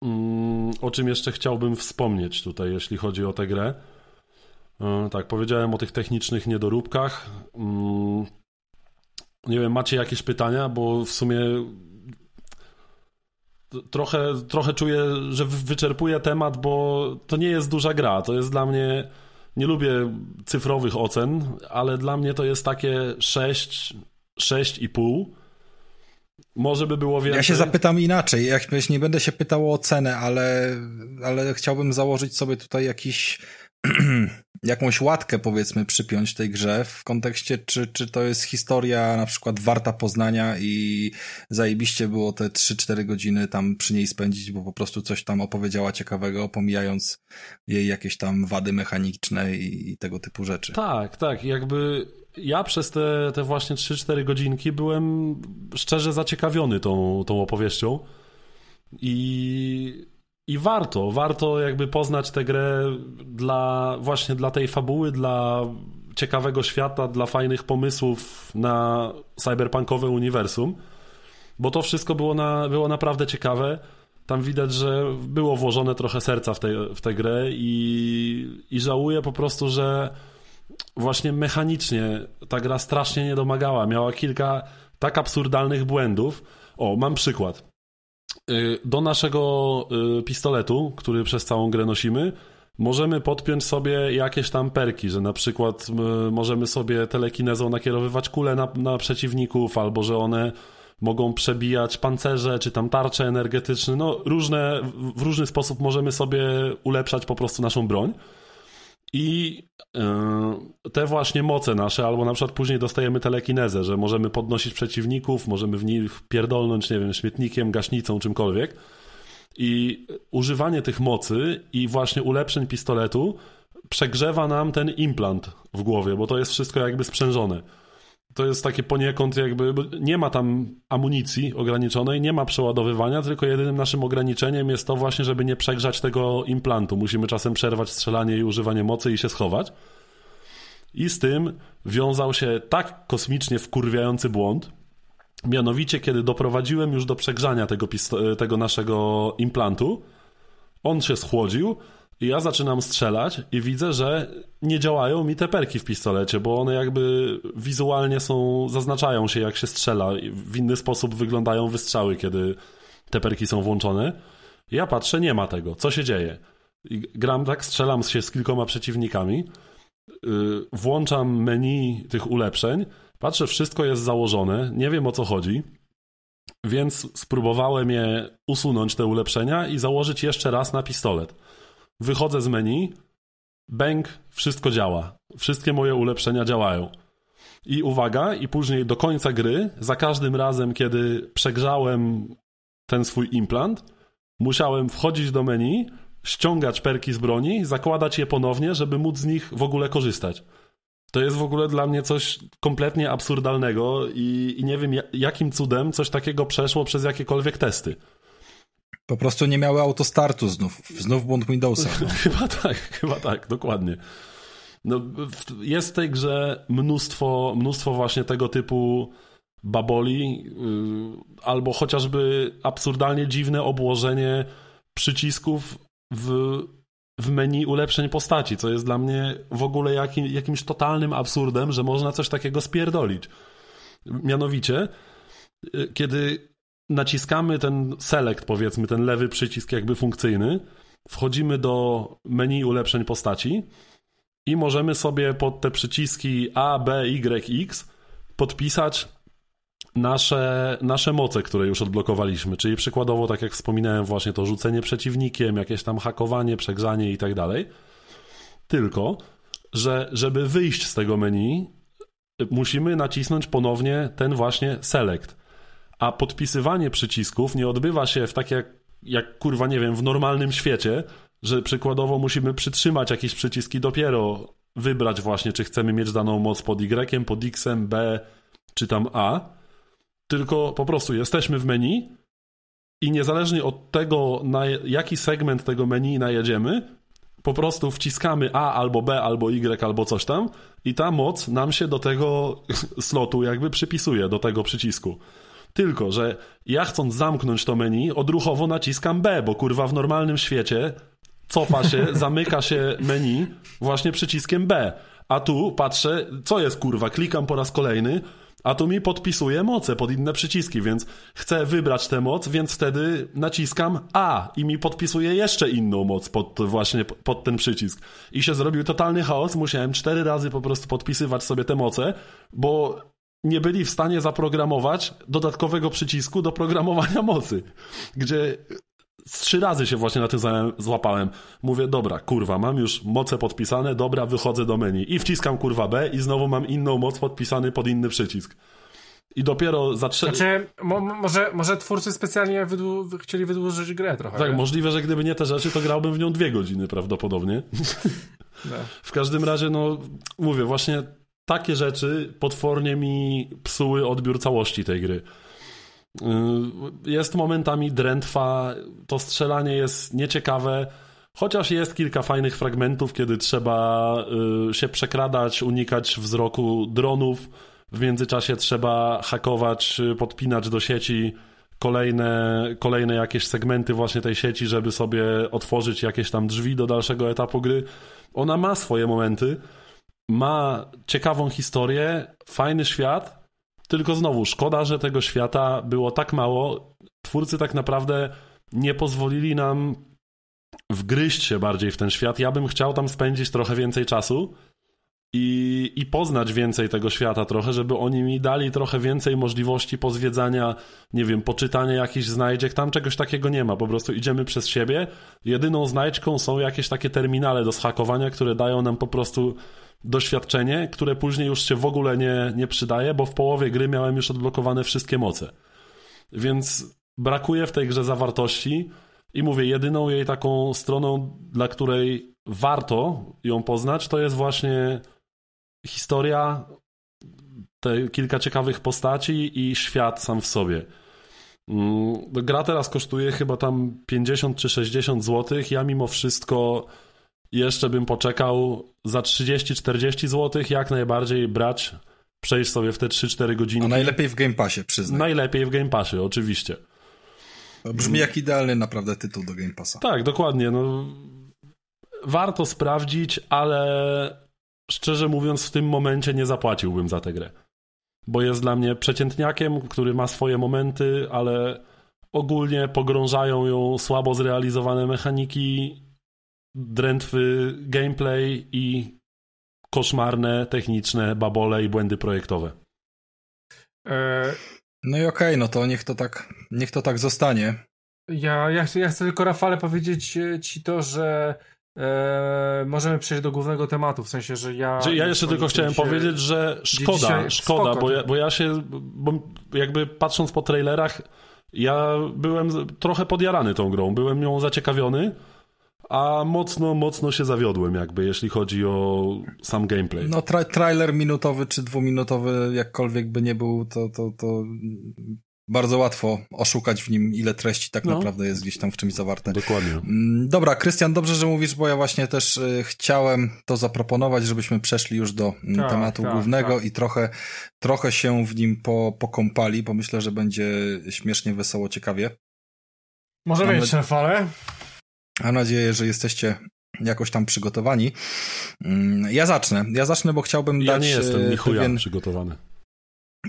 Mm, o czym jeszcze chciałbym wspomnieć tutaj, jeśli chodzi o tę grę. E, tak, powiedziałem o tych technicznych niedoróbkach. Mm, nie wiem, macie jakieś pytania, bo w sumie trochę, trochę czuję, że wyczerpuję temat, bo to nie jest duża gra. To jest dla mnie. Nie lubię cyfrowych ocen, ale dla mnie to jest takie 6, 6,5. Może by było więcej.
Ja się zapytam inaczej. Jak nie będę się pytał o cenę, ale, ale chciałbym założyć sobie tutaj jakiś (clears throat) jakąś łatkę powiedzmy przypiąć tej grze w kontekście, czy, czy to jest historia na przykład warta poznania i zajebiście było te 3-4 godziny tam przy niej spędzić, bo po prostu coś tam opowiedziała ciekawego, pomijając jej jakieś tam wady mechaniczne i, i tego typu rzeczy.
Tak, tak, jakby ja przez te, te właśnie 3-4 godzinki byłem szczerze zaciekawiony tą, tą opowieścią i i warto, warto jakby poznać tę grę dla właśnie dla tej fabuły, dla ciekawego świata, dla fajnych pomysłów na cyberpunkowe uniwersum, bo to wszystko było, na, było naprawdę ciekawe. tam widać, że było włożone trochę serca w, tej, w tę grę i, i żałuję po prostu, że właśnie mechanicznie ta gra strasznie nie domagała. Miała kilka tak absurdalnych błędów. O, mam przykład. Y, do naszego y, pistoletu, który przez całą grę nosimy, możemy podpiąć sobie jakieś tam perki, że na przykład y, możemy sobie telekinezą nakierowywać kule na, na przeciwników, albo że one mogą przebijać pancerze, czy tam tarcze energetyczne, no różne, w różny sposób możemy sobie ulepszać po prostu naszą broń. I yy, te właśnie moce nasze, albo na przykład później dostajemy telekinezę, że możemy podnosić przeciwników, możemy w nich pierdolnąć, nie wiem, śmietnikiem, gaśnicą, czymkolwiek. I używanie tych mocy i właśnie ulepszeń pistoletu przegrzewa nam ten implant w głowie, bo to jest wszystko jakby sprzężone to jest takie poniekąd jakby, nie ma tam amunicji ograniczonej, nie ma przeładowywania, tylko jedynym naszym ograniczeniem jest to właśnie, żeby nie przegrzać tego implantu. Musimy czasem przerwać strzelanie i używanie mocy i się schować. I z tym wiązał się tak kosmicznie wkurwiający błąd, mianowicie kiedy doprowadziłem już do przegrzania tego, tego naszego implantu, on się schłodził, i ja zaczynam strzelać i widzę, że nie działają mi te perki w pistolecie, bo one jakby wizualnie są, zaznaczają się jak się strzela. W inny sposób wyglądają wystrzały, kiedy te perki są włączone. Ja patrzę, nie ma tego. Co się dzieje? I gram tak, strzelam się z kilkoma przeciwnikami, yy, włączam menu tych ulepszeń, patrzę, wszystko jest założone, nie wiem o co chodzi, więc spróbowałem je usunąć, te ulepszenia i założyć jeszcze raz na pistolet wychodzę z menu, bęk, wszystko działa. Wszystkie moje ulepszenia działają. I uwaga, i później do końca gry, za każdym razem, kiedy przegrzałem ten swój implant, musiałem wchodzić do menu, ściągać perki z broni, zakładać je ponownie, żeby móc z nich w ogóle korzystać. To jest w ogóle dla mnie coś kompletnie absurdalnego i, i nie wiem, jakim cudem coś takiego przeszło przez jakiekolwiek testy.
Po prostu nie miały autostartu znów. Znów błąd Windowsa. (laughs)
No. chyba tak, chyba tak, dokładnie. No, jest w tej grze mnóstwo, mnóstwo właśnie tego typu baboli, yy, albo chociażby absurdalnie dziwne obłożenie przycisków w, w menu ulepszeń postaci, co jest dla mnie w ogóle jakim, jakimś totalnym absurdem, że można coś takiego spierdolić. Mianowicie, yy, kiedy naciskamy ten select, powiedzmy, ten lewy przycisk jakby funkcyjny, wchodzimy do menu ulepszeń postaci i możemy sobie pod te przyciski A, B, Y, X podpisać nasze, nasze moce, które już odblokowaliśmy. Czyli przykładowo, tak jak wspominałem, właśnie to rzucenie przeciwnikiem, jakieś tam hakowanie, przegrzanie i tak dalej. Tylko, że żeby wyjść z tego menu, musimy nacisnąć ponownie ten właśnie select a podpisywanie przycisków nie odbywa się w tak jak, jak kurwa, nie wiem, w normalnym świecie, że przykładowo musimy przytrzymać jakieś przyciski dopiero wybrać właśnie, czy chcemy mieć daną moc pod Y, pod X, B, czy tam A, tylko po prostu jesteśmy w menu i niezależnie od tego, na jaki segment tego menu najedziemy, po prostu wciskamy A albo B albo Y albo coś tam i ta moc nam się do tego (laughs) slotu jakby przypisuje, do tego przycisku. Tylko, że ja chcąc zamknąć to menu, odruchowo naciskam B, bo kurwa w normalnym świecie cofa się, (laughs) zamyka się menu właśnie przyciskiem B. A tu patrzę, co jest kurwa, klikam po raz kolejny, a tu mi podpisuje moce pod inne przyciski, więc chcę wybrać tę moc, więc wtedy naciskam A i mi podpisuje jeszcze inną moc pod właśnie pod ten przycisk. I się zrobił totalny chaos, musiałem cztery razy po prostu podpisywać sobie te moce, bo nie byli w stanie zaprogramować dodatkowego przycisku do programowania mocy, gdzie trzy razy się właśnie na tym złapałem. Mówię, dobra, kurwa, mam już moce podpisane, dobra, wychodzę do menu i wciskam kurwa B i znowu mam inną moc podpisany pod inny przycisk. I dopiero za trzy...
Znaczy, mo może, może twórcy specjalnie wydłu chcieli wydłużyć grę trochę.
Tak, nie? możliwe, że gdyby nie te rzeczy, to grałbym w nią dwie godziny prawdopodobnie. (laughs) No. w każdym razie, no, mówię, właśnie takie rzeczy potwornie mi psuły odbiór całości tej gry. Y, jest momentami drętwa, to strzelanie jest nieciekawe, chociaż jest kilka fajnych fragmentów, kiedy trzeba y, się przekradać, unikać wzroku dronów. W międzyczasie trzeba hakować, podpinać do sieci kolejne, kolejne jakieś segmenty właśnie tej sieci, żeby sobie otworzyć jakieś tam drzwi do dalszego etapu gry. Ona ma swoje momenty, ma ciekawą historię, fajny świat, tylko znowu szkoda, że tego świata było tak mało. Twórcy tak naprawdę nie pozwolili nam wgryźć się bardziej w ten świat. Ja bym chciał tam spędzić trochę więcej czasu i, i poznać więcej tego świata trochę, żeby oni mi dali trochę więcej możliwości pozwiedzania, nie wiem, poczytania jakichś znajdziek. Tam czegoś takiego nie ma, po prostu idziemy przez siebie. Jedyną znajdźką są jakieś takie terminale do schakowania, które dają nam po prostu doświadczenie, które później już się w ogóle nie, nie przydaje, bo w połowie gry miałem już odblokowane wszystkie moce. Więc brakuje w tej grze zawartości i mówię, jedyną jej taką stroną, dla której warto ją poznać, to jest właśnie historia, te kilka ciekawych postaci i świat sam w sobie. Mm, gra teraz kosztuje chyba tam 50 czy 60 zł. Ja mimo wszystko jeszcze bym poczekał za 30-40 zł, jak najbardziej brać, przejść sobie w te 3-4 godziny.
A najlepiej w Game Passie, przyznaj.
Najlepiej w Game Passie, oczywiście.
Brzmi jak idealny naprawdę tytuł do Game Passa.
Tak, dokładnie. No, warto sprawdzić, ale szczerze mówiąc, w tym momencie nie zapłaciłbym za tę grę. Bo jest dla mnie przeciętniakiem, który ma swoje momenty, ale ogólnie pogrążają ją słabo zrealizowane mechaniki, drętwy gameplay i koszmarne techniczne babole i błędy projektowe.
E... No i okej, okay, no to niech to tak, niech to tak zostanie.
Ja, ja, ja chcę tylko Rafale powiedzieć ci to, że e, możemy przejść do głównego tematu, w sensie, że ja...
Że ja jeszcze tylko chciałem powiedzieć, że szkoda, dzisiaj, szkoda, spoko, bo, ja, bo ja się, bo jakby patrząc po trailerach, ja byłem trochę podjarany tą grą, byłem nią zaciekawiony, a mocno, mocno się zawiodłem jakby, jeśli chodzi o sam gameplay.
No tra trailer minutowy czy dwuminutowy, jakkolwiek by nie był, to, to, to bardzo łatwo oszukać w nim, ile treści tak no. naprawdę jest gdzieś tam w czymś zawarte.
Dokładnie.
Mm, dobra, Krystian, dobrze, że mówisz, bo ja właśnie też y, chciałem to zaproponować, żebyśmy przeszli już do mm, tak, tematu tak, głównego tak. i trochę, trochę się w nim po, pokąpali, bo myślę, że będzie śmiesznie, wesoło, ciekawie.
Może być, Rafale.
Mam nadzieję, że jesteście jakoś tam przygotowani. Mm, ja zacznę. Ja zacznę, bo chciałbym
ja
dać...
Ja nie jestem ni pewien... przygotowany.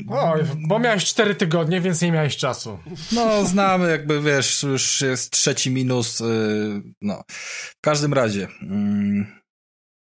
O, bo miałeś cztery tygodnie, więc nie miałeś czasu.
No, znamy, jakby wiesz, już jest trzeci minus. Yy, no, w każdym razie. Yy,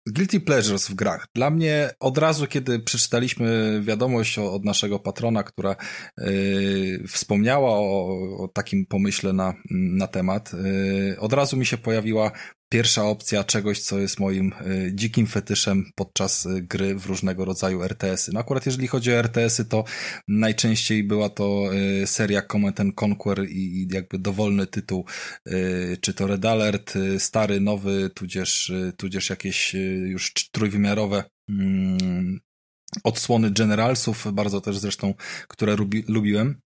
Guilty Pleasures w grach. Dla mnie od razu, kiedy przeczytaliśmy wiadomość od naszego patrona, która yy, wspomniała o, o, takim pomyśle na, na temat, yy, od razu mi się pojawiła pierwsza opcja czegoś, co jest moim y, dzikim fetyszem podczas y, gry w różnego rodzaju RTS-y. No akurat jeżeli chodzi o RTS-y, to najczęściej była to y, seria Command and Conquer i jakby dowolny tytuł, czy to Red Alert, stary, nowy, tudzież, tudzież jakieś już trójwymiarowe mm, odsłony Generalsów, bardzo też zresztą, które lubi, lubiłem.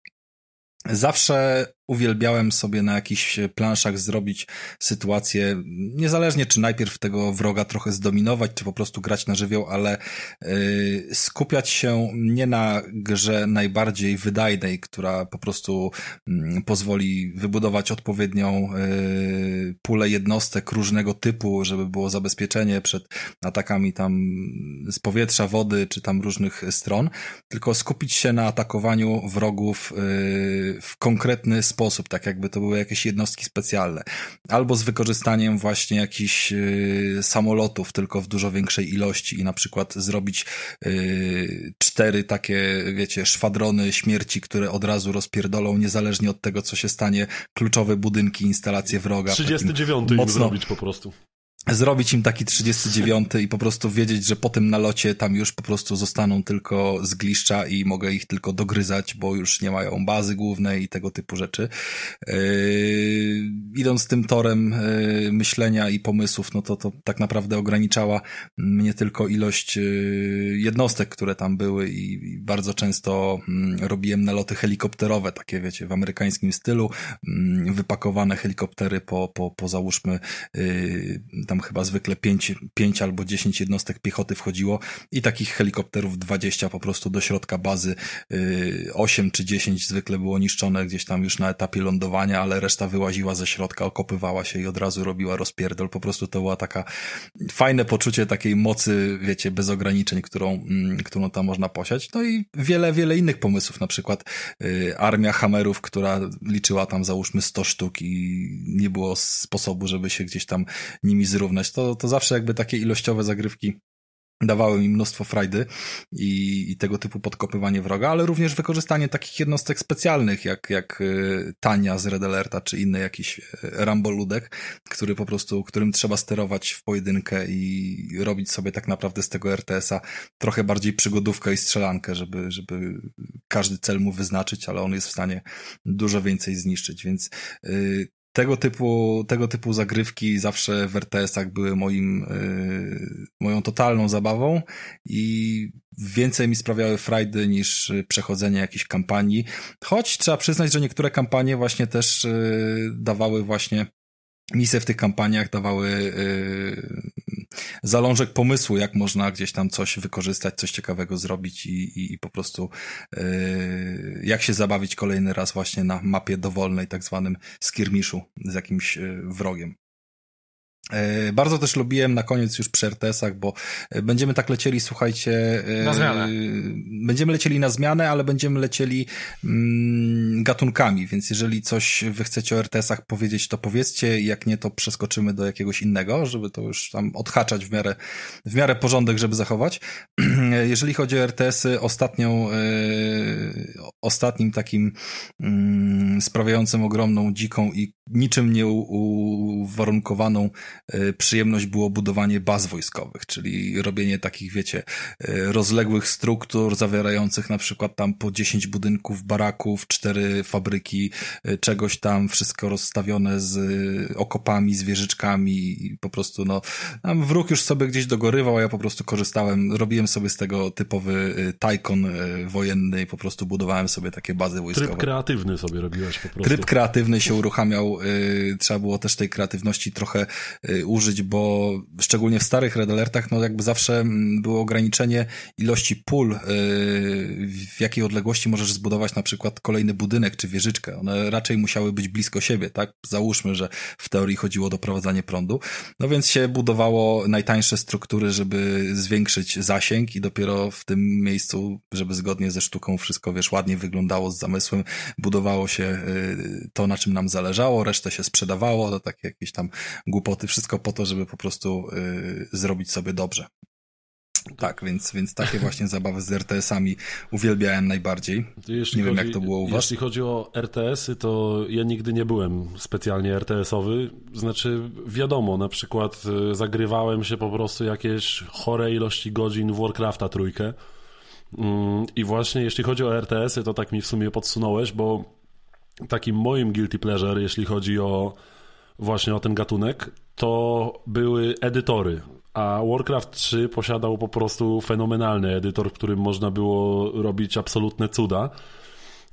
Zawsze uwielbiałem sobie na jakichś planszach zrobić sytuację, niezależnie czy najpierw tego wroga trochę zdominować, czy po prostu grać na żywioł, ale yy, skupiać się nie na grze najbardziej wydajnej, która po prostu yy, pozwoli wybudować odpowiednią yy, pulę jednostek różnego typu, żeby było zabezpieczenie przed atakami tam z powietrza, wody, czy tam różnych stron, tylko skupić się na atakowaniu wrogów yy, w konkretny sposób sposób, tak jakby to były jakieś jednostki specjalne. Albo z wykorzystaniem właśnie jakichś y, samolotów, tylko w dużo większej ilości i na przykład zrobić y, cztery takie, wiecie, szwadrony śmierci, które od razu rozpierdolą, niezależnie od tego, co się stanie, kluczowe budynki, instalacje wroga.
39 mocno, zrobić po prostu
zrobić im taki 39 i po prostu wiedzieć, że po tym nalocie tam już po prostu zostaną tylko zgliszcza i mogę ich tylko dogryzać, bo już nie mają bazy głównej i tego typu rzeczy. Yy, idąc tym torem yy, myślenia i pomysłów, no to to tak naprawdę ograniczała mnie tylko ilość yy, jednostek, które tam były i, i bardzo często yy, robiłem naloty helikopterowe, takie wiecie, w amerykańskim stylu, yy, wypakowane helikoptery po, po, po załóżmy yy, tam tam chyba zwykle 5, 5 albo 10 jednostek piechoty wchodziło i takich helikopterów 20 po prostu do środka bazy, 8 y, czy 10 zwykle było niszczone gdzieś tam już na etapie lądowania, ale reszta wyłaziła ze środka, okopywała się i od razu robiła rozpierdol. Po prostu to była taka fajne poczucie takiej mocy, wiecie, bez ograniczeń, którą, mm, którą tam można posiać. No i wiele, wiele innych pomysłów, na przykład y, armia Hammerów, która liczyła tam załóżmy 100 sztuk i nie było sposobu, żeby się gdzieś tam nimi zrównać. To, to zawsze jakby takie ilościowe zagrywki dawały mi mnóstwo frajdy i, i, tego typu podkopywanie wroga, ale również wykorzystanie takich jednostek specjalnych, jak, jak y, Tania z Red Alerta, czy inny jakiś y, Ramboludek, który po prostu, którym trzeba sterować w pojedynkę i robić sobie tak naprawdę z tego RTS-a trochę bardziej przygodówkę i strzelankę, żeby, żeby każdy cel mu wyznaczyć, ale on jest w stanie dużo więcej zniszczyć, więc y, tego typu, tego typu zagrywki zawsze w RTS-ach były moim, yy, moją totalną zabawą i więcej mi sprawiały frajdy niż przechodzenie jakiejś kampanii. Choć trzeba przyznać, że niektóre kampanie właśnie też yy, dawały właśnie misje w tych kampaniach dawały yy, zalążek pomysłu, jak można gdzieś tam coś wykorzystać, coś ciekawego zrobić i, i, i po prostu yy, jak się zabawić kolejny raz właśnie na mapie dowolnej, tak zwanym skirmiszu z jakimś yy, wrogiem. E, bardzo też lubiłem na koniec już przy RTS-ach, bo e, będziemy tak lecieli, słuchajcie.
E, na zmianę.
Będziemy lecieli na zmianę, ale będziemy lecieli mm, gatunkami, więc jeżeli coś wy chcecie o RTS-ach powiedzieć, to powiedzcie, jak nie, to przeskoczymy do jakiegoś innego, żeby to już tam odhaczać w miarę, w miarę porządek, żeby zachować. (clears throat) jeżeli chodzi o RTS-y, ostatnią, ostatnim takim mm, sprawiającym ogromną, dziką i niczym nie uwarunkowaną przyjemność było budowanie baz wojskowych, czyli robienie takich, wiecie, e, rozległych struktur zawierających na przykład tam po 10 budynków, baraków, cztery fabryki, e, czegoś tam, wszystko rozstawione z okopami, z wieżyczkami i po prostu no, tam wróg już sobie gdzieś dogorywał, a ja po prostu korzystałem, robiłem sobie z tego typowy tajkon wojenny i po prostu budowałem sobie takie bazy wojskowe.
Tryb kreatywny sobie robiłeś po prostu.
Tryb kreatywny się uruchamiał, trzeba było też tej kreatywności trochę Y, użyć, bo szczególnie w starych Red Alertach, no jakby zawsze mm, było ograniczenie ilości pól, y, w jakiej odległości możesz zbudować na przykład kolejny budynek czy wieżyczkę. One raczej musiały być blisko siebie, tak? Załóżmy, że w teorii chodziło o doprowadzanie prądu. No więc się budowało najtańsze struktury, żeby zwiększyć zasięg i dopiero w tym miejscu, żeby zgodnie ze sztuką wszystko, wiesz, ładnie wyglądało z zamysłem, budowało się y, to, na czym nam zależało, resztę się sprzedawało, to takie jakieś tam głupoty, wszystko po to, żeby po prostu y, zrobić sobie dobrze. Tak, więc, więc takie (laughs) właśnie zabawy z RTS-ami uwielbiałem najbardziej. Jeśli nie wiem, jak to było u was.
Jeśli chodzi o RTS-y, to ja nigdy nie byłem specjalnie RTS-owy. Znaczy, wiadomo, na przykład y, zagrywałem się po prostu jakieś chore ilości godzin w Warcrafta trójkę. Mm, I właśnie jeśli chodzi o RTS-y, to tak mi w sumie podsunąłeś, bo takim moim guilty pleasure, jeśli chodzi o właśnie o ten gatunek, to były edytory. A Warcraft 3 posiadał po prostu fenomenalny edytor, w którym można było robić absolutne cuda.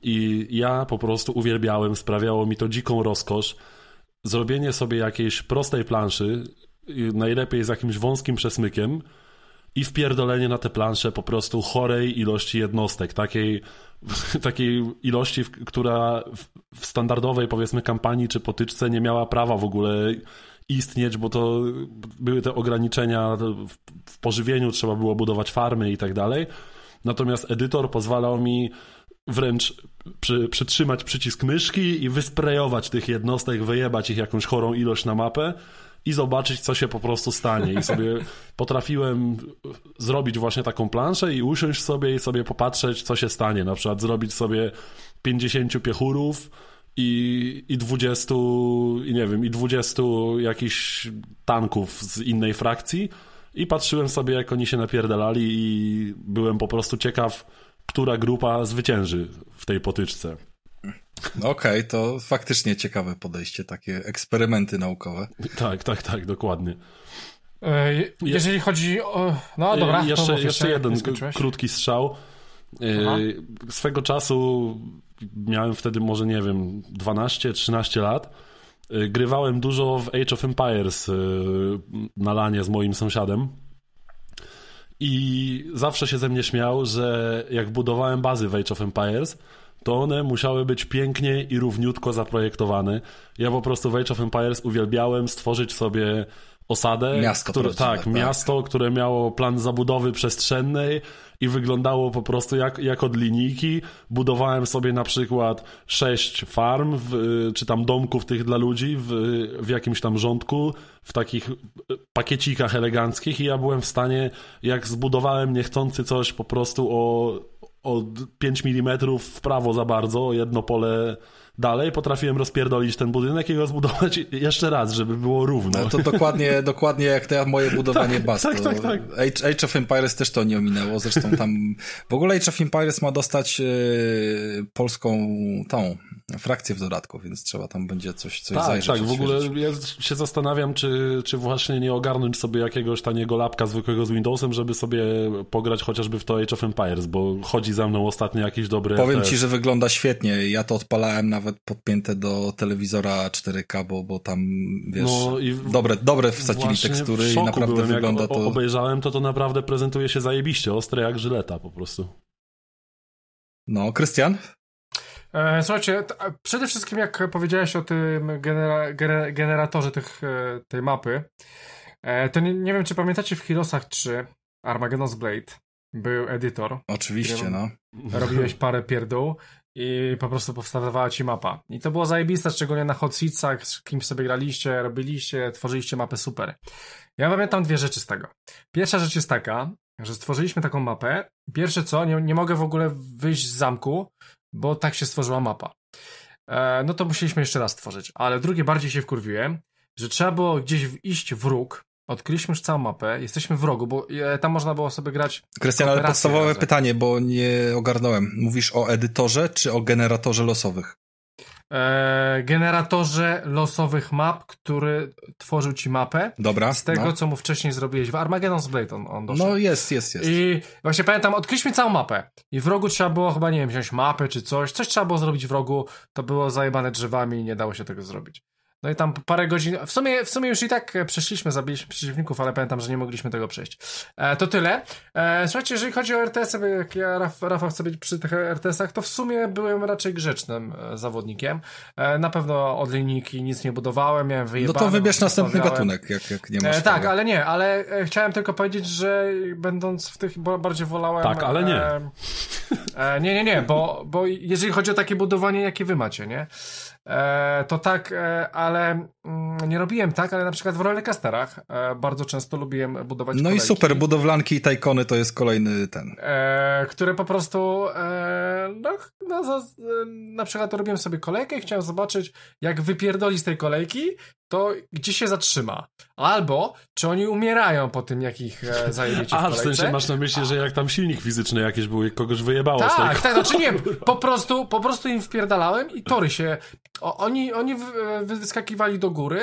I ja po prostu uwielbiałem, sprawiało mi to dziką rozkosz. Zrobienie sobie jakiejś prostej planszy, najlepiej z jakimś wąskim przesmykiem, i wpierdolenie na tę planszę po prostu chorej ilości jednostek, takiej, (laughs) takiej ilości, która w standardowej powiedzmy kampanii czy potyczce nie miała prawa w ogóle istnieć, bo to były te ograniczenia w pożywieniu, trzeba było budować farmy i tak dalej. Natomiast edytor pozwalał mi wręcz przy, przytrzymać przycisk myszki i wysprejować tych jednostek, wyjebać ich jakąś chorą ilość na mapę i zobaczyć, co się po prostu stanie. I sobie (laughs) potrafiłem zrobić właśnie taką planszę i usiąść sobie i sobie popatrzeć, co się stanie. Na przykład zrobić sobie 50 piechurów, i, i 20, i nie wiem, i 20 jakichś tanków z innej frakcji i patrzyłem sobie, jak oni się napierdalali i byłem po prostu ciekaw, która grupa zwycięży w tej potyczce.
Okej, okay, to faktycznie ciekawe podejście, takie eksperymenty naukowe.
Tak, tak, tak, dokładnie.
E, jeżeli chodzi o. No dobra,
jeszcze, jeszcze jeden krótki strzał. E, Aha. Swego czasu miałem wtedy może, nie wiem, 12-13 lat y, grywałem dużo w Age of Empires y, na lanie z moim sąsiadem. I zawsze się ze mnie śmiał, że jak budowałem bazy w Age of Empires, to one musiały być pięknie i równiutko zaprojektowane. Ja po prostu w Age of Empires uwielbiałem stworzyć sobie osadę.
Miasto
które, tak, tak, miasto, które miało plan zabudowy przestrzennej i wyglądało po prostu jak, jak od linijki. Budowałem sobie na przykład sześć farm, w, czy tam domków tych dla ludzi w, w jakimś tam rządku, w takich pakiecikach eleganckich i ja byłem w stanie, jak zbudowałem niechcący coś po prostu o, o 5 mm w prawo za bardzo, jedno pole dalej potrafiłem rozpierdolić ten budynek i go zbudować (laughs) jeszcze raz, żeby było równo.
No to dokładnie, dokładnie jak to moje budowanie tak, baz.
Tak, tak, tak.
Age, Age of Empires też to nie ominęło, zresztą tam w ogóle Age of Empires ma dostać yy, polską tą frakcję w dodatku, więc trzeba tam będzie coś, coś
tak,
zajrzeć.
Tak, w ogóle ja się zastanawiam, czy, czy właśnie nie ogarnąć sobie jakiegoś taniego lapka zwykłego z Windowsem, żeby sobie pograć chociażby w to Age of Empires, bo chodzi za mną ostatnio jakiś dobry
Powiem ci, że wygląda świetnie. Ja to odpalałem nawet podpięte do telewizora 4K, bo, bo tam, wiesz, no i dobre, dobre wsadzili tekstury i naprawdę byłem, wygląda jak to...
obejrzałem to, to naprawdę prezentuje się zajebiście, ostre jak żyleta po prostu.
No, Krystian?
E, słuchajcie, przede wszystkim jak powiedziałeś o tym genera generatorze tych, e, tej mapy, e, to nie, nie, wiem, czy pamiętacie w Heroesach 3 Armageddon's Blade był edytor.
Oczywiście, no.
Robiłeś (laughs) parę pierdół i po prostu powstawała ci mapa. I to było zajebiste, szczególnie na hot seatsach, z kimś sobie graliście, robiliście, tworzyliście mapę super. Ja pamiętam dwie rzeczy z tego. Pierwsza rzecz jest taka, że stworzyliśmy taką mapę. Pierwsze co, nie, nie mogę w ogóle wyjść z zamku, bo tak się stworzyła mapa. E, no to musieliśmy jeszcze raz stworzyć. Ale drugie bardziej się wkurwiłem, że trzeba było gdzieś iść w róg, odkryliśmy już całą mapę, jesteśmy w rogu, bo e, tam można było sobie grać.
Krystian, ale podstawowe razem. pytanie, bo nie ogarnąłem. Mówisz o edytorze czy o generatorze losowych?
E, generatorze losowych map, który tworzył ci mapę.
Dobra.
Z tego, no. co mu wcześniej zrobiłeś w Armageddon's Blade on, on doszedł.
No jest, jest, jest.
I właśnie pamiętam, odkryliśmy całą mapę. I w rogu trzeba było chyba, nie wiem, wziąć mapę czy coś. Coś trzeba było zrobić w rogu. To było zajebane drzewami i nie dało się tego zrobić. No i tam parę godzin, w sumie, w sumie już i tak przeszliśmy, zabiliśmy przeciwników, ale pamiętam, że nie mogliśmy tego przejść. E, to tyle. E, słuchajcie, jeżeli chodzi o RTS, jak ja, Raf, Rafał chce być przy tych RTS-ach, to w sumie byłem raczej grzecznym e, zawodnikiem. E, na pewno od linijki nic nie budowałem, miałem wyjebane.
No to wybierz następny gatunek, jak, jak nie masz.
E, tak, ale nie, ale e, chciałem tylko powiedzieć, że będąc w tych, bardziej wolałem...
Tak, ale nie.
nie, nie, nie, bo, bo jeżeli chodzi o takie budowanie, jakie wy macie, nie? E, to tak, e, ale mm, nie robiłem tak, ale na przykład w rollercoasterach e, bardzo często lubiłem budować
No
kolejki,
i super, budowlanki i tajkony to jest kolejny ten.
które po prostu no, no, na przykład robiłem sobie kolejkę i chciałem zobaczyć, jak wypierdoli z tej kolejki, to gdzie się zatrzyma. Albo, czy oni umierają po tym, jak ich e, zajebiecie
A, w, w sensie masz na myśli, że jak tam silnik fizyczny jakiś był, kogoś wyjebało
tak,
z tej
Tak, tak, znaczy nie, (laughs) po prostu, po prostu im wpierdalałem i tory się, o, oni, oni wyskakiwali do góry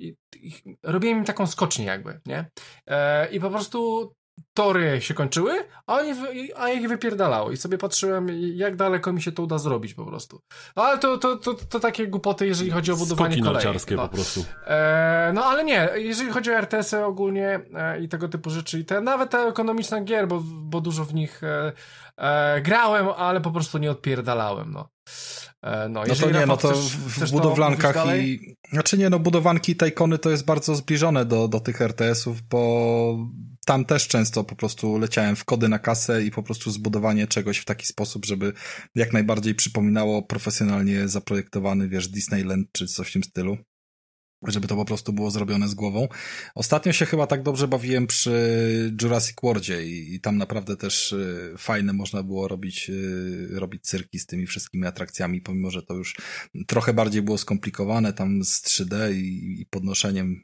i, i robiłem im taką skocznię jakby, nie? E, I po prostu tory się kończyły, a, oni, a ich wypierdalało i sobie patrzyłem, jak daleko mi się to uda zrobić po prostu. Ale to, to, to, to takie głupoty, jeżeli chodzi o budowanie
Skoki
kolei.
narciarskie no. po prostu.
E, no ale nie, jeżeli chodzi o RTS-y ogólnie e, i tego typu rzeczy, i te, nawet te ekonomiczne gier, bo, bo dużo w nich e, e grałem, ale po prostu nie odpierdalałem, no.
E, no, no to nie, no to chcesz, w chcesz budowlankach to i... Znaczy nie, no budowlanki i tajkony to jest bardzo zbliżone do, do tych RTS-ów, bo tam też często po prostu leciałem w kody na kasę i po prostu zbudowanie czegoś w taki sposób, żeby jak najbardziej przypominało profesjonalnie zaprojektowany, wiesz, Disneyland czy coś w tym stylu żeby to po prostu było zrobione z głową. Ostatnio się chyba tak dobrze bawiłem przy Jurassic Worldzie i, i tam naprawdę też y, fajne można było robić, y, robić cyrki z tymi wszystkimi atrakcjami, pomimo, że to już trochę bardziej było skomplikowane tam z 3D i, i podnoszeniem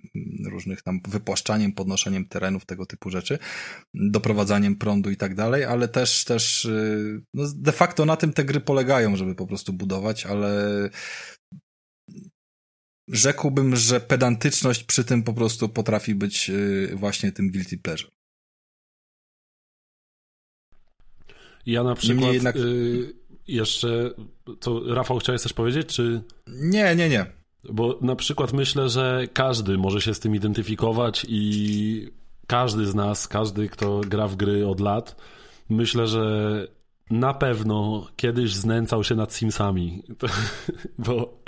różnych tam, wypłaszczaniem, podnoszeniem terenów, tego typu rzeczy, doprowadzaniem prądu i tak dalej, ale też, też y, no de facto na tym te gry polegają, żeby po prostu budować, ale rzekłbym, że pedantyczność przy tym po prostu potrafi być y, właśnie tym guilty pleasure.
Ja na przykład jednak... y, jeszcze, co Rafał chciałeś coś powiedzieć, czy...
Nie, nie, nie.
Bo na przykład myślę, że każdy może się z tym identyfikować i każdy z nas, każdy, kto gra w gry od lat, myślę, że na pewno kiedyś znęcał się nad Simsami. (laughs) Bo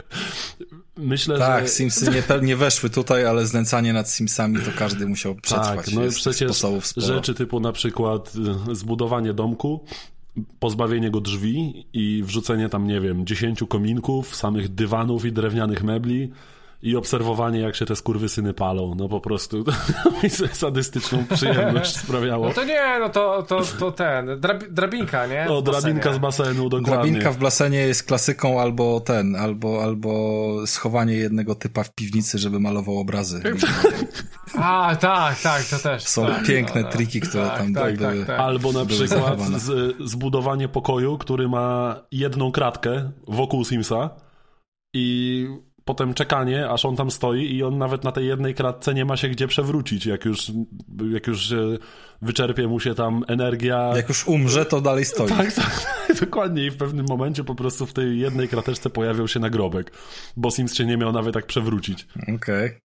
myślę,
tak,
że...
Simsy nie, nie weszły tutaj, ale znęcanie nad Simsami to każdy musiał przetrwać.
Tak, no i przecież rzeczy typu na przykład y, zbudowanie domku, pozbawienie go drzwi i wrzucenie tam, nie wiem, dziesięciu kominków, samych dywanów i drewnianych mebli i obserwowanie, jak się te skurwysyny palą. No po prostu to (laughs) mi sadystyczną przyjemność (laughs) sprawiało.
No to nie, no to, to, to ten, drab, drabinka, nie?
O, drabinka z basenu, dokładnie.
Drabinka w basenie jest klasyką albo ten, albo, albo schowanie jednego typa w piwnicy, żeby malował obrazy. (laughs)
A, tak, tak, to też.
Są
tak,
piękne
no,
triki, które
tak,
tam
tak,
były.
tak, tak.
Albo na przykład z, zbudowanie pokoju, który ma jedną kratkę wokół Simsa i potem czekanie, aż on tam stoi i on nawet na tej jednej kratce nie ma się gdzie przewrócić, jak już, jak już wyczerpie mu się tam energia.
Jak już umrze, to dalej stoi.
Tak, tak, (laughs) dokładnie i w pewnym momencie po prostu w tej jednej krateczce pojawiał się nagrobek, bo Sims się nie miał nawet tak przewrócić.
Okej. Okay.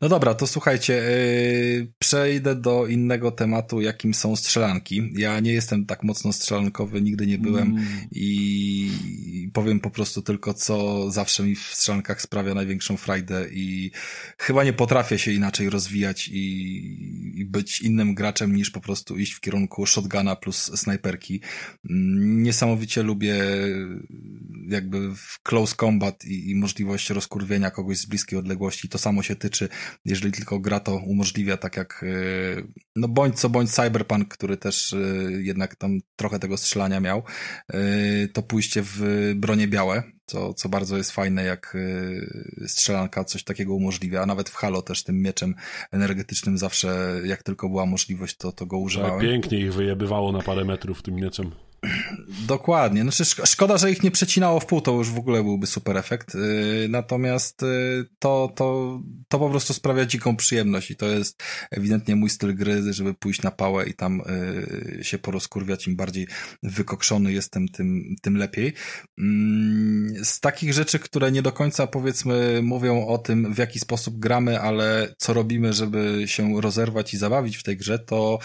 No dobra, to słuchajcie, yy, przejdę do innego tematu, jakim są strzelanki. Ja nie jestem tak mocno strzelankowy, nigdy nie byłem mm. i powiem po prostu tylko, co zawsze mi w strzelankach sprawia największą frajdę i chyba nie potrafię się inaczej rozwijać i, i być innym graczem niż po prostu iść w kierunku shotguna plus snajperki. Niesamowicie lubię jakby w close combat i, i możliwość rozkurwienia kogoś z bliskiej odległości. To samo się tyczy, jeżeli tylko gra to umożliwia, tak jak no bądź co bądź Cyberpunk, który też jednak tam trochę tego strzelania miał, to pójście w bronie białe, co, co bardzo jest fajne, jak strzelanka coś takiego umożliwia, a nawet w Halo też tym mieczem energetycznym zawsze, jak tylko była możliwość, to, to go używałem.
Tak, pięknie ich wyjebywało na parę metrów tym mieczem.
Dokładnie. Znaczy, szkoda, że ich nie przecinało w pół, to już w ogóle byłby super efekt. Natomiast to, to, to po prostu sprawia dziką przyjemność i to jest ewidentnie mój styl gry, żeby pójść na pałę i tam się porozkurwiać. Im bardziej wykokszony jestem, tym, tym lepiej. Z takich rzeczy, które nie do końca powiedzmy mówią o tym, w jaki sposób gramy, ale co robimy, żeby się rozerwać i zabawić w tej grze, to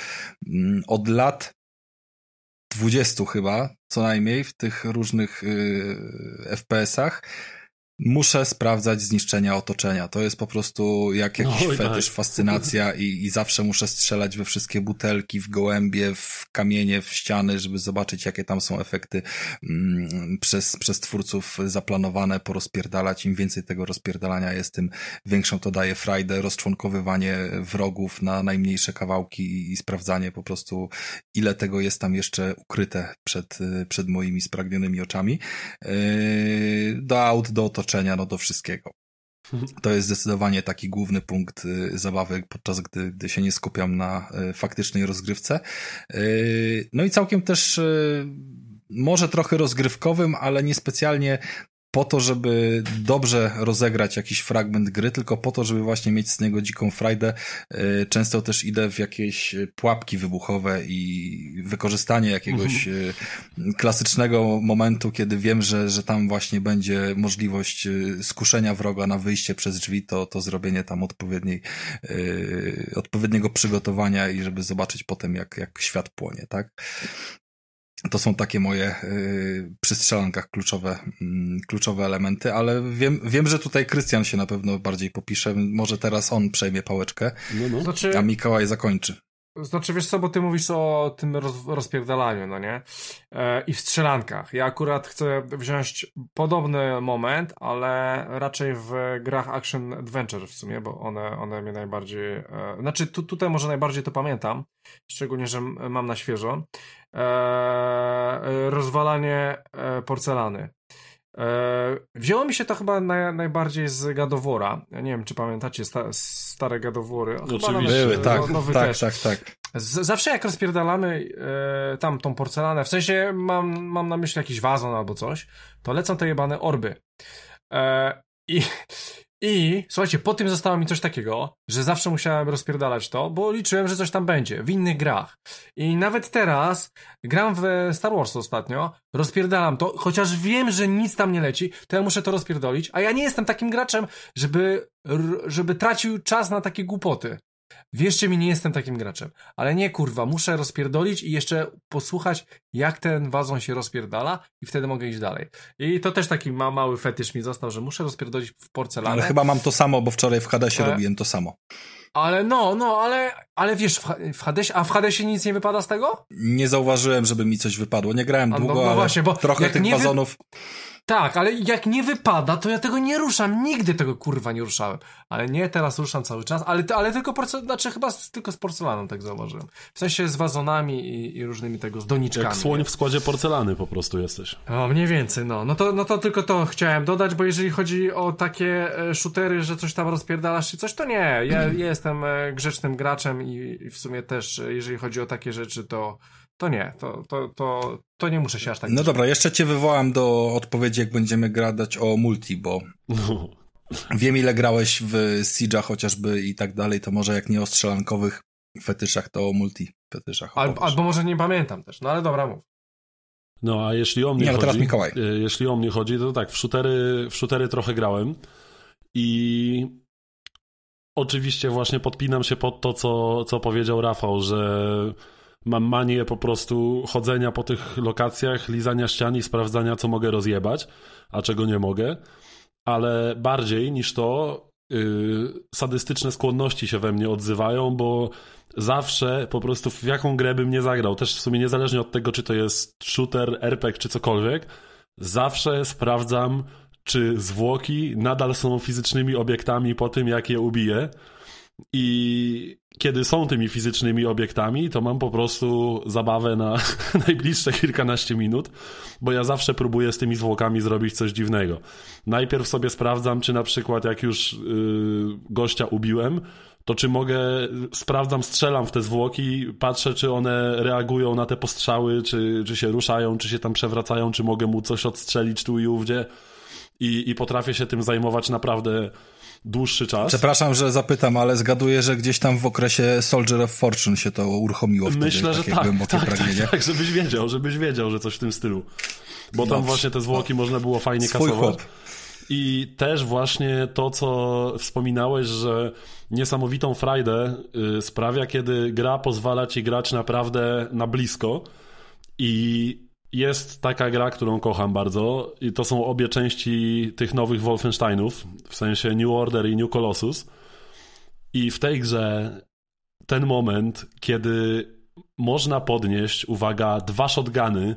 od lat 20 chyba, co najmniej w tych różnych yy, FPS-ach, muszę sprawdzać zniszczenia otoczenia. To jest po prostu jak jakiś
Oj,
fetysz,
tak.
fascynacja i, i zawsze muszę strzelać we wszystkie butelki, w gołębie, w kamienie, w ściany, żeby zobaczyć, jakie tam są efekty mm, przez, przez twórców zaplanowane, porozpierdalać. Im więcej tego rozpierdalania jest, tym większą to daje frajdę, rozczłonkowywanie wrogów na najmniejsze kawałki i, i sprawdzanie po prostu, ile tego jest tam jeszcze ukryte przed, przed moimi spragnionymi oczami. Yy, do aut, do otoczenia, no do wszystkiego. To jest zdecydowanie taki główny punkt y, zabawy, podczas gdy, gdy się nie skupiam na y, faktycznej rozgrywce. Y, no i całkiem też może trochę rozgrywkowym, ale niespecjalnie po to, żeby dobrze rozegrać jakiś fragment gry, tylko po to, żeby właśnie mieć z niego dziką frajdę. Często też idę w jakieś pułapki wybuchowe i wykorzystanie jakiegoś mhm. klasycznego momentu, kiedy wiem, że, że tam właśnie będzie możliwość skuszenia wroga na wyjście przez drzwi, to, to zrobienie tam odpowiedniej, odpowiedniego przygotowania i żeby zobaczyć potem, jak, jak świat płonie, tak? To są takie moje y, przy strzelankach kluczowe, y, kluczowe elementy, ale wiem, wiem, że tutaj Krystian się na pewno bardziej popisze. Może teraz on przejmie pałeczkę,
no, no.
Znaczy,
a Mikołaj zakończy.
Znaczy, wiesz co, bo ty mówisz o tym roz, rozpierdalaniu, no nie? E, I w strzelankach. Ja akurat chcę wziąć podobny moment, ale raczej w grach action adventure w sumie, bo one, one mnie najbardziej... E, znaczy, tu, tutaj może najbardziej to pamiętam, szczególnie, że mam na świeżo. E, rozwalanie e, porcelany. E, wzięło mi się to chyba naj, najbardziej z Gadowora. Ja nie wiem, czy pamiętacie sta, stare Gadowory.
Oczywiście.
Były,
no,
tak, tak, tak, tak.
Z, zawsze jak rozpierdalamy e, tam tą porcelanę, w sensie mam, mam na myśli jakiś wazon albo coś, to lecą te jebane orby. E, I I słuchajcie, po tym zostało mi coś takiego, że zawsze musiałem rozpierdalać to, bo liczyłem, że coś tam będzie w innych grach. I nawet teraz gram w Star Wars ostatnio, rozpierdalam to, chociaż wiem, że nic tam nie leci, to ja muszę to rozpierdolić, a ja nie jestem takim graczem, żeby, żeby tracił czas na takie głupoty. Wierzcie mi, nie jestem takim graczem. Ale nie, kurwa, muszę rozpierdolić i jeszcze posłuchać, jak ten wazon się rozpierdala i wtedy mogę iść dalej. I to też taki ma, mały fetysz mi został, że muszę rozpierdolić w porcelanę.
Ale chyba mam to samo, bo wczoraj w Hadesie ale... robiłem to samo.
Ale no, no, ale, ale wiesz, w, Hadesie, a w Hadesie nic nie wypada z tego?
Nie zauważyłem, żeby mi coś wypadło. Nie grałem długo, no, no właśnie, bo trochę tych wazonów... Wy...
Tak, ale jak nie wypada, to ja tego nie ruszam. Nigdy tego kurwa nie ruszałem. Ale nie, teraz ruszam cały czas. Ale, ale tylko porce... znaczy chyba z, tylko z porcelaną tak zauważyłem. W sensie z wazonami i, i różnymi tego, z doniczkami.
Jak słoń w składzie porcelany po prostu jesteś.
O, mniej więcej, no. No to, no to tylko to chciałem dodać, bo jeżeli chodzi o takie e, shootery, że coś tam rozpierdalasz czy coś, to nie. Ja, ja jestem e, grzecznym graczem i, i w sumie też, e, jeżeli chodzi o takie rzeczy, to to nie, to, to, to, to nie muszę się aż tak...
No dobra, jeszcze cię wywołam do odpowiedzi, jak będziemy gadać o multi, bo wiem ile grałeś w Siege'a chociażby i tak dalej, to może jak nie o strzelankowych fetyszach, to o multi fetyszach.
Al, albo może nie pamiętam też, no ale dobra, mów.
No, a jeśli o mnie nie, no chodzi... Mikołaj. E, jeśli o mnie chodzi, to tak, w shootery, w shootery trochę grałem i oczywiście właśnie podpinam się pod to, co, co powiedział Rafał, że mam manię po prostu chodzenia po tych lokacjach, lizania ścian i sprawdzania, co mogę rozjebać, a czego nie mogę. Ale bardziej niż to, yy, sadystyczne skłonności się we mnie odzywają, bo zawsze po prostu w jaką grę bym nie zagrał, też w sumie niezależnie od tego, czy to jest shooter, RPG, czy cokolwiek, zawsze sprawdzam, czy zwłoki nadal są fizycznymi obiektami po tym, jak je ubiję. I kiedy są tymi fizycznymi obiektami, to mam po prostu zabawę na (laughs) najbliższe kilkanaście minut, bo ja zawsze próbuję z tymi zwłokami zrobić coś dziwnego. Najpierw sobie sprawdzam, czy na przykład jak już yy, gościa ubiłem, to czy mogę, sprawdzam, strzelam w te zwłoki, patrzę, czy one reagują na te postrzały, czy, czy się ruszają, czy się tam przewracają, czy mogę mu coś odstrzelić tu i ówdzie. I, i potrafię się tym zajmować naprawdę dłuższy czas.
Przepraszam, że zapytam, ale zgaduję, że gdzieś tam w okresie Soldier of Fortune się to uruchomiło. Wtedy,
Myślę, że tak, tak, tak, tak, żebyś wiedział, żebyś wiedział, że coś w tym stylu. Bo tam właśnie te zwłoki można było fajnie Swój kasować. Chłop. I też właśnie to, co wspominałeś, że niesamowitą frajdę y, sprawia, kiedy gra pozwala ci grać naprawdę na blisko i jest taka gra, którą kocham bardzo i to są obie części tych nowych Wolfensteinów, w sensie New Order i New Colossus. I w tej grze ten moment, kiedy można podnieść, uwaga, dwa shotguny,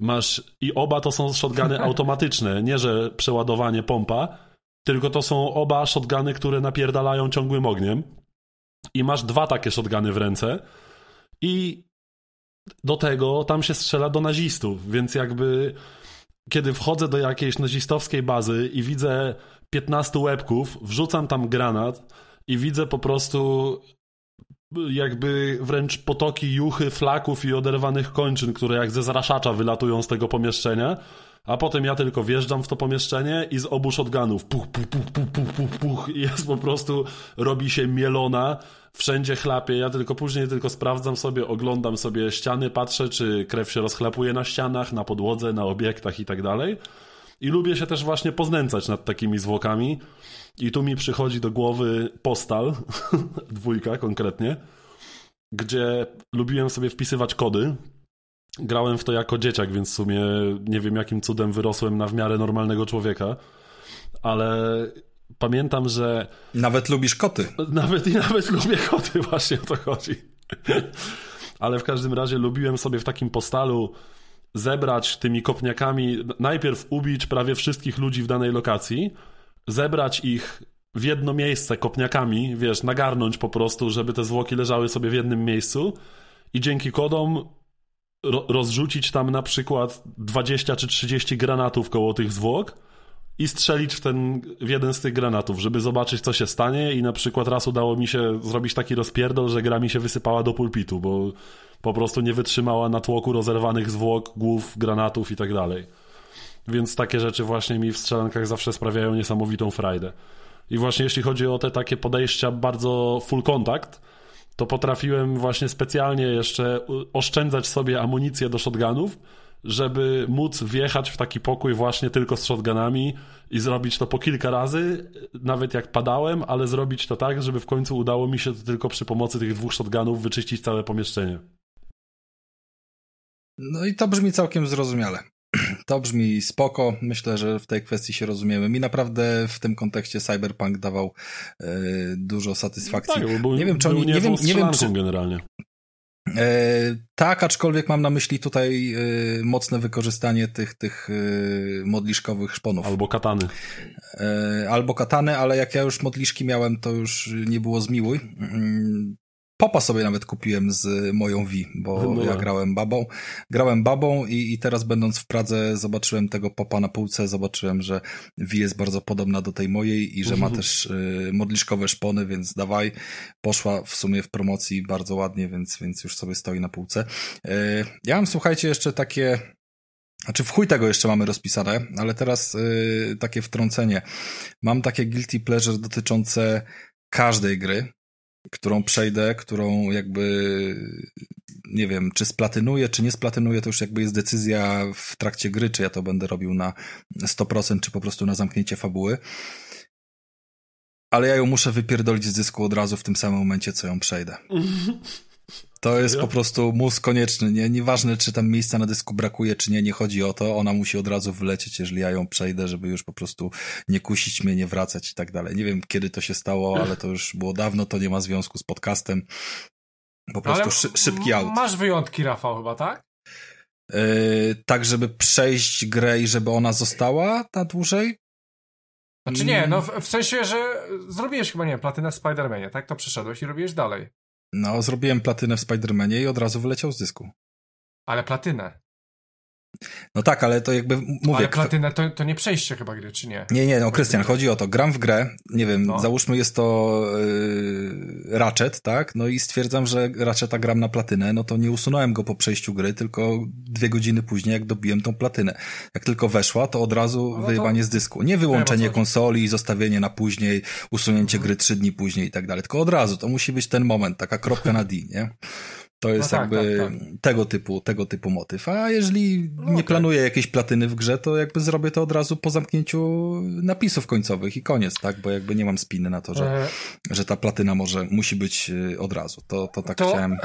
masz i oba to są shotguny (laughs) automatyczne, nie że przeładowanie pompa, tylko to są oba shotguny, które napierdalają ciągłym ogniem. I masz dwa takie shotguny w ręce i do tego tam się strzela do nazistów, więc jakby kiedy wchodzę do jakiejś nazistowskiej bazy i widzę 15 łebków, wrzucam tam granat i widzę po prostu jakby wręcz potoki juchy, flaków i oderwanych kończyn, które jak ze zraszacza wylatują z tego pomieszczenia, a potem ja tylko wjeżdżam w to pomieszczenie i z obu shotgunów puch, puch, puch, puch, puch, puch, puch i jest po prostu, robi się mielona, wszędzie chlapie, ja tylko później tylko sprawdzam sobie, oglądam sobie ściany, patrzę, czy krew się rozchlapuje na ścianach, na podłodze, na obiektach i tak dalej. I lubię się też właśnie poznęcać nad takimi zwłokami. I tu mi przychodzi do głowy Postal, (laughs) dwójka konkretnie, gdzie lubiłem sobie wpisywać kody. Grałem w to jako dzieciak, więc w sumie nie wiem jakim cudem wyrosłem na w miarę normalnego człowieka, ale pamiętam, że...
Nawet lubisz koty.
Nawet i nawet lubię koty, właśnie o to chodzi. Ale w każdym razie lubiłem sobie w takim postalu zebrać tymi kopniakami, najpierw ubić prawie wszystkich ludzi w danej lokacji, zebrać ich w jedno miejsce kopniakami, wiesz, nagarnąć po prostu, żeby te zwłoki leżały sobie w jednym miejscu i dzięki kodom ro rozrzucić tam na przykład 20 czy 30 granatów koło tych zwłok i strzelić w, ten, w jeden z tych granatów, żeby zobaczyć, co się stanie i na przykład raz udało mi się zrobić taki rozpierdol, że gra mi się wysypała do pulpitu, bo po prostu nie wytrzymała natłoku rozerwanych zwłok, głów, granatów i tak dalej. Więc takie rzeczy właśnie mi w strzelankach zawsze sprawiają niesamowitą frajdę. I właśnie jeśli chodzi o te takie podejścia bardzo full contact, to potrafiłem właśnie specjalnie jeszcze oszczędzać sobie amunicję do shotgunów, żeby móc wjechać w taki pokój właśnie tylko z shotgunami i zrobić to po kilka razy, nawet jak padałem, ale zrobić to tak, żeby w końcu udało mi się to tylko przy pomocy tych dwóch shotgunów wyczyścić całe pomieszczenie.
No i to brzmi całkiem zrozumiale. To brzmi spoko. Myślę, że w tej kwestii się rozumiemy. Mi naprawdę w tym kontekście Cyberpunk dawał e, dużo satysfakcji.
No tak, był, nie wiem, czy oni, nie wiem, nie wiem, czy, generalnie.
E, tak, aczkolwiek mam na myśli tutaj e, mocne wykorzystanie tych, tych e, modliszkowych szponów.
Albo katany.
E, albo katany, ale jak ja już modliszki miałem, to już nie było zmiłuj. Popa sobie nawet kupiłem z moją Wii, bo ja grałem babą. Grałem babą i, i teraz będąc w Pradze zobaczyłem tego popa na półce, zobaczyłem, że Wii jest bardzo podobna do tej mojej i że ma (laughs) też y, modliszkowe szpony, więc dawaj. Poszła w sumie w promocji bardzo ładnie, więc, więc już sobie stoi na półce. Y, ja mam, słuchajcie, jeszcze takie znaczy w chuj tego jeszcze mamy rozpisane, ale teraz y, takie wtrącenie. Mam takie guilty pleasure dotyczące każdej gry, którą przejdę, którą jakby nie wiem, czy splatynuję, czy nie splatynuję, to już jakby jest decyzja w trakcie gry, czy ja to będę robił na 100%, czy po prostu na zamknięcie fabuły. Ale ja ją muszę wypierdolić z dysku od razu w tym samym momencie, co ją przejdę. (laughs) To jest po prostu mus konieczny, nie? Nieważne, czy tam miejsca na dysku brakuje, czy nie, nie chodzi o to. Ona musi od razu wylecieć, jeżeli ja ją przejdę, żeby już po prostu nie kusić mnie, nie wracać i tak dalej. Nie wiem, kiedy to się stało, ale to już było dawno, to nie ma związku z podcastem. Po prostu szy szybki aut.
Masz wyjątki, Rafał, chyba, tak?
Yy, tak, żeby przejść grę i żeby ona została na dłużej?
Znaczy nie, no w, w sensie, że zrobiłeś chyba, nie wiem, platynę w Spider-Manie, tak? To przeszedłeś i robiłeś dalej.
No, zrobiłem platynę w Spider-Manie i od razu wyleciał z dysku.
Ale platynę.
No tak, ale to jakby mówię.
Ale platynę to, to nie przejście chyba gry, czy nie?
Nie, nie, no Krystian, chodzi o to. Gram w grę, nie wiem, no. załóżmy jest to yy, Ratchet, tak? No i stwierdzam, że Ratcheta gram na platynę, no to nie usunąłem go po przejściu gry, tylko dwie godziny później, jak dobiłem tą platynę. Jak tylko weszła, to od razu no wyjebanie z dysku. Nie wyłączenie konsoli i zostawienie na później, usunięcie mhm. gry trzy dni później i tak dalej, tylko od razu. To musi być ten moment, taka kropka na D, nie? To jest no tak, jakby tak, tak. tego typu, tego typu motyw. A jeżeli no, nie planuję jakiejś platyny w grze, to jakby zrobię to od razu po zamknięciu napisów końcowych i koniec, tak? Bo jakby nie mam spiny na to, że, e... że ta platyna może, musi być e, od razu. To, to tak to... chciałem.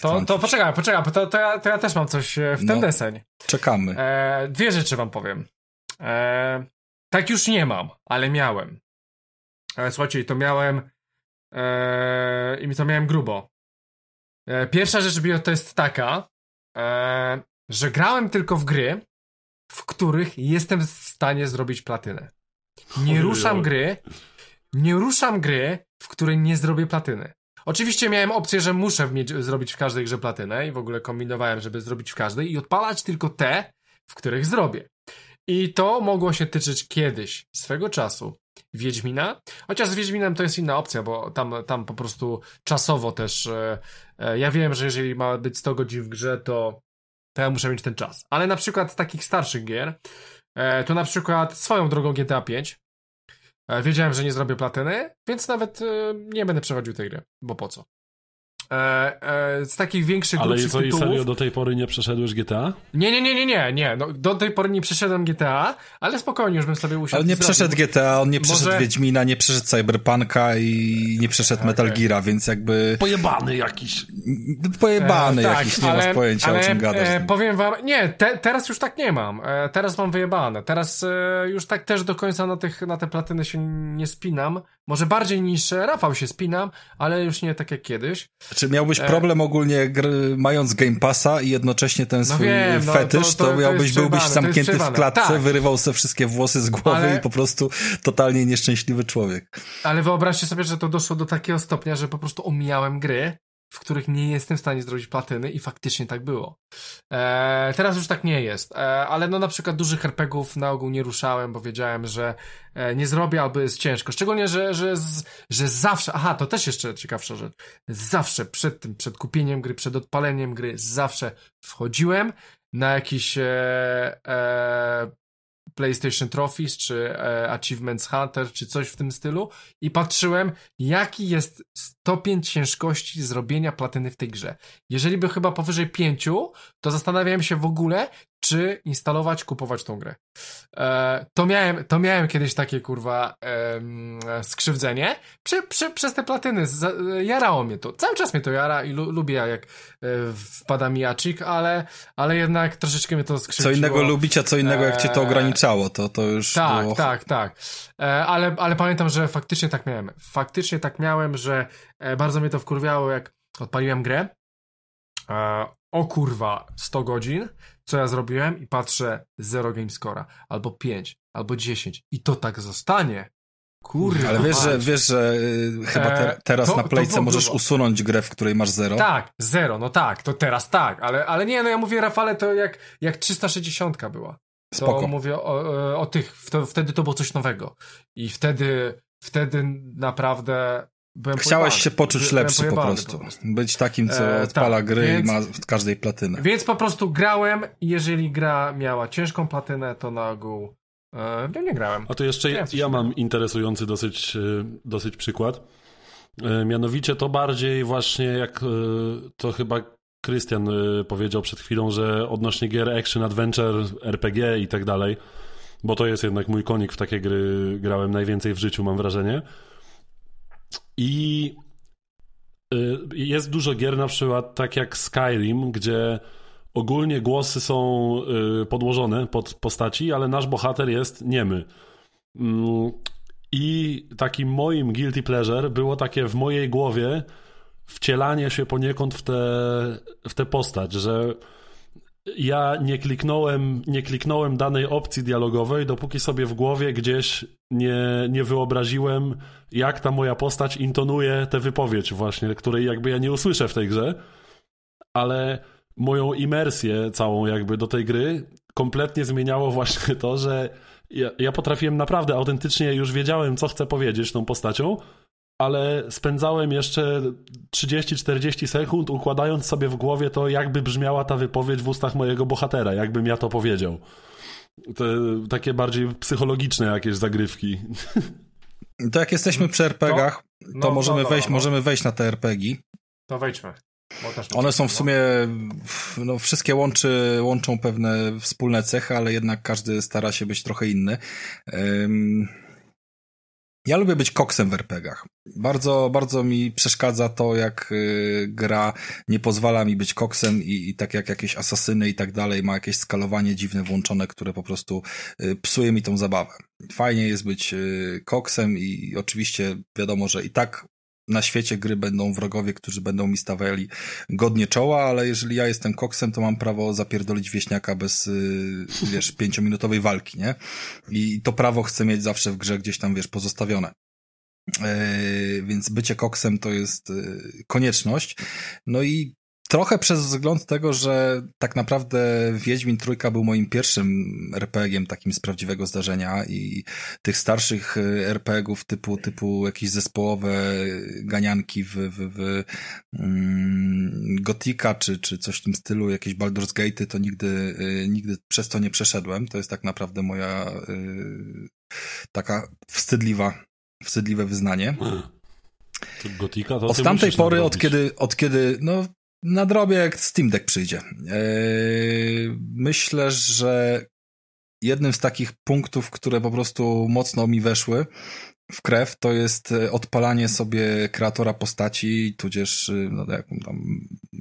To, to poczekaj, poczekaj, to, to, ja, to ja też mam coś e, w ten no, deseń.
Czekamy.
E, dwie rzeczy wam powiem. E, tak już nie mam, ale miałem. E, słuchajcie, to miałem e, i to miałem grubo. E, pierwsza rzecz to jest taka, e, że grałem tylko w gry, w których jestem w stanie zrobić platynę. Nie ruszam gry, nie ruszam gry, w której nie zrobię platyny. Oczywiście miałem opcję, że muszę mieć, zrobić w każdej grze platynę i w ogóle kombinowałem, żeby zrobić w każdej i odpalać tylko te, w których zrobię. I to mogło się tyczyć kiedyś, swego czasu, Wiedźmina. Chociaż z Wiedźminem to jest inna opcja, bo tam, tam po prostu czasowo też. E, ja wiem, że jeżeli ma być 100 godzin w grze, to, to ja muszę mieć ten czas. Ale na przykład z takich starszych gier, e, to na przykład swoją drogą GTA 5. E, wiedziałem, że nie zrobię platyny, więc nawet nie będę przechodził tej gry, bo po co? E, e, z takich większych
Ale co, tytułów... i serio do tej pory nie przeszedłeś GTA?
Nie, nie, nie, nie, nie, nie. No, do tej pory nie przeszedłem GTA, ale spokojnie już bym sobie usiadł.
Ale nie przeszedł GTA, on nie przeszedł Może... Wiedźmina, nie przeszedł Cyberpunka i nie przeszedł okay. Metal Geara, więc jakby...
Pojebany jakiś.
Pojebany e, tak, jakiś, nie ale, masz pojęcia ale, o czym gadasz. E,
powiem wam, nie, te, teraz już tak nie mam. E, teraz mam wyjebane. Teraz e, już tak też do końca na, tych, na te platyny się nie spinam. Może bardziej niż Rafał się spinam, ale już nie tak jak kiedyś.
Czy miałbyś e... problem ogólnie gry, mając Game Passa i jednocześnie ten no swój no wiem, fetysz, to, to, to, to miałbyś, byłbyś zamknięty w klatce, tak. wyrywał sobie wszystkie włosy z głowy ale... i po prostu totalnie nieszczęśliwy człowiek.
Ale wyobraźcie sobie, że to doszło do takiego stopnia, że po prostu omijałem gry, w których nie jestem w stanie zrobić platyny i faktycznie tak było. E, teraz już tak nie jest, e, ale no na przykład dużych herpegów na ogół nie ruszałem, bo wiedziałem, że e, nie zrobię albo jest ciężko. Szczególnie, że, że, z, że zawsze, aha, to też jeszcze ciekawsza rzecz, zawsze przed tym, przed kupieniem gry, przed odpaleniem gry, zawsze wchodziłem na jakiś e, e, PlayStation Trophies, czy e, Achievements Hunter, czy coś w tym stylu i patrzyłem, jaki jest stopień ciężkości zrobienia platyny w tej grze. Jeżeli by chyba powyżej pięciu, to zastanawiałem się w ogóle, czy instalować, kupować tą grę. E, to, miałem, to miałem kiedyś takie, kurwa, e, skrzywdzenie przy, przy, przez te platyny. Z, jarało mnie to. Cały czas mnie to jara i lu, lubię, jak e, wpada mi jacik, ale, ale jednak troszeczkę mnie to skrzywdziło.
Co innego lubić, a co innego jak cię to e, ograniczało, to, to już
Tak,
było...
tak, tak. E, ale, ale pamiętam, że faktycznie tak miałem. Faktycznie tak miałem, że e, bardzo mnie to wkurwiało, jak odpaliłem grę. O kurwa, 100 godzin co ja zrobiłem i patrzę 0 gamescora, albo 5, albo 10 i to tak zostanie. Kurde.
Ale wiesz, że, wiesz, że y, chyba te, teraz e, to, na playce możesz usunąć grę, w której masz 0?
Tak, 0, no tak, to teraz tak, ale, ale nie, no ja mówię Rafale, to jak, jak 360 była. To
Spoko.
mówię o, o, o tych, wtedy to było coś nowego. I wtedy, wtedy naprawdę Byłem
Chciałeś
pojebany.
się poczuć
Byłem
lepszy po prostu. po prostu. Być takim, co e, odpala tak, gry więc, i ma w każdej platynę.
Więc po prostu grałem jeżeli gra miała ciężką platynę, to na ogół e, nie, nie grałem.
A to jeszcze ja, ja mam interesujący dosyć, e, dosyć przykład. E, mianowicie to bardziej właśnie jak e, to chyba Krystian e, powiedział przed chwilą, że odnośnie gier action, adventure, RPG i tak dalej, bo to jest jednak mój konik, w takie gry grałem najwięcej w życiu, mam wrażenie. I y, jest dużo gier, na przykład tak jak Skyrim, gdzie ogólnie głosy są y, podłożone pod postaci, ale nasz bohater jest niemy. Mm, I takim moim guilty pleasure było takie w mojej głowie wcielanie się poniekąd w tę w te postać, że ja nie kliknąłem, nie kliknąłem danej opcji dialogowej, dopóki sobie w głowie gdzieś nie, nie wyobraziłem, jak ta moja postać intonuje tę wypowiedź właśnie, której jakby ja nie usłyszę w tej grze, ale moją imersję całą jakby do tej gry kompletnie zmieniało właśnie to, że ja, ja potrafiłem naprawdę autentycznie, już wiedziałem, co chcę powiedzieć tą postacią, ale spędzałem jeszcze 30-40 sekund układając sobie w głowie to, jakby brzmiała ta wypowiedź w ustach mojego bohatera, jakbym ja to powiedział. To takie bardziej psychologiczne jakieś zagrywki.
To jak jesteśmy przy RPGach, to, no, możemy, no, wejść, no. możemy wejść na te RPG.
To wejdźmy.
One są w sumie, no, wszystkie łączy, łączą pewne wspólne cechy, ale jednak każdy stara się być trochę inny. Um, ja lubię być koksem w RPGach. Bardzo, bardzo mi przeszkadza to, jak y, gra nie pozwala mi być koksem i, i tak jak jakieś asasyny i tak dalej, ma jakieś skalowanie dziwne włączone, które po prostu y, psuje mi tą zabawę. Fajnie jest być y, koksem i oczywiście wiadomo, że i tak na świecie gry będą wrogowie, którzy będą mi stawiali godnie czoła, ale jeżeli ja jestem koksem, to mam prawo zapierdolić wieśniaka bez, y, wiesz, (laughs) pięciominutowej walki, nie? I to prawo chcę mieć zawsze w grze gdzieś tam, wiesz, pozostawione. Yy, więc bycie koksem to jest yy, konieczność. No i Trochę przez wzgląd tego, że tak naprawdę Wiedźmin Trójka był moim pierwszym RPG-iem takim z prawdziwego zdarzenia i tych starszych e, RPG-ów typu, typu jakieś zespołowe ganianki w, w, w mm, Gotika czy, czy coś w tym stylu, jakieś Baldur's Gate'y, to nigdy, e, nigdy przez to nie przeszedłem. To jest tak naprawdę moja y, taka wstydliwa, wstydliwe wyznanie.
Gotika to
od tamtej pory, od kiedy, od kiedy, no nadrobię jak Steam Deck przyjdzie. Eee, myślę, że jednym z takich punktów, które po prostu mocno mi weszły, w krew, to jest e, odpalanie sobie kreatora postaci, tudzież e, no, tam,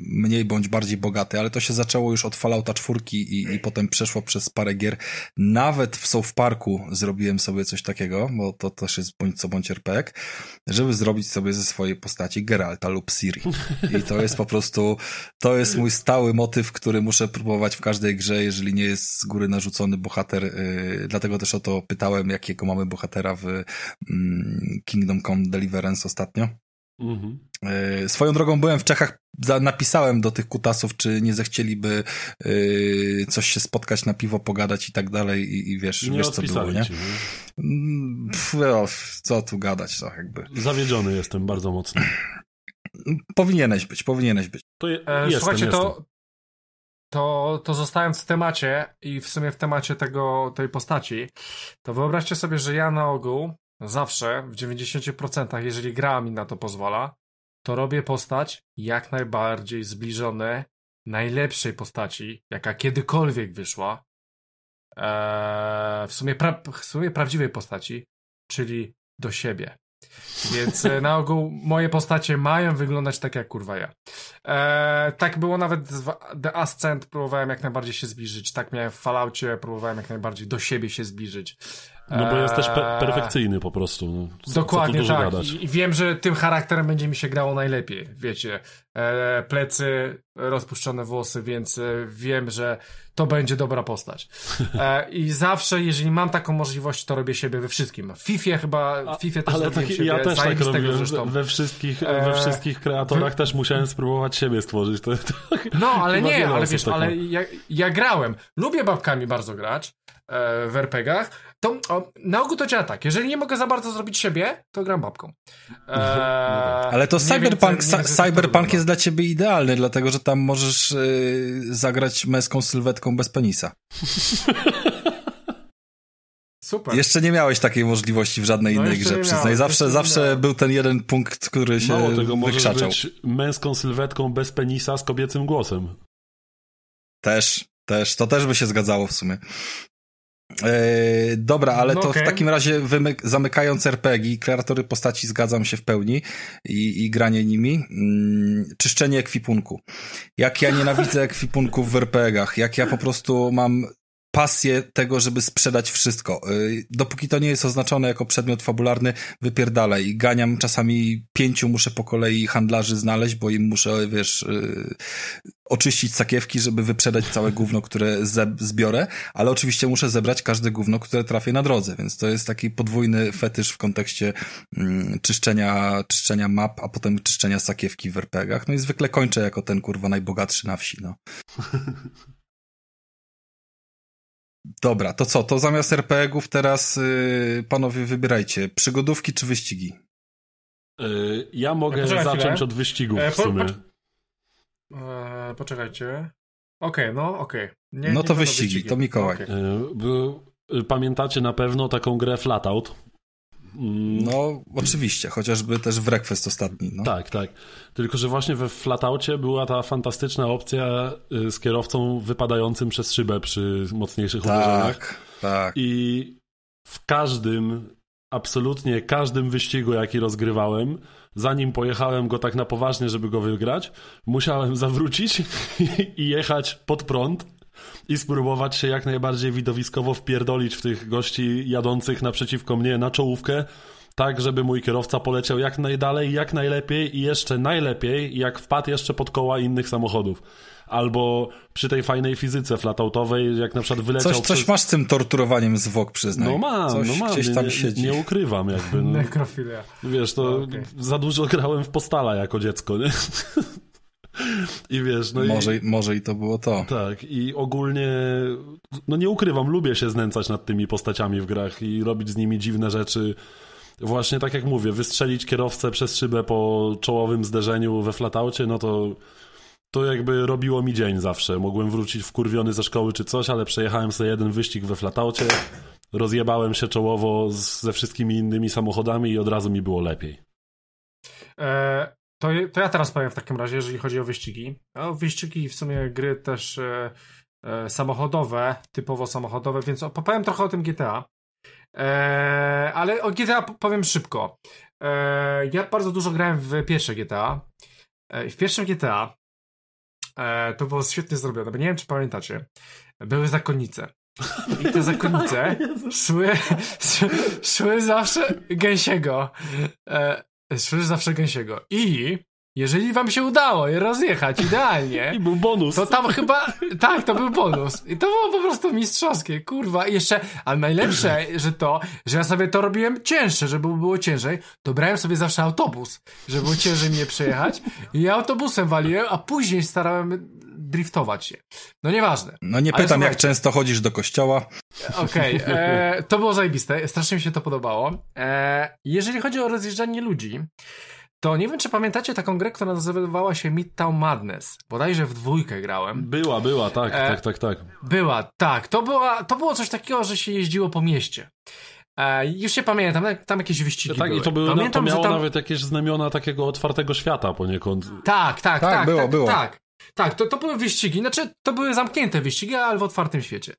mniej bądź bardziej bogaty, ale to się zaczęło już od Fallouta czwórki i, i potem przeszło przez parę gier. Nawet w South Parku zrobiłem sobie coś takiego, bo to też jest bądź co bądź RPG, żeby zrobić sobie ze swojej postaci Geralta lub Siri. I to jest po prostu, to jest mój stały motyw, który muszę próbować w każdej grze, jeżeli nie jest z góry narzucony bohater. Yy, dlatego też o to pytałem, jakiego mamy bohatera w yy, Kingdom Come Deliverance ostatnio. Mhm. E, swoją drogą byłem w Czechach, napisałem do tych kutasów, czy nie zechcieliby yy, coś się spotkać na piwo, pogadać i tak dalej i, i wiesz, nie wiesz co było, nie? Ci, nie? Mm, pff, co tu gadać, to jakby.
Zawiedziony jestem bardzo mocno.
Powinieneś być, powinieneś być.
To je, e, jestem, słuchajcie, jestem. to to, to zostając w temacie i w sumie w temacie tego, tej postaci, to wyobraźcie sobie, że ja na ogół zawsze w 90%, jeżeli gra mi na to pozwala, to robię postać jak najbardziej zbliżone najlepszej postaci, jaka kiedykolwiek wyszła. Eee, w, sumie w sumie prawdziwej postaci, czyli do siebie. Więc e, na ogół moje postacie mają wyglądać tak jak kurwa ja. Eee, tak było nawet w The Ascent, próbowałem jak najbardziej się zbliżyć. Tak miałem w Falloutie, próbowałem jak najbardziej do siebie się zbliżyć.
No bo jesteś pe perfekcyjny po prostu. No.
Co, Dokładnie co tak. I, I, wiem, że tym charakterem będzie mi się grało najlepiej. Wiecie, e, plecy, rozpuszczone włosy, więc e, wiem, że to będzie dobra postać. (laughs) E, I zawsze, jeżeli mam taką możliwość, to robię siebie we wszystkim. W FIFA chyba, w FIFA też
Ale
tak, siebie,
ja też tak robiłem we wszystkich, we wszystkich kreatorach też musiałem spróbować siebie stworzyć. To, to
no, ale nie, ale wiesz, ale ja, ja grałem. Lubię babkami bardzo grać e, w RPGach, to o, na ogół to działa tak. Jeżeli nie mogę za bardzo zrobić siebie, to gram babką. Eee,
Ale to Cyberpunk, więcej, cyberpunk jest dla ciebie idealny, dlatego że tam możesz yy, zagrać męską sylwetką bez penisa. (laughs)
Super.
Jeszcze nie miałeś takiej możliwości w żadnej no innej grze, przyznaj. Zawsze, zawsze był ten jeden punkt, który się Mało tego, wykrzaczał.
być męską sylwetką bez penisa z kobiecym głosem.
Też, też. To też by się zgadzało w sumie. Eee, dobra, ale no to okay. w takim razie wymyk, zamykając RPG, kreatory postaci zgadzam się w pełni i, i granie nimi. Mm, czyszczenie ekwipunku. Jak ja nienawidzę ekwipunków w RPGach, jak ja po prostu mam pasję tego, żeby sprzedać wszystko. Y, dopóki to nie jest oznaczone jako przedmiot fabularny, wypierdalaj. Ganiam czasami pięciu muszę po kolei handlarzy znaleźć, bo im muszę, wiesz, y, oczyścić sakiewki, żeby wyprzedać całe gówno, które zbiorę, ale oczywiście muszę zebrać każde gówno, które trafię na drodze, więc to jest taki podwójny fetysz w kontekście mm, czyszczenia, czyszczenia map, a potem czyszczenia sakiewki w RPGach. No i zwykle kończę jako ten kurwa najbogatszy na wsi, no. (laughs) Dobra, to co? To zamiast RPG-ów teraz yy, panowie wybierajcie. Przygodówki czy wyścigi?
Yy, ja mogę zacząć chwilę. od wyścigów e, w sumie.
Po, po, e, poczekajcie. Okej, okay, no okej. Okay.
No to wyścigi, wyścigi, to Mikołaj. Okay.
Yy, pamiętacie na pewno taką grę Flatout?
Mm. No, oczywiście, chociażby też w Request ostatni. No.
Tak, tak. Tylko, że właśnie we Flataucie była ta fantastyczna opcja y, z kierowcą wypadającym przez szybę przy mocniejszych tak, uderzeniach.
Tak, tak.
I w każdym, absolutnie każdym wyścigu, jaki rozgrywałem, zanim pojechałem go tak na poważnie, żeby go wygrać, musiałem zawrócić (laughs) i jechać pod prąd i spróbować się jak najbardziej widowiskowo wpierdolić w tych gości jadących naprzeciwko mnie na czołówkę, tak żeby mój kierowca poleciał jak najdalej, jak najlepiej i jeszcze najlepiej, jak wpadł jeszcze pod koła innych samochodów. Albo przy tej fajnej fizyce flatautowej, jak na przykład wyleciał...
Coś, coś przez... masz z tym torturowaniem zwłok, przyznaj.
No mam,
coś
no mam.
Gdzieś tam
nie,
siedzi.
Nie ukrywam jakby. No.
Nekrofilia.
Wiesz, to no, okay. za dużo grałem w postala jako dziecko, nie? I wiesz, no
może,
i,
może i to było to.
Tak, i ogólnie, no nie ukrywam, lubię się znęcać nad tymi postaciami w grach i robić z nimi dziwne rzeczy. Właśnie tak jak mówię, wystrzelić kierowcę przez szybę po czołowym zderzeniu we flataucie, no to to jakby robiło mi dzień zawsze. Mogłem wrócić wkurwiony ze szkoły czy coś, ale przejechałem sobie jeden wyścig we flataucie, rozjebałem się czołowo z, ze wszystkimi innymi samochodami i od razu mi było lepiej.
E, to, to ja teraz powiem w takim razie, jeżeli chodzi o wyścigi. O wyścigi w sumie gry też e, e, samochodowe, typowo samochodowe, więc opowiem trochę o tym GTA. E, ale o GTA powiem szybko. E, ja bardzo dużo grałem w pierwsze GTA. E, w pierwszym GTA e, to było świetnie zrobione, bo nie wiem, czy pamiętacie. Były zakonnice. I te (laughs) zakonnice szły, (laughs) szły zawsze gęsiego. Słyszysz zawsze gęsiego. I jeżeli wam się udało je rozjechać idealnie. (laughs)
I był bonus.
To tam chyba. Tak, to był bonus. I to było po prostu mistrzowskie. Kurwa. I jeszcze. A najlepsze, że to, że ja sobie to robiłem cięższe, żeby było ciężej. To brałem sobie zawsze autobus, żeby było ciężej mnie przejechać. I ja autobusem waliłem, a później starałem driftować się. No nieważne.
No nie pytam, jak często chodzisz do kościoła.
Okej, okay, (laughs) e, to było zajebiste. Strasznie mi się to podobało. E, jeżeli chodzi o rozjeżdżanie ludzi, to nie wiem, czy pamiętacie taką grę, która nazywała się Midtown Madness. Bodajże w dwójkę grałem.
Była, była, tak, e, tak, tak, tak.
Była, tak. To, była, to było coś takiego, że się jeździło po mieście. E, już się pamiętam, tam jakieś wyścigi
Tak,
były.
i to, były,
Pamiętam,
to miało
tam...
nawet jakieś znamiona takiego otwartego świata poniekąd.
Tak, tak, tak.
tak było,
tak,
było.
Tak, tak to, to były wyścigi, znaczy to były zamknięte wyścigi, ale w otwartym świecie.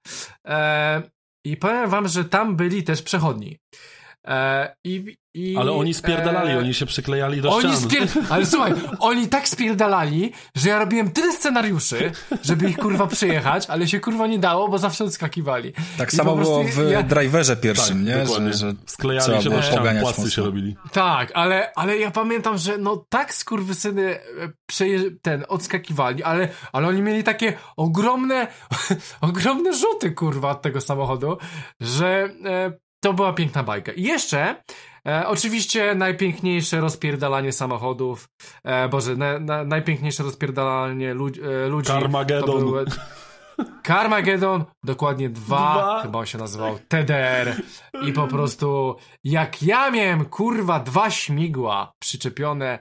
E, I powiem wam, że tam byli też przechodni. E, i, i,
ale oni spierdalali, e, oni się przyklejali do
oni
ścian.
Spier... (laughs) Ale słuchaj, oni tak spierdalali, że ja robiłem tyle scenariuszy, żeby ich kurwa przyjechać, ale się kurwa nie dało, bo zawsze odskakiwali.
Tak I samo było w ja... driverze pierwszym,
tak,
nie?
Dokładnie. Że, że Sklejali się do ścian, płascy się robili.
Tak, ale, ale ja pamiętam, że no tak skurwysyny przeje... ten, odskakiwali, ale, ale oni mieli takie ogromne, (laughs) ogromne rzuty kurwa od tego samochodu, że e, to była piękna bajka. I jeszcze, e, oczywiście, najpiękniejsze rozpierdalanie samochodów. E, Boże, na, na, najpiękniejsze rozpierdalanie lud, e, ludzi.
Carmageddon. Były...
Carmageddon, dokładnie dwa, dwa, chyba on się nazywał TDR. I po prostu, jak ja miałem kurwa dwa śmigła przyczepione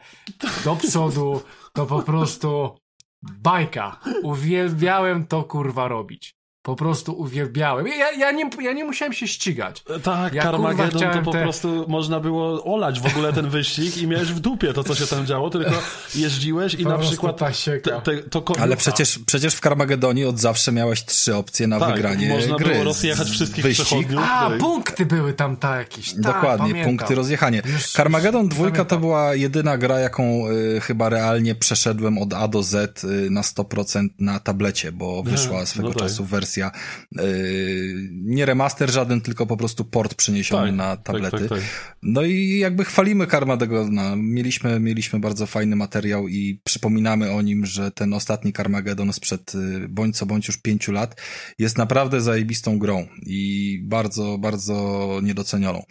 do przodu, to po prostu bajka. Uwielbiałem to kurwa robić. Po prostu uwielbiałem. Ja, ja, nie, ja nie musiałem się ścigać.
Tak,
ja,
Carmageddon to po te... prostu można było olać w ogóle ten wyścig i miałeś w dupie to, co się tam działo, tylko jeździłeś i
po
na przykład...
Te, te,
to Ale przecież, przecież w Carmagedonie od zawsze miałeś trzy opcje na
tak,
wygranie
można
gry.
było rozjechać wszystkich
wyścig.
przechodniów.
A, punkty były tam tak jakieś. Tak,
Dokładnie,
pamiętam.
punkty rozjechanie. Już, Carmageddon 2 to była jedyna gra, jaką y, chyba realnie przeszedłem od A do Z y, na 100% na tablecie, bo wyszła swego
no
czasu wersja y, nie remaster żaden, tylko po prostu port przeniesiony
tak,
na
tak,
tablety.
Tak, tak,
no i jakby chwalimy Carmagedona. Mieliśmy, mieliśmy bardzo fajny materiał i przypominamy o nim, że ten ostatni Carmageddon sprzed y, bądź co bądź już pięciu lat jest naprawdę zajebistą grą i bardzo, bardzo niedocenioną.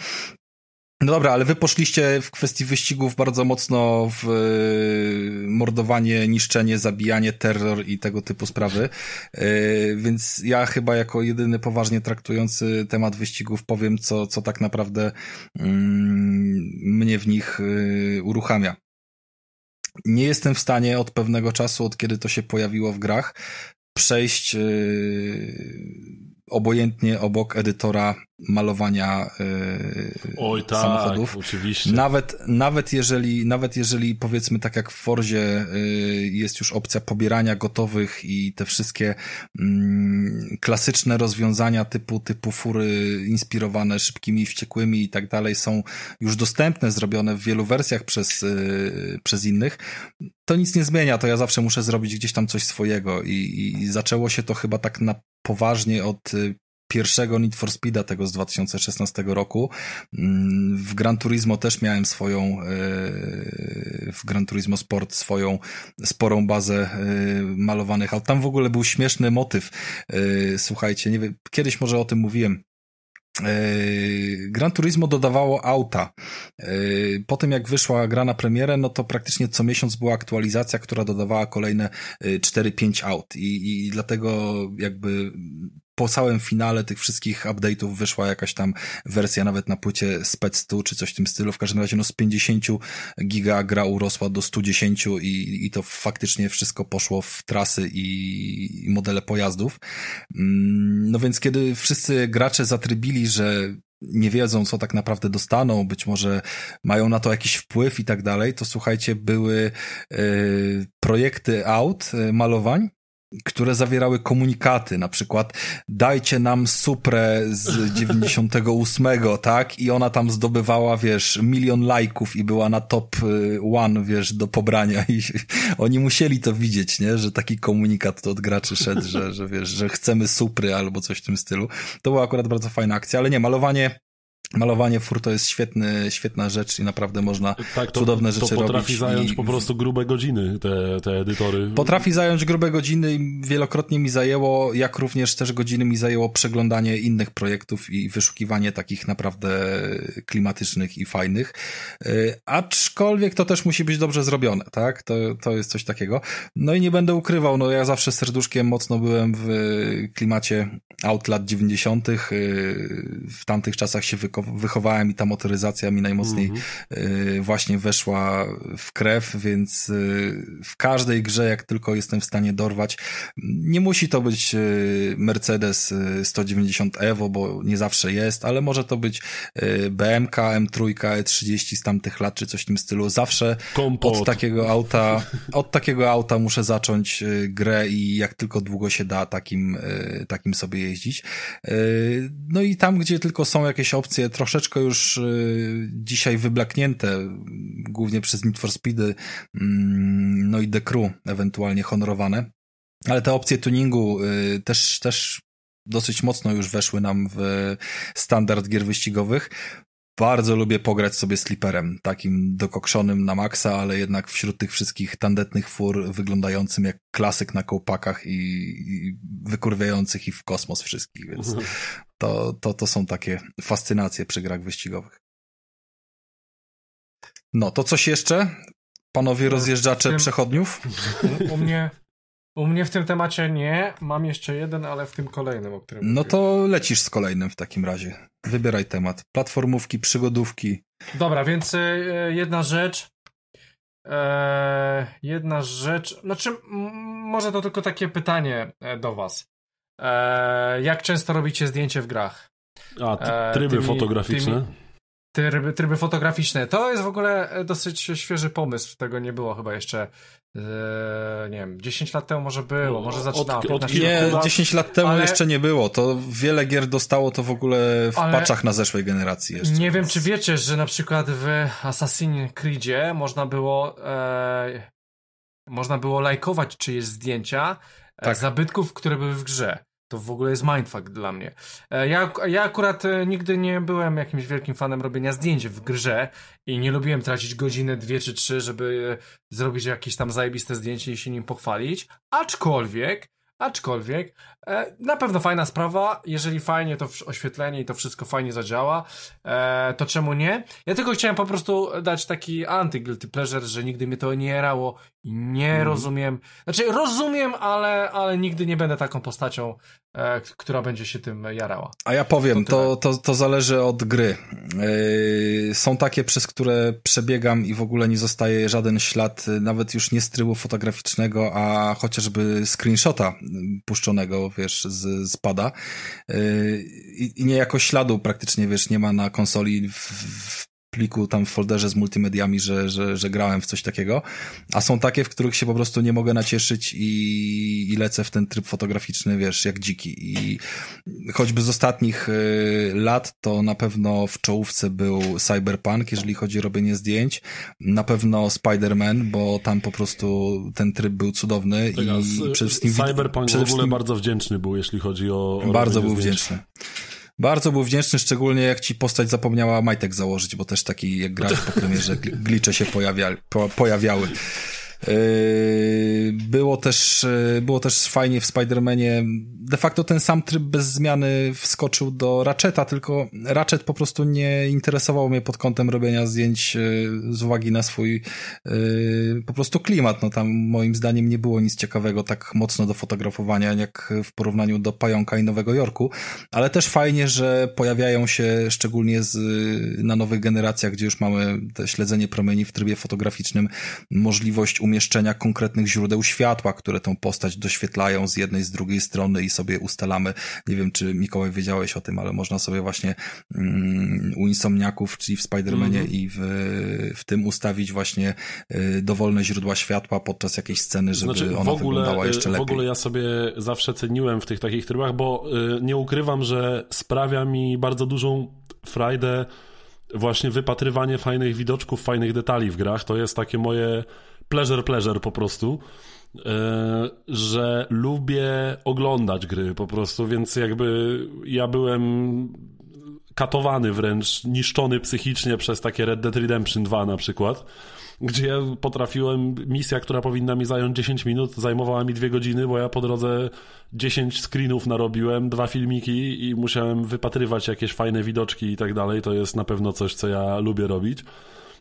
No dobra, ale wy poszliście w kwestii wyścigów bardzo mocno w y, mordowanie, niszczenie, zabijanie, terror i tego typu sprawy. Y, więc ja chyba jako jedyny poważnie traktujący temat wyścigów powiem, co, co tak naprawdę mm, mnie w nich y, uruchamia. Nie jestem w stanie od pewnego czasu, od kiedy to się pojawiło w grach, przejść obojętnie obok edytora malowania yy,
Oj, tak,
samochodów.
Oczywiście.
Nawet, nawet jeżeli, nawet jeżeli powiedzmy tak jak w Forzie yy, jest już opcja pobierania gotowych i te wszystkie yy, klasyczne rozwiązania typu, typu fury inspirowane szybkimi, wściekłymi i tak dalej są już dostępne, zrobione w wielu wersjach przez, yy, przez innych, to nic nie zmienia, to ja zawsze muszę zrobić gdzieś tam coś swojego i, i zaczęło się to chyba tak na poważnie od y, pierwszego Need for Speeda tego z 2016 roku. Mm, w Gran Turismo też miałem swoją, y, w Gran Turismo Sport swoją sporą bazę y, malowanych aut. Tam w ogóle był śmieszny motyw. Słuchajcie, nie wiem, kiedyś może o tym mówiłem. Gran Turismo dodawało auta. Po tym jak wyszła gra na premierę, no to praktycznie co miesiąc była aktualizacja, która dodawała kolejne 4-5 aut i, i dlatego jakby po całym finale tych wszystkich update'ów wyszła jakaś tam wersja nawet na płycie Spec 100 czy coś w tym stylu. W każdym razie no z 50 giga gra urosła do 110 i, i to faktycznie wszystko poszło w trasy i, i modele pojazdów. Mm, no więc kiedy wszyscy gracze zatrybili, że nie wiedzą, co tak naprawdę dostaną, być może mają na to jakiś wpływ i tak dalej, to słuchajcie, były y, projekty aut, y, malowań, które zawierały komunikaty, na przykład dajcie nam Suprę z (laughs) 98, tak? I ona tam zdobywała, wiesz, milion lajków i była na top y, one, wiesz, do pobrania i (laughs) oni musieli to widzieć, nie? Że taki komunikat to od graczy szedł, że, że wiesz, że chcemy Supry albo coś w tym stylu. To była akurat bardzo fajna akcja, ale nie, malowanie Malowanie fur to jest świetny, świetna rzecz i naprawdę można tak, to, cudowne rzeczy robić.
To potrafi robić zająć i... po prostu grube godziny, te, te edytory.
Potrafi zająć grube godziny i wielokrotnie mi zajęło, jak również też godziny mi zajęło przeglądanie innych projektów i wyszukiwanie takich naprawdę klimatycznych i fajnych. Yy, aczkolwiek to też musi być dobrze zrobione, tak? To, to jest coś takiego. No i nie będę ukrywał, no ja zawsze serduszkiem mocno byłem w klimacie aut lat 90. Yy, w tamtych czasach się wykopałem wychowałem i ta motoryzacja mi najmocniej mm-hmm. właśnie weszła w krew, więc y, w każdej grze, jak tylko jestem w stanie dorwać, nie musi to być y, Mercedes 190 Evo, bo nie zawsze jest, ale może to być BMK, M3, E30 z tamtych lat, czy coś w tym stylu. Zawsze Kompot. od takiego auta, od takiego auta muszę zacząć grę i jak tylko długo się da takim, takim sobie jeździć. No i tam, gdzie tylko są jakieś opcje troszeczkę już y, dzisiaj wyblaknięte, głównie przez Need for Speedy, mm, no i The Crew ewentualnie honorowane, ale te opcje tuningu y, też, też dosyć mocno już weszły nam w standard gier wyścigowych. Bardzo lubię pograć sobie sliperem, takim dokokszonym na maksa, ale jednak wśród tych wszystkich tandetnych fur wyglądającym jak klasyk na kołpakach i, i wykurwiających ich w kosmos wszystkich, więc mhm. to, to, to są takie fascynacje przy grach wyścigowych. No, to coś jeszcze? Panowie no, rozjeżdżacze tym, przechodniów?
U, (laughs) u, mnie, u mnie w tym temacie nie. Mam jeszcze jeden, ale w tym kolejnym, o którym.
No to lecisz z kolejnym w takim razie. Wybieraj temat. Platformówki, przygodówki.
Dobra, więc y, jedna rzecz. E, jedna rzecz. Znaczy, może to tylko takie pytanie e, do Was. E, jak często robicie zdjęcie w grach?
A, tryby tymi, fotograficzne? Tymi,
tryby, tryby fotograficzne. To jest w ogóle dosyć świeży pomysł. Tego nie było chyba jeszcze nie wiem, 10 lat temu może było, może zaczynało. Od,
od nie, lat, 10 lat temu ale... jeszcze nie było. To wiele gier dostało to w ogóle w ale... patchach na zeszłej generacji jeszcze.
Nie wiem, czy wiecie, że na przykład w Assassin's Creedzie można było e, można było lajkować czyjeś zdjęcia e, tak. zabytków, które były w grze. To w ogóle jest mindfuck dla mnie. E, ja, ja akurat e, nigdy nie byłem jakimś wielkim fanem robienia zdjęć w grze i nie lubiłem tracić godziny, dwie czy trzy, żeby zrobić jakieś tam zajebiste zdjęcie i się nim pochwalić. Aczkolwiek Aczkolwiek e, na pewno fajna sprawa, jeżeli fajnie to oświetlenie i to wszystko fajnie zadziała, e, to czemu nie? Ja tylko chciałem po prostu dać taki anty-guilty pleasure, że nigdy mnie to nie jarało i nie mm. rozumiem, znaczy rozumiem, ale, ale nigdy nie będę taką postacią, e, która będzie się tym jarała.
A ja powiem, to, to, to, zależy od gry. Yy, są takie, przez które przebiegam i w ogóle nie zostaje żaden ślad, nawet już nie z trybu fotograficznego, a chociażby screenshota puszczonego, wiesz, z, z pada. Yy, I, I niejako śladu praktycznie, wiesz, nie ma na konsoli w, w pliku tam w folderze z multimediami, że, że, że grałem w coś takiego, a są takie, w których się po prostu nie mogę nacieszyć i, i lecę w ten tryb fotograficzny, wiesz, jak dziki i choćby z ostatnich y, lat to na pewno w czołówce był Cyberpunk, jeżeli chodzi o robienie zdjęć, na pewno Spider-Man, bo tam po prostu ten tryb był cudowny i
przede wszystkim... Cyberpunk przede w ogóle bardzo wdzięczny był, jeśli chodzi o...
o bardzo był zdjęć. wdzięczny. Bardzo był wdzięczny, szczególnie jak ci postać zapomniała majtek założyć, bo też taki, jak grałeś po premierze, glicze się pojawia, po, pojawiały. Yy, było też, yy, było też fajnie w Spider-Manie. De facto ten sam tryb bez zmiany wskoczył do Ratcheta, tylko Ratchet po prostu nie interesował mnie pod kątem robienia zdjęć yy, z uwagi na swój po prostu klimat. No tam moim zdaniem nie było nic ciekawego tak mocno do fotografowania jak w porównaniu do Pająka i Nowego Jorku, ale też fajnie, że pojawiają się szczególnie z, na nowych generacjach, gdzie już mamy te śledzenie promieni w trybie fotograficznym, możliwość umieszczenia konkretnych źródeł światła, które tą postać doświetlają z jednej, z drugiej strony i sobie ustalamy. Nie wiem, czy Mikołaj wiedziałeś o tym, ale można sobie właśnie mm, u Insomniaków, czyli w Spider-Manie mm -hmm. i w, w tym ustawić właśnie y, dowolne źródła światła podczas jakiejś sceny, żeby znaczy, ona ogóle, wyglądała jeszcze lepiej.
W ogóle ja sobie zawsze ceniłem w tych takich trybach, bo y, nie ukrywam, że sprawia mi bardzo dużą frajdę właśnie wypatrywanie fajnych widoczków, fajnych detali w grach. To jest takie moje pleasure, pleasure po prostu, e, że lubię oglądać gry po prostu, więc jakby ja byłem katowany wręcz, niszczony psychicznie przez takie Red Dead Redemption 2 na przykład, gdzie ja potrafiłem, misja, która powinna mi zająć 10 minut, zajmowała mi 2 godziny, bo ja po drodze 10 screenów narobiłem, dwa filmiki i musiałem wypatrywać jakieś fajne widoczki i tak dalej. To jest na pewno coś, co ja lubię robić.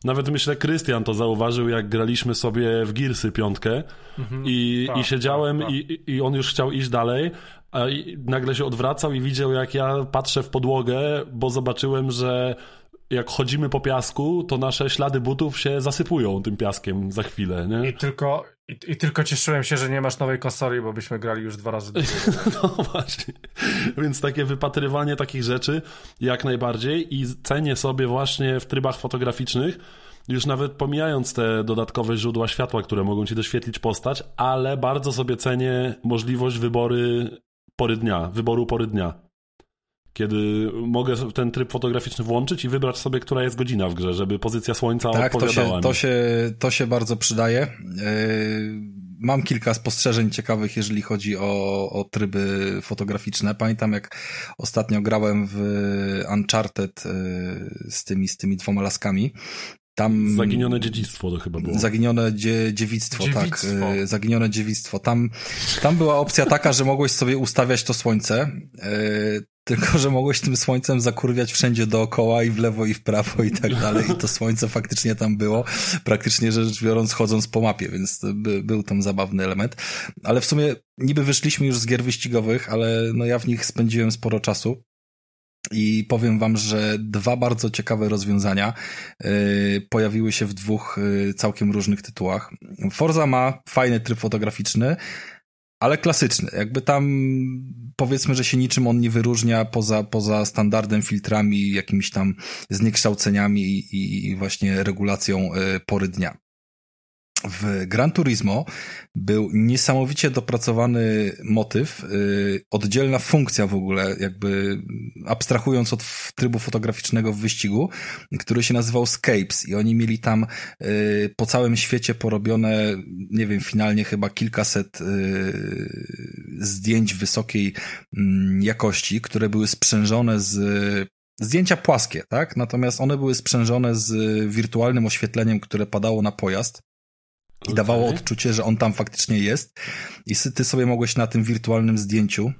Nawet myślę, Krystian to zauważył, jak graliśmy sobie w Gearsy piątkę mhm. i, tak, i siedziałem tak, tak. I, i on już chciał iść dalej, a nagle się odwracał i widział, jak ja patrzę w podłogę, bo zobaczyłem, że jak chodzimy po piasku, to nasze ślady butów się zasypują tym piaskiem za chwilę, nie?
I tylko, i, i tylko cieszyłem się, że nie masz nowej konsoli, bo byśmy grali już dwa razy. (laughs)
no właśnie. Więc takie wypatrywanie takich rzeczy jak najbardziej i cenię sobie właśnie w trybach fotograficznych, już nawet pomijając te dodatkowe źródła światła, które mogą ci doświetlić postać, ale bardzo sobie cenię możliwość wybory pory dnia, wyboru pory dnia kiedy mogę ten tryb fotograficzny włączyć i wybrać sobie, która jest godzina w grze, żeby pozycja słońca tak, odpowiadała.
Tak, to, się, to, się, to się bardzo przydaje. Yy, mam kilka spostrzeżeń ciekawych, jeżeli chodzi o, o tryby fotograficzne. Pamiętam, jak ostatnio grałem w Uncharted yy, z tymi, z tymi dwoma laskami tam,
zaginione dziedzictwo to chyba było.
Zaginione dzie, dziewictwo, tak. dziewictwo, tak. Zaginione dziewictwo. Tam, tam była opcja taka, że mogłeś sobie ustawiać to słońce, tylko że mogłeś tym słońcem zakurwiać wszędzie dookoła i w lewo i w prawo i tak (laughs) dalej. I to słońce faktycznie tam było, praktycznie rzecz biorąc chodząc po mapie, więc by, był tam zabawny element. Ale w sumie niby wyszliśmy już z gier wyścigowych, ale no ja w nich spędziłem sporo czasu. I powiem wam, że dwa bardzo ciekawe rozwiązania yy, pojawiły się w dwóch yy, całkiem różnych tytułach. Forza ma fajny tryb fotograficzny, ale klasyczny. Jakby tam powiedzmy, że się niczym on nie wyróżnia poza, poza standardem, filtrami, jakimiś tam zniekształceniami i, i właśnie regulacją yy, pory dnia w Gran Turismo był niesamowicie dopracowany motyw, yy, oddzielna funkcja w ogóle, jakby abstrahując od trybu fotograficznego w wyścigu, który się nazywał Scapes i oni mieli tam yy, po całym świecie porobione, nie wiem, finalnie chyba kilkaset yy, zdjęć wysokiej mm, jakości, które były sprzężone z zdjęcia płaskie, tak? Natomiast one były sprzężone z wirtualnym oświetleniem, które padało na pojazd i dawało odczucie, że on tam faktycznie jest i ty sobie mogłeś na tym wirtualnym zdjęciu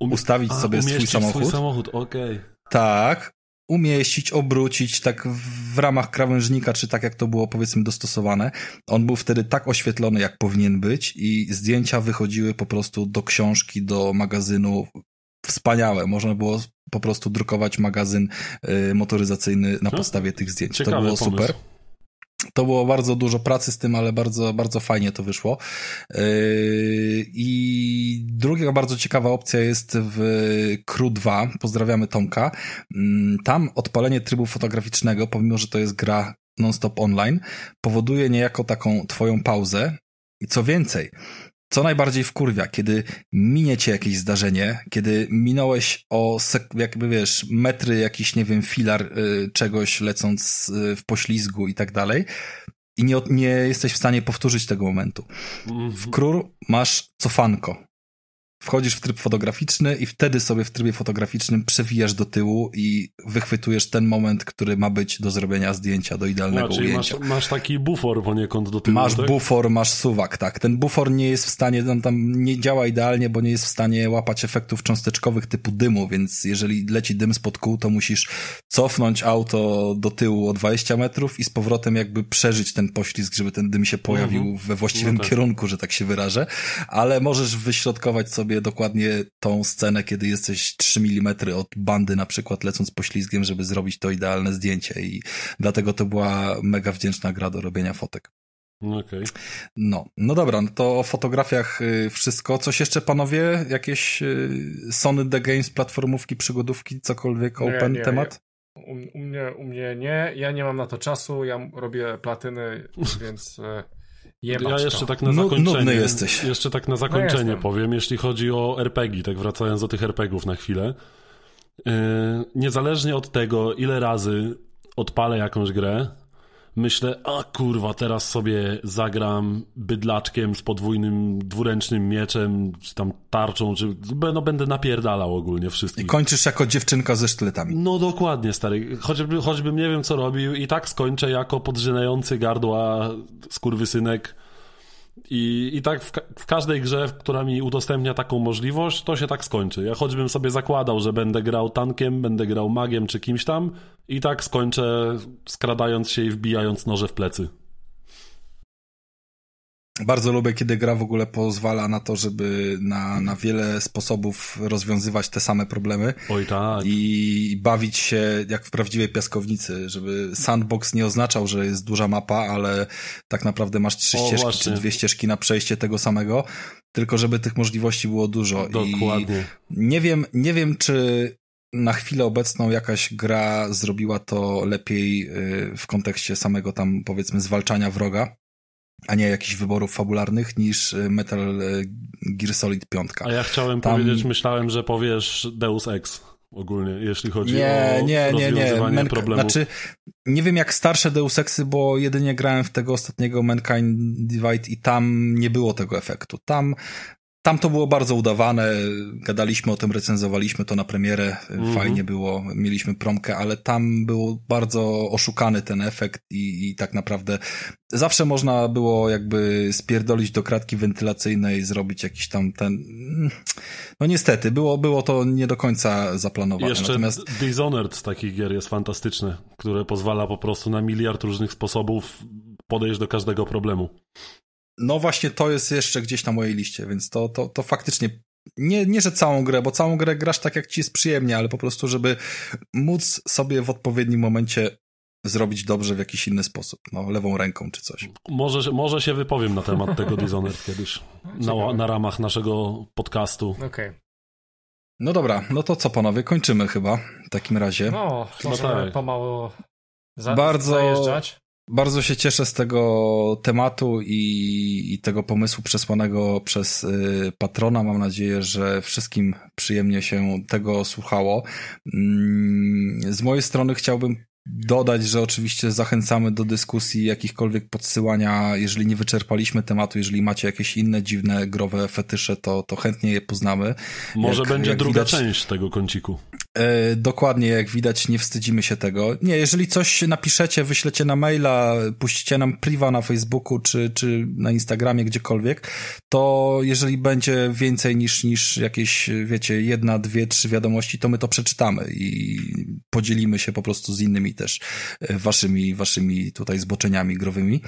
um ustawić A, sobie swój samochód.
swój samochód, okej. Okay.
Tak, umieścić, obrócić tak w ramach krawężnika, czy tak jak to było powiedzmy dostosowane. On był wtedy tak oświetlony, jak powinien być i zdjęcia wychodziły po prostu do książki, do magazynu. Wspaniałe. Można było po prostu drukować magazyn y, motoryzacyjny na podstawie tych zdjęć. Ciekawy to było pomysł. super. To było bardzo dużo pracy z tym, ale bardzo, bardzo fajnie to wyszło. Yy, I druga bardzo ciekawa opcja jest w Crew 2. Pozdrawiamy Tomka. Mm, tam odpalenie trybu fotograficznego, pomimo że to jest gra non-stop online, powoduje niejako taką twoją pauzę. I co więcej, co najbardziej wkurwia, kiedy minie cię jakieś zdarzenie, kiedy minąłeś o, jakby wiesz, metry jakiś, nie wiem, filar y, czegoś lecąc y, w poślizgu i tak dalej i nie, nie jesteś w stanie powtórzyć tego momentu. W mhm. Krur masz cofanko wchodzisz w tryb fotograficzny i wtedy sobie w trybie fotograficznym przewijasz do tyłu i wychwytujesz ten moment, który ma być do zrobienia zdjęcia, do idealnego
znaczy,
ujęcia.
Masz, masz taki bufor poniekąd do tyłu,
Masz
tak?
bufor, masz suwak, tak. Ten bufor nie jest w stanie, on tam nie działa idealnie, bo nie jest w stanie łapać efektów cząsteczkowych typu dymu, więc jeżeli leci dym spod kół, to musisz cofnąć auto do tyłu o 20 metrów i z powrotem jakby przeżyć ten poślizg, żeby ten dym się pojawił mhm. we właściwym no tak. kierunku, że tak się wyrażę, ale możesz wyśrodkować sobie sobie dokładnie tą scenę, kiedy jesteś 3 mm od bandy na przykład lecąc poślizgiem, żeby zrobić to idealne zdjęcie i dlatego to była mega wdzięczna gra do robienia fotek.
Okay.
No, no dobra, no to o fotografiach y, wszystko. Coś jeszcze, panowie? Jakieś y, Sony The Games, platformówki, przygodówki, cokolwiek, nie, open nie, temat?
U, u, mnie, u mnie nie, ja nie mam na to czasu, ja robię platyny, (laughs) więc...
Jebać ja jeszcze to. tak na zakończenie,
Nudny jesteś.
Jeszcze tak na zakończenie no powiem, jeśli chodzi o RPG, tak wracając do tych RPGów na chwilę. Yy, niezależnie od tego, ile razy odpalę jakąś grę, myślę, a kurwa, teraz sobie zagram bydlaczkiem z podwójnym, dwuręcznym mieczem, czy tam tarczą, czy no będę napierdalał ogólnie wszystkich.
I kończysz jako dziewczynka ze sztyletami.
No dokładnie, stary. Choćby, choćbym nie wiem, co robił i tak skończę jako podrzynający gardła skurwysynek I, i tak w, ka w, każdej grze, która mi udostępnia taką możliwość, to się tak skończy. Ja choćbym sobie zakładał, że będę grał tankiem, będę grał magiem czy kimś tam i tak skończę skradając się i wbijając noże w plecy.
Bardzo lubię, kiedy gra w ogóle pozwala na to, żeby na, na wiele sposobów rozwiązywać te same problemy.
Oj tak.
I bawić się jak w prawdziwej piaskownicy, żeby sandbox nie oznaczał, że jest duża mapa, ale tak naprawdę masz trzy o, ścieżki właśnie. czy dwie ścieżki na przejście tego samego, tylko żeby tych możliwości było dużo.
Dokładnie.
I nie wiem, nie wiem, czy na chwilę obecną jakaś gra zrobiła to lepiej y, w kontekście samego tam powiedzmy zwalczania wroga a nie jakichś wyborów fabularnych niż e, Metal e, Gear Solid 5.
A ja chciałem Tam... powiedzieć, myślałem, że powiesz Deus Ex ogólnie, jeśli chodzi
nie,
o
nie, nie, nie.
problemów.
Znaczy, nie wiem jak starsze Deus Exy, bo jedynie grałem w tego ostatniego Mankind Divide i tam nie było tego efektu. Tam tam to było bardzo udawane, gadaliśmy o tym, recenzowaliśmy to na premierę, mm-hmm. fajnie było, mieliśmy promkę, ale tam był bardzo oszukany ten efekt i, i tak naprawdę zawsze można było jakby spierdolić do kratki wentylacyjnej, zrobić jakiś tam ten... No niestety, było, było to nie do końca zaplanowane.
Jeszcze Natomiast... Dishonored z takich gier jest fantastyczny, które pozwala po prostu na miliard różnych sposobów podejść do każdego problemu.
No właśnie to jest jeszcze gdzieś na mojej liście, więc to, to, to faktycznie nie, nie, że całą grę, bo całą grę grasz tak, jak ci jest przyjemnie, ale po prostu, żeby móc sobie w odpowiednim momencie zrobić dobrze w jakiś inny sposób, no, lewą ręką czy coś.
Może, może się wypowiem na temat tego Dishonored kiedyś, na, na ramach naszego podcastu.
Okej. Okay.
No dobra, no to co panowie, kończymy chyba w takim razie.
No, chyba tak. pomału za, Bardzo... zajeżdżać.
Bardzo się cieszę z tego tematu i, i tego pomysłu przesłanego przez y, patrona. Mam nadzieję, że wszystkim przyjemnie się tego słuchało. Mm, z mojej strony chciałbym dodać, że oczywiście zachęcamy do dyskusji, jakichkolwiek podsyłania, jeżeli nie wyczerpaliśmy tematu, jeżeli macie jakieś inne dziwne, growe fetysze, to, to chętnie je poznamy.
Może jak, będzie jak druga widać, część tego kąciku.
E, dokładnie, jak widać, nie wstydzimy się tego. Nie, jeżeli coś napiszecie, wyślecie na maila, puścicie nam priva na Facebooku czy, czy na Instagramie, gdziekolwiek, to jeżeli będzie więcej niż, niż jakieś, wiecie, jedna, dwie, trzy wiadomości, to my to przeczytamy i podzielimy się po prostu z innymi też e, waszymi, waszymi tutaj zboczeniami growymi.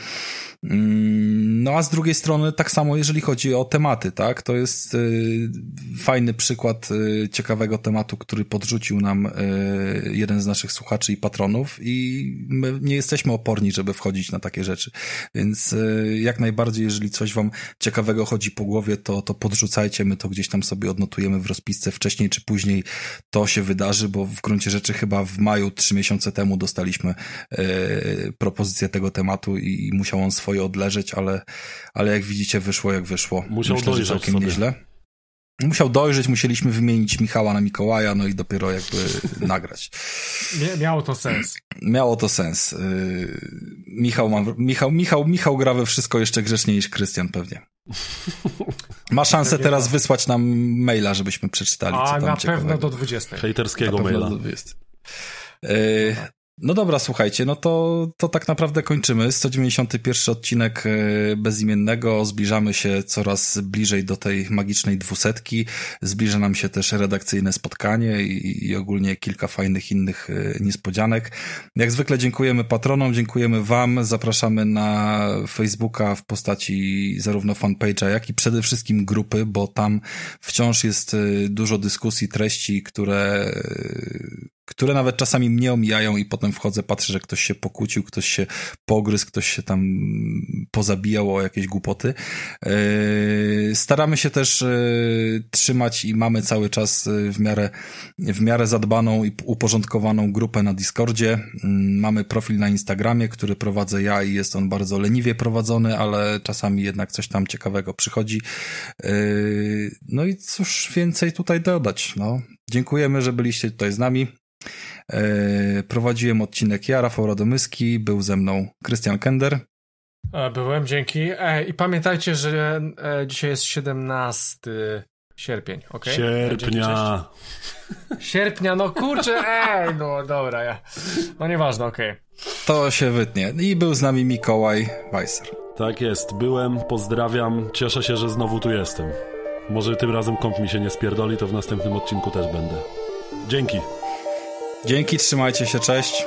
Mm, no a z drugiej strony tak samo jeżeli chodzi o tematy, tak? To jest y, fajny przykład ciekawego tematu, który podrzucił nam y, jeden z naszych słuchaczy i patronów i my nie jesteśmy oporni, żeby wchodzić na takie rzeczy. Więc jak najbardziej, jeżeli coś wam ciekawego chodzi po głowie, to, to podrzucajcie, my to gdzieś tam sobie odnotujemy w rozpisce wcześniej czy później to się wydarzy, bo w gruncie rzeczy chyba w maju, trzy miesiące temu dostaliśmy propozycję tego tematu i musiał on swoje odleżeć, ale, ale jak widzicie wyszło jak wyszło.
Musiał Myślę, dojrzeć całkiem sobie. nieźle.
Musiał dojrzeć, musieliśmy wymienić Michała na Mikołaja, no i dopiero jakby nagrać.
Miało to sens.
Miało to sens. Y, Michał, ma, Michał, Michał, Michał gra we wszystko jeszcze grzeczniej niż Krystian pewnie. Ma szansę teraz wysłać nam maila, żebyśmy przeczytali. A, co tam
na ciekawego. pewno do 20.
Hejterskiego maila.
No dobra, słuchajcie, no to, to tak naprawdę kończymy. 191 odcinek e, bezimiennego. Zbliżamy się coraz bliżej do tej magicznej dwusetki. Zbliża nam się też redakcyjne spotkanie i, i ogólnie kilka fajnych innych e, niespodzianek. Jak zwykle dziękujemy patronom, dziękujemy wam. Zapraszamy na Facebooka w postaci zarówno fanpage'a, jak i przede wszystkim grupy, bo tam wciąż jest e, dużo dyskusji, treści, które które nawet czasami mnie omijają i potem wchodzę, patrzę, że ktoś się pokłócił, ktoś się pogryzł, ktoś się tam pozabijał o jakieś głupoty. Yy, staramy się też yy, trzymać i mamy cały czas yy, w miarę, w miarę zadbaną i uporządkowaną grupę na Discordzie. Mamy profil na Instagramie, który prowadzę ja i jest on bardzo leniwie prowadzony, ale czasami jednak coś tam ciekawego przychodzi. No i cóż więcej tutaj dodać, no. Dziękujemy, że byliście tutaj z nami. E, prowadziłem odcinek ja, Rafał Radomyski, był ze mną Krystian Kender.
E, byłem, dzięki. E, I pamiętajcie, że dzisiaj jest 17 sierpień, ok?
Sierpnia.
Sierpnia, no kurczę, (laughs) ej, no dobra, ja. no nieważne, okej. Okay.
To się wytnie. I był z nami Mikołaj Weiser.
Tak jest, byłem, pozdrawiam, cieszę się, że znowu tu jestem. Może tym razem komp mi się nie spierdoli, to w następnym odcinku też będę. Dzięki.
Dzięki, trzymajcie się, cześć.